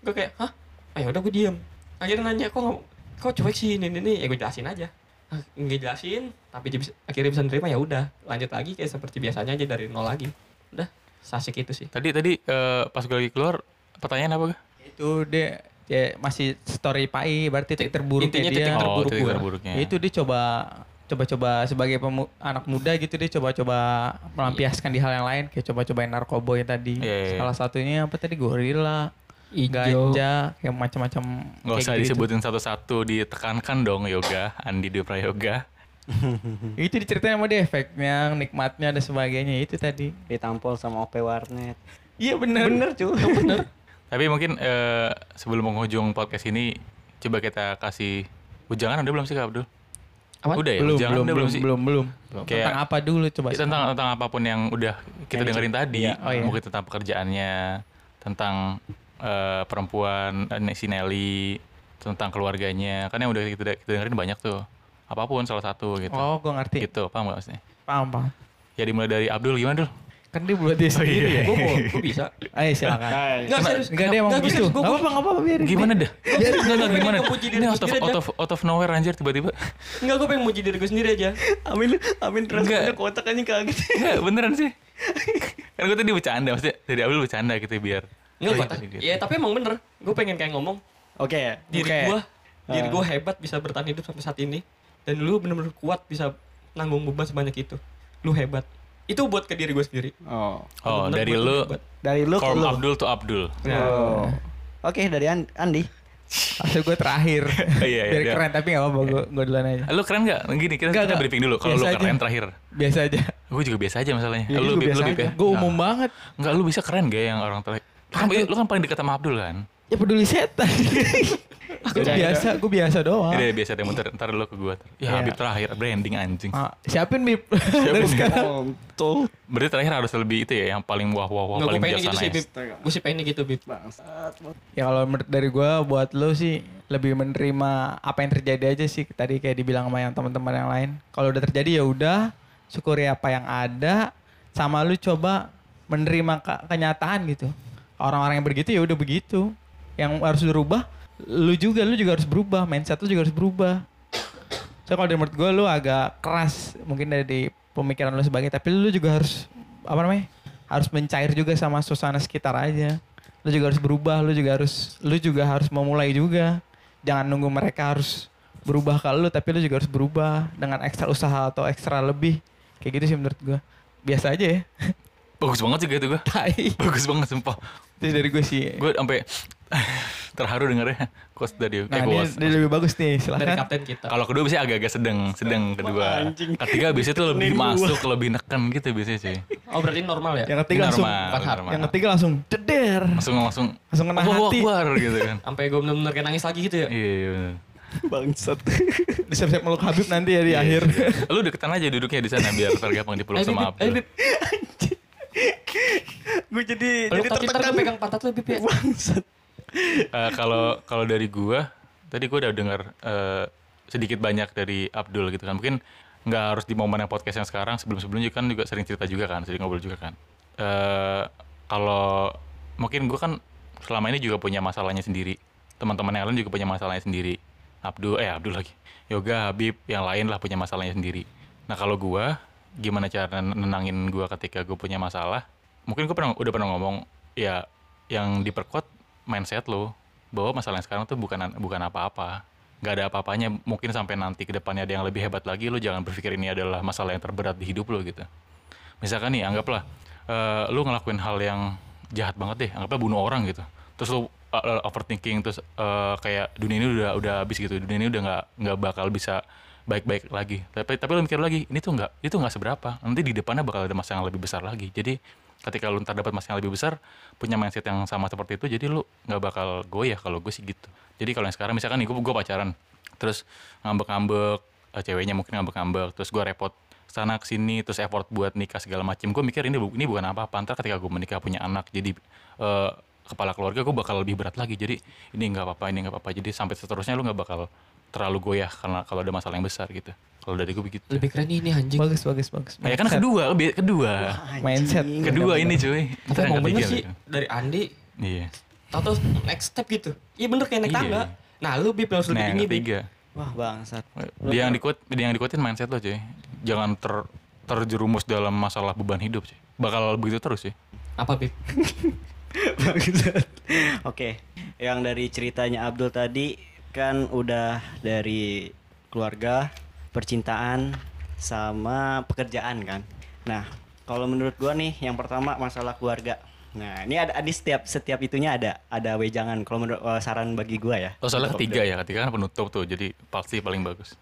gue kayak, "Hah? Ah ya udah gue diem." Akhirnya nanya, "Kok nggak- kok cuek sih ini ini?" Ya gue jelasin aja. Ah, Nggak jelasin, tapi dia bisa, akhirnya bisa nerima ya udah. Lanjut lagi kayak seperti biasanya aja dari nol lagi. Udah, sasik itu sih. Tadi tadi eh, pas gue lagi keluar pertanyaan apa gak? Itu dia ya masih story Pai berarti titik terburuk Intinya dia. titik Oh, terburuk titik gua. terburuknya. Ya, itu dia coba coba-coba sebagai pemu- anak muda gitu dia coba-coba melampiaskan di hal yang lain kayak coba-cobain narkoboy tadi. Iya, iya. Salah satunya apa tadi gorila, Ijo. ganja, kayak macam-macam Gak usah gitu. disebutin satu-satu, ditekankan dong yoga, Andi Dwi Prayoga. Itu diceritain sama dia efeknya, nikmatnya dan sebagainya itu tadi. Ditampol sama OP warnet. Iya bener. Bener cuy. Bener. Tapi mungkin eh, sebelum menghujung podcast ini, coba kita kasih ujangan udah belum sih Kak Abdul? Apa? Udah ya, belum, ujangan belum, udah belum, sih? belum, belum, Kayak- Tentang apa dulu coba? Ya, tentang tentang apa pun yang udah kita Yang dengerin tadi, Iya, oh iya. mungkin tentang pekerjaannya, tentang eh, perempuan eh, si Nelly, tentang keluarganya, kan yang udah kita, kita dengerin banyak tuh. Apa pun salah satu gitu. Oh, gue ngerti. Gitu, paham gak maksudnya? Paham, paham. Ya dimulai dari Abdul gimana Dul? Kan dia buat dia sendiri ya. Gue gue bisa. Ayo silakan. Enggak serius. Enggak dia emang Nggak, gua gitu. Gak apa-apa, gak apa-apa biarin. Gimana dah? Biar Enggak, enggak, gimana? Ini gua out of, out of, out of nowhere anjir tiba-tiba. Enggak, gue pengen muji diri gue sendiri aja. Amin, amin Enggak. kotak aja kaget. Enggak, beneran sih. kan gue tadi bercanda, maksudnya dari Abdul bercanda gitu biar. Enggak, Oh, kata. gitu. Ya, tapi emang bener. Gue pengen kayak ngomong, Oke. diri gue diri Ah. gue hebat bisa bertahan hidup sampai saat ini dan lu bener-bener kuat bisa nanggung beban sebanyak itu lu hebat itu buat ke diri gue sendiri Oh. Oh, dari lu. Dari lu ke from lu. Abdul to Abdul. Oh. Oke, dari An- Andi. Asal gue terakhir. Iya, iya, Biar iya. keren, tapi gak apa-apa. Gue, gue duluan aja. Lu keren gak? Gini, kita, Enggak, kita enggak. briefing dulu. Kalau lu aja. keren terakhir. Biasa aja. Gue juga biasa aja masalahnya. Iya, lu, biasa lu bip aja. ya? Gue umum banget. Enggak, lu bisa keren gak yang orang terakhir? Kan, lu kan paling dekat sama Abdul kan? Ya peduli setan. gue biasa, gue biasa doang. Jadi biasa deh muter ntar lu ke gua. Ya Iya. Habib terakhir branding anjing. Ah, siapin Bib. Dari sekarang. Tuh. Berarti terakhir harus lebih itu ya yang paling wah wah wah gue paling gitu biasa sih nice. Bib gue sih pengen gitu Bib. Ya kalau menurut dari gue buat lo sih lebih menerima apa yang terjadi aja sih. Tadi kayak dibilang sama yang teman-teman yang lain. Kalau udah terjadi ya udah syukuri apa yang ada. Sama lu coba menerima ke- kenyataan gitu. Orang-orang yang begitu ya udah begitu. Yang harus dirubah, lu juga lu juga harus berubah. Mindset lu juga harus berubah. So kalau dari menurut gue lu agak keras mungkin dari pemikiran lu sebagai tapi lu juga harus apa namanya harus mencair juga sama suasana sekitar aja. Lu juga harus berubah, lu juga harus lu juga harus memulai juga. Jangan nunggu mereka harus berubah kalau lu tapi lu juga harus berubah dengan ekstra usaha atau ekstra lebih kayak gitu sih menurut gua biasa aja ya Bagus banget juga itu gue. tai Bagus banget sumpah. itu dari gue sih Gue sampai terharu dengarnya quotes dari eh nah ini, quotes. ini lebih bagus nih Dari silahkan kapten kita. Kalau kedua biasanya agak-agak sedang, sedang kedua. Ketiga biasanya tuh lebih masuk, lebih neken gitu biasanya sih. Oh berarti normal ya? yang ketiga langsung Normal, normal. yang ketiga langsung ceder langsung langsung langsung kena Allahu hati Akbar gitu kan. Sampai gue bener-bener kayak nangis lagi gitu ya? Iya, iya. Bangsat. siap-siap meluk Habib nanti ya di akhir Lu deketan aja duduknya di sana biar tergampang dipeluk Eh, sama Bib, eh, gue jadi Lu jadi tertekan pegang pantat lu, Bib ya? Bangsat. Eh, Kalau kalau dari gua, tadi gua udah dengar eh, sedikit banyak dari Abdul gitu kan. Mungkin nggak harus di momen yang podcast yang sekarang. Sebelum-sebelumnya kan juga sering cerita juga kan, sering ngobrol juga kan. Eh, Kalau mungkin gua kan selama ini juga punya masalahnya sendiri. Teman-teman yang lain juga punya masalahnya sendiri. Abdul, eh Abdul lagi. Yoga, Habib, yang lain lah punya masalahnya sendiri. Nah kalau gua, gimana cara nenangin gua ketika gue punya masalah? Mungkin gue pernah udah pernah ngomong, ya yang diperkuat mindset lo bahwa masalah yang sekarang tuh bukan bukan apa-apa. Nggak ada apa-apanya mungkin sampai nanti ke depannya ada yang lebih hebat lagi lo jangan berpikir ini adalah masalah yang terberat di hidup lo gitu. Misalkan nih anggaplah eh, lu ngelakuin hal yang jahat banget deh anggaplah bunuh orang gitu. Terus lu uh, overthinking terus eh, kayak dunia ini udah udah habis gitu. Dunia ini udah nggak nggak bakal bisa baik-baik lagi. Tapi tapi lu mikir lagi ini tuh nggak itu nggak seberapa. Nanti di depannya bakal ada masalah yang lebih besar lagi. Jadi ketika lu ntar dapat masalah yang lebih besar punya mindset yang sama seperti itu jadi lu nggak bakal goyah kalau gue sih gitu. Jadi kalau yang sekarang misalkan nih gue gue pacaran terus ngambek-ngambek eh, ceweknya mungkin ngambek-ngambek terus gue repot sana ke sini terus effort buat nikah segala macem gue mikir ini ini bukan apa-apa. Ntar ketika gue menikah punya anak jadi eh, kepala keluarga gue bakal lebih berat lagi. Jadi ini nggak apa-apa ini nggak apa-apa. Jadi sampai seterusnya lu nggak bakal terlalu goyah karena kalau ada masalah yang besar gitu kalau dari gue begitu Lebih keren ini anjing. bagus bagus bagus ya kan kedua lebih kedua mindset kedua ini cuy Tapi Kita emang nggak bener sih gitu. dari Andi iya tau next step gitu. Iya bener kayak naik Iya. tangga. Nah lu Bib harus lebih nah tinggi Bib. Wah, bangsat. dia yang dikut dia yang dikutin mindset lo cuy jangan ter terjerumus dalam masalah beban hidup cuy bakal begitu terus sih Apa Bib? Bangsat. Oke, yang dari ceritanya Abdul tadi kan udah dari keluarga, percintaan, sama pekerjaan kan. Nah, kalau menurut gua nih, yang pertama masalah keluarga. Nah, ini ada di setiap setiap itunya ada ada wejangan. Kalau menurut eh, saran bagi gua ya. Oh soalnya ketiga ya, ketiga kan penutup tuh, jadi pasti paling bagus.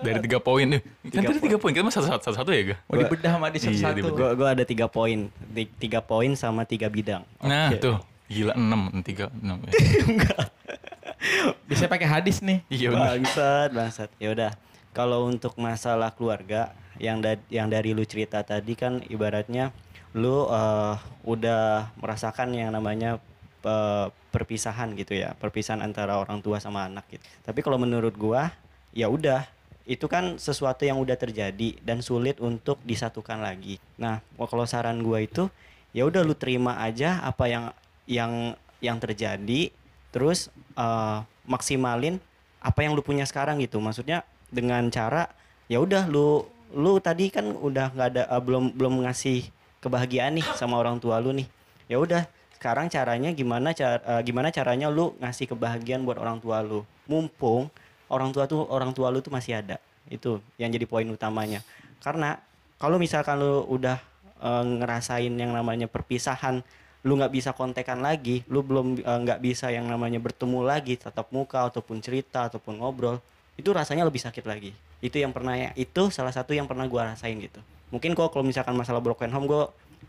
Dari tiga poin nih, kan tadi tiga poin, kita mah satu satu satu ya ga? mau dibedah sama di Iya, satu-satu. Gua gua ada tiga poin, Ti- tiga poin sama tiga bidang. Nah tuh, gila enam, tiga enam. ya. bisa pakai hadis nih. Iya benar. bangsat bangsat. Ya udah. Kalau untuk masalah keluarga yang da- yang dari lu cerita tadi kan ibaratnya lu eh, udah merasakan yang namanya eh, perpisahan gitu ya. Perpisahan antara orang tua sama anak gitu. Tapi kalau menurut gua ya udah. Itu kan sesuatu yang udah terjadi dan sulit untuk disatukan lagi. Nah kalau saran gua itu ya udah lu terima aja apa yang yang yang terjadi terus eh, maksimalin apa yang lu punya sekarang gitu. Maksudnya dengan cara ya udah lu lu tadi kan udah nggak ada eh, belum belum ngasih kebahagiaan nih sama orang tua lu nih. Ya udah sekarang caranya gimana cara gimana caranya lu ngasih kebahagiaan buat orang tua lu? Mumpung orang tua tuh orang tua lu tuh masih ada. Itu yang jadi poin utamanya. Karena kalau misalkan lu udah eh, ngerasain yang namanya perpisahan lu nggak bisa kontekan lagi lu belum eh, nggak bisa yang namanya bertemu lagi tatap muka ataupun cerita ataupun ngobrol itu rasanya lebih sakit lagi. Itu yang pernah ya itu salah satu yang pernah gua rasain gitu. Mungkin kok kalau misalkan masalah broken home gua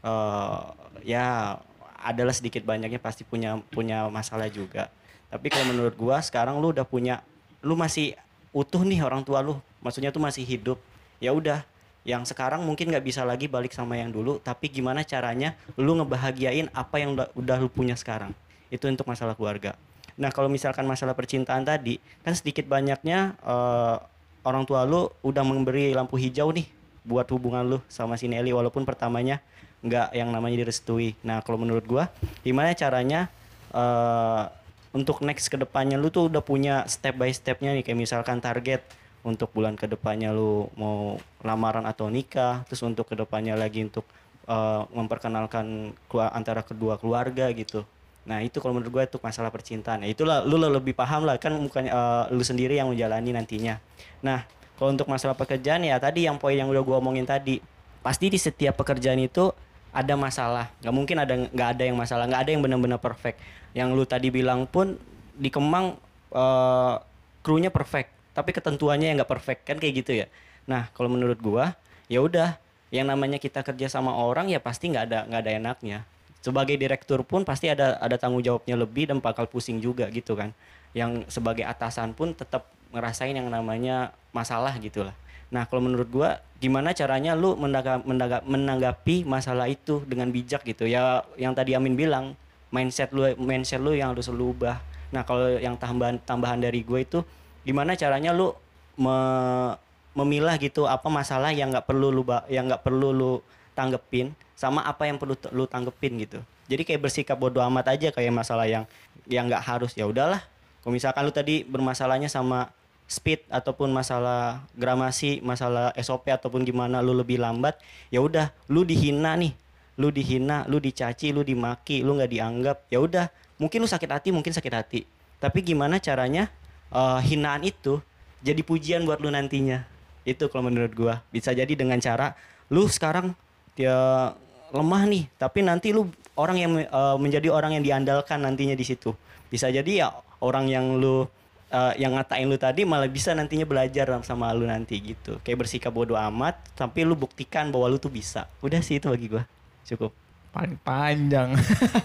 eh, ya adalah sedikit banyaknya pasti punya punya masalah juga. Tapi kalau menurut gua sekarang lu udah punya lu masih utuh nih orang tua lu. Maksudnya tuh masih hidup. Ya udah yang sekarang mungkin nggak bisa lagi balik sama yang dulu tapi gimana caranya lu ngebahagiain apa yang udah, udah lu punya sekarang? Itu untuk masalah keluarga. Nah kalau misalkan masalah percintaan tadi kan sedikit banyaknya eh, orang tua lu udah memberi lampu hijau nih buat hubungan lu sama si Nelly walaupun pertamanya nggak yang namanya direstui. Nah kalau menurut gua gimana caranya eh, untuk next ke depannya lu tuh udah punya step by stepnya nih kayak misalkan target untuk bulan ke depannya lu mau lamaran atau nikah terus untuk ke depannya lagi untuk eh, memperkenalkan antara kedua keluarga gitu Nah itu kalau menurut gue itu masalah percintaan. Nah itulah lu lebih paham lah kan bukan eh, lu sendiri yang menjalani nantinya. Nah kalau untuk masalah pekerjaan ya tadi yang poin yang udah gue omongin tadi pasti di setiap pekerjaan itu ada masalah. Gak mungkin ada nggak ada yang masalah, nggak ada yang benar-benar perfect. Yang lu tadi bilang pun di Kemang eh, krunya perfect, tapi ketentuannya yang nggak perfect kan kayak gitu ya. Nah kalau menurut gua ya udah yang namanya kita kerja sama orang ya pasti nggak ada nggak ada enaknya. Sebagai direktur pun pasti ada ada tanggung jawabnya lebih dan bakal pusing juga gitu kan. Yang sebagai atasan pun tetap ngerasain yang namanya masalah gitu lah. Nah kalau menurut gua gimana caranya lu mendaga, mendaga- menanggapi masalah itu dengan bijak gitu? Ya yang tadi Amin bilang mindset lu mindset lu yang harus lu ubah. Nah kalau yang tambahan tambahan dari gue itu gimana caranya lu me- memilah gitu apa masalah yang nggak perlu lu yang nggak perlu lu tanggepin sama apa yang perlu lu tanggepin gitu. Jadi kayak bersikap bodoh amat aja kayak masalah yang yang nggak harus. Ya udahlah. Kalau misalkan lu tadi bermasalahnya sama speed ataupun masalah gramasi masalah SOP ataupun gimana lu lebih lambat ya udah lu dihina nih. Lu dihina lu dicaci lu dimaki lu nggak dianggap ya udah. Mungkin lu sakit hati mungkin sakit hati. Tapi gimana caranya eh, hinaan itu jadi pujian buat lu nantinya. Itu kalau menurut gua. Bisa jadi dengan cara lu sekarang dia lemah nih. Tapi nanti lu orang yang eh, menjadi orang yang diandalkan nantinya di situ. Bisa jadi ya orang yang lu eh, yang ngatain lu tadi malah bisa nantinya belajar sama lu nanti gitu. Kayak bersikap bodoh amat tapi lu buktikan bahwa lu tuh bisa. Udah sih itu bagi gua. Cukup. Paling panjang.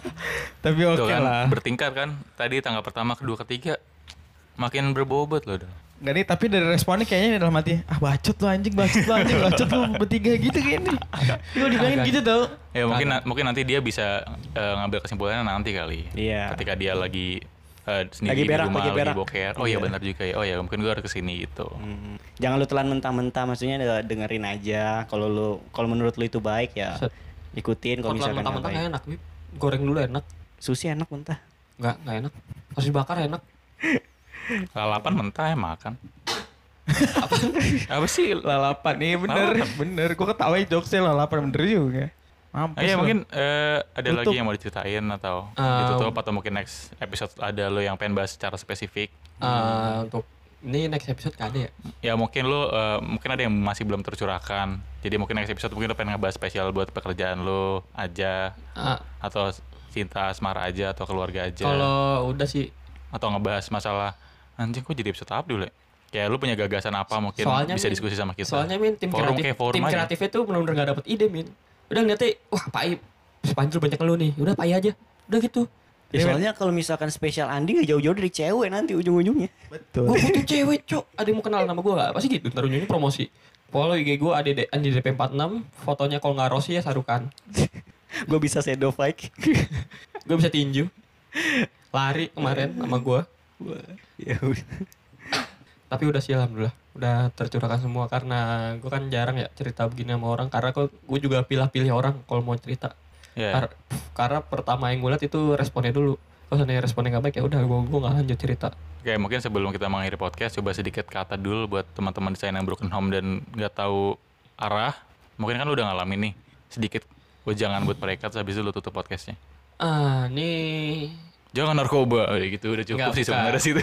Tapi oke kan, lah. bertingkat kan. Tadi tanggal pertama, kedua, ketiga makin berbobot loh. dah. Gak nih, tapi dari responnya kayaknya dalam hati, ah bacot lu anjing, bacot lu anjing, bacot lu bertiga gitu kayaknya. Gue dibilangin gitu tau. Ya mungkin mungkin nanti dia bisa eh, ngambil kesimpulannya nanti kali. Iya. Ketika dia lagi eh, sendiri Lagi berak, di rumah lagi lagi, berak. boker. Oh iya Iya. benar juga ya. Oh ya mungkin gue harus ke sini gitu. Hmm. Jangan lu telan mentah-mentah, maksudnya de- dengerin aja. Kalau lu, kalau menurut lu itu baik ya Set. ikutin. Kalau Kalau misalkan mentah-mentah baik, enak. Goreng dulu enak. sushi enak mentah. Nggak, nggak enak. Harus dibakar enak. Lalapan mentah ya makan. Apa sih? Lalapan, nih bener, bener. Gue ketawain jokesnya lalapan bener juga. Ah, Mampus iya mungkin eh, ada Tutup. lagi yang mau diceritain atau Um, ditutup atau mungkin next episode ada lo yang pengen bahas secara spesifik. Eh, untuk ini next episode kan ada ya? Ya mungkin lo eh, mungkin ada yang masih belum tercurahkan. Jadi mungkin next episode mungkin lo pengen ngebahas spesial buat pekerjaan lo aja Ah, atau cinta asmara aja atau keluarga aja kalau udah sih atau ngebahas masalah anjing kok jadi episode Abdul ya? Kayak lu punya gagasan apa mungkin Soalnya, bisa Min, diskusi sama kita. soalnya min tim Forum kreatif forum tim aja. kreatifnya tuh benar-benar gak dapet ide min. Udah ngeliatnya wah pai Spanyol banyak lu nih. Udah pai aja. Udah gitu. Ya, soalnya kalau misalkan spesial Andi nggak jauh-jauh dari cewek nanti ujung-ujungnya. Betul. Gue butuh cewek cok. Ada yang mau kenal nama gue gak? Pasti gitu. Ntar ujungnya promosi. Follow IG gue ada Andi DP46. Fotonya kalau nggak Rossi ya sarukan. Gue bisa shadow fight. Gue bisa tinju. Lari kemarin sama gue. Ya udah. Tapi udah sih alhamdulillah. Udah tercurahkan semua karena gue kan jarang ya cerita begini sama orang. Karena gue juga pilih-pilih orang kalau mau cerita. Ya. Kar- karena pertama yang gue liat itu responnya dulu. Kalau seandainya responnya gak baik ya udah gue gue nggak lanjut cerita. Oke, mungkin sebelum kita mengakhiri podcast, coba sedikit kata dulu buat teman-teman desain yang broken home dan nggak tahu arah. Mungkin kan lu udah ngalamin nih. Sedikit jangan buat mereka, terus habis itu lu tutup podcastnya. Ah nih Jangan narkoba, oh, gitu udah cukup Nggak, sih sebenarnya situ.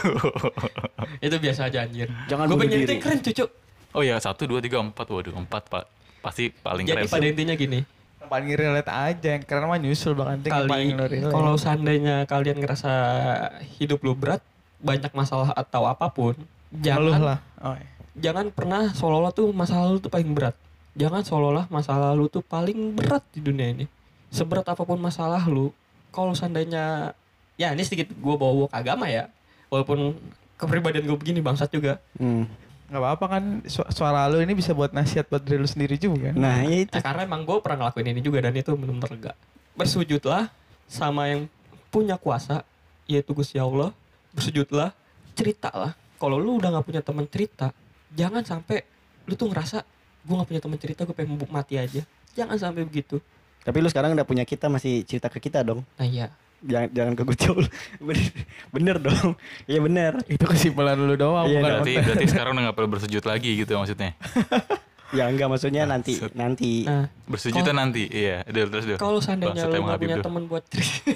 itu biasa aja anjir. Jangan gue pengen diri. keren cucu. oh ya satu dua tiga empat, waduh empat pak, pasti paling Jadi keren. pada sih. intinya gini. Yang paling relate aja, yang keren mah nyusul bahkan yang paling Kali kalau seandainya kalian ngerasa hidup lu berat, banyak masalah atau apa pun, jangan lah. Oh, iya. jangan pernah seolah-olah tuh masalah lu tuh paling berat. Jangan seolah-olah masalah lu tuh paling berat di dunia ini. Seberat apa pun masalah lu, kalau seandainya ya ini sedikit gue bawa ke agama ya. Walaupun kepribadian gue begini bangsat juga. Hmm. Gak apa-apa kan su- suara lu ini bisa buat nasihat buat diri lu sendiri juga. Nah ya itu. Nah, karena emang gue pernah ngelakuin ini juga dan itu benar-benar. Bersujudlah sama yang punya kuasa, yaitu Gusti Allah. Bersujudlah, ceritalah. Kalau lu udah nggak punya teman cerita, jangan sampai lu tuh ngerasa gue nggak punya teman cerita, gue pengen mati aja. Jangan sampai begitu. Tapi lu sekarang udah punya kita masih cerita ke kita dong. Nah iya, Jangan jangan ke Gucul. bener, bener dong. Iya bener. Itu kesimpulan lu doang Iya, bukan Berarti berarti sekarang udah nggak perlu bersujud lagi gitu maksudnya. Ya enggak maksudnya nanti nanti. Nah, Bersejuta nanti. Iya, Dul, terus Dul. kalau seandainya lu gak punya teman buat cerita.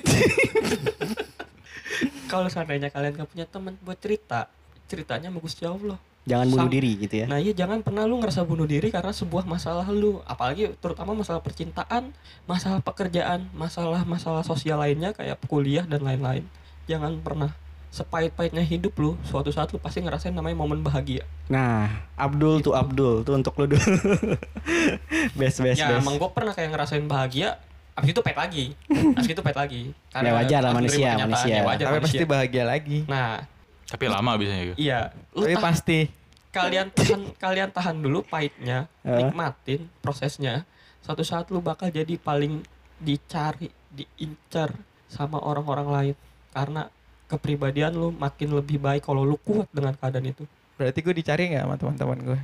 kalau seandainya kalian gak punya teman buat cerita, ceritanya sama Gusti Allah. Jangan bunuh Sam- diri gitu ya. Nah iya jangan pernah lu ngerasa bunuh diri karena sebuah masalah lu Apalagi terutama masalah percintaan, masalah pekerjaan, masalah-masalah sosial lainnya kayak kuliah dan lain-lain Jangan pernah sepahit-pahitnya hidup lu Suatu saat lu pasti ngerasain namanya momen bahagia Nah, Abdul tuh Abdul tuh untuk lu dulu. best best Ya best. emang gue pernah kayak ngerasain bahagia Abis itu pahit lagi Abis itu pahit lagi Ya, wajar lah manusia, manusia. ya wajar Tapi manusia. pasti bahagia lagi. Nah Tapi lama biasanya gitu. iya Lu Tapi tah- pasti. kalian tahan kalian tahan dulu pahitnya nikmatin prosesnya suatu saat lu bakal jadi paling dicari diincar sama orang-orang lain karena kepribadian lu makin lebih baik kalau lu kuat dengan keadaan itu Berarti gue dicari nggak sama teman-teman gue?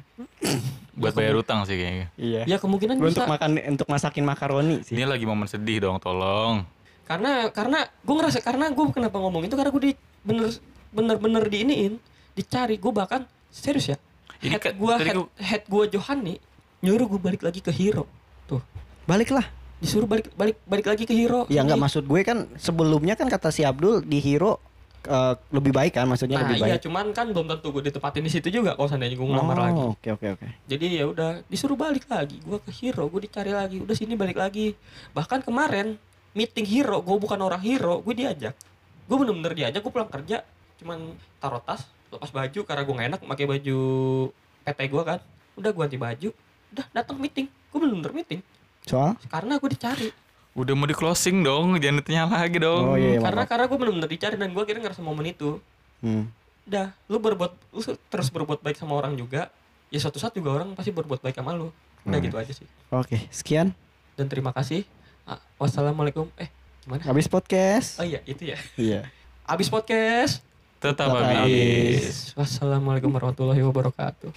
Buat bayar utang sih kayaknya. Iya. ya kemungkinan Gua bisa untuk makan untuk masakin makaroni sih. Ini lagi momen sedih dong, tolong. karena karena gue ngerasa karena gue kenapa ngomong itu karena gue di bener bener bener diiniin dicari gue bahkan serius ya Ini head kan- gue head, gua- head gue Johani nyuruh gue balik lagi ke hero tuh Baliklah. disuruh balik balik balik lagi ke hero Ya enggak Ini- maksud gue kan sebelumnya kan kata si Abdul di Hero eh, lebih baik kan maksudnya Nah lebih iya baik. cuman kan belum tentu gue ditempatin di situ juga kalau seandainya gue ngelamar Oh, lagi. Oke oke oke. Jadi ya udah disuruh balik lagi. Gue ke hero, gue dicari lagi. Udah sini balik lagi. Bahkan kemarin meeting hero, gue bukan orang hero, gue diajak. Gue bener-bener diajak. Gue pulang kerja, cuman taruh tas, lepas baju karena gue gak enak pakai baju PT gue kan. Udah gue ganti baju, udah datang meeting. Gue bener-bener meeting Soal? karena gue dicari. Udah mau di closing dong, jangan ditanya lagi dong. Oh iya. karena maaf. karena gue bener-bener dicari dan gue akhirnya ngerasa momen itu. Hmm. udah lu berbuat lu terus berbuat baik sama orang juga ya suatu saat juga orang pasti berbuat baik sama lu udah Hmm. gitu aja sih Oke, sekian. dan terima kasih Ah, wassalamualaikum eh gimana Habis podcast. oh iya itu ya Iya. abis podcast Tetap habis. wassalamualaikum warahmatullahi wabarakatuh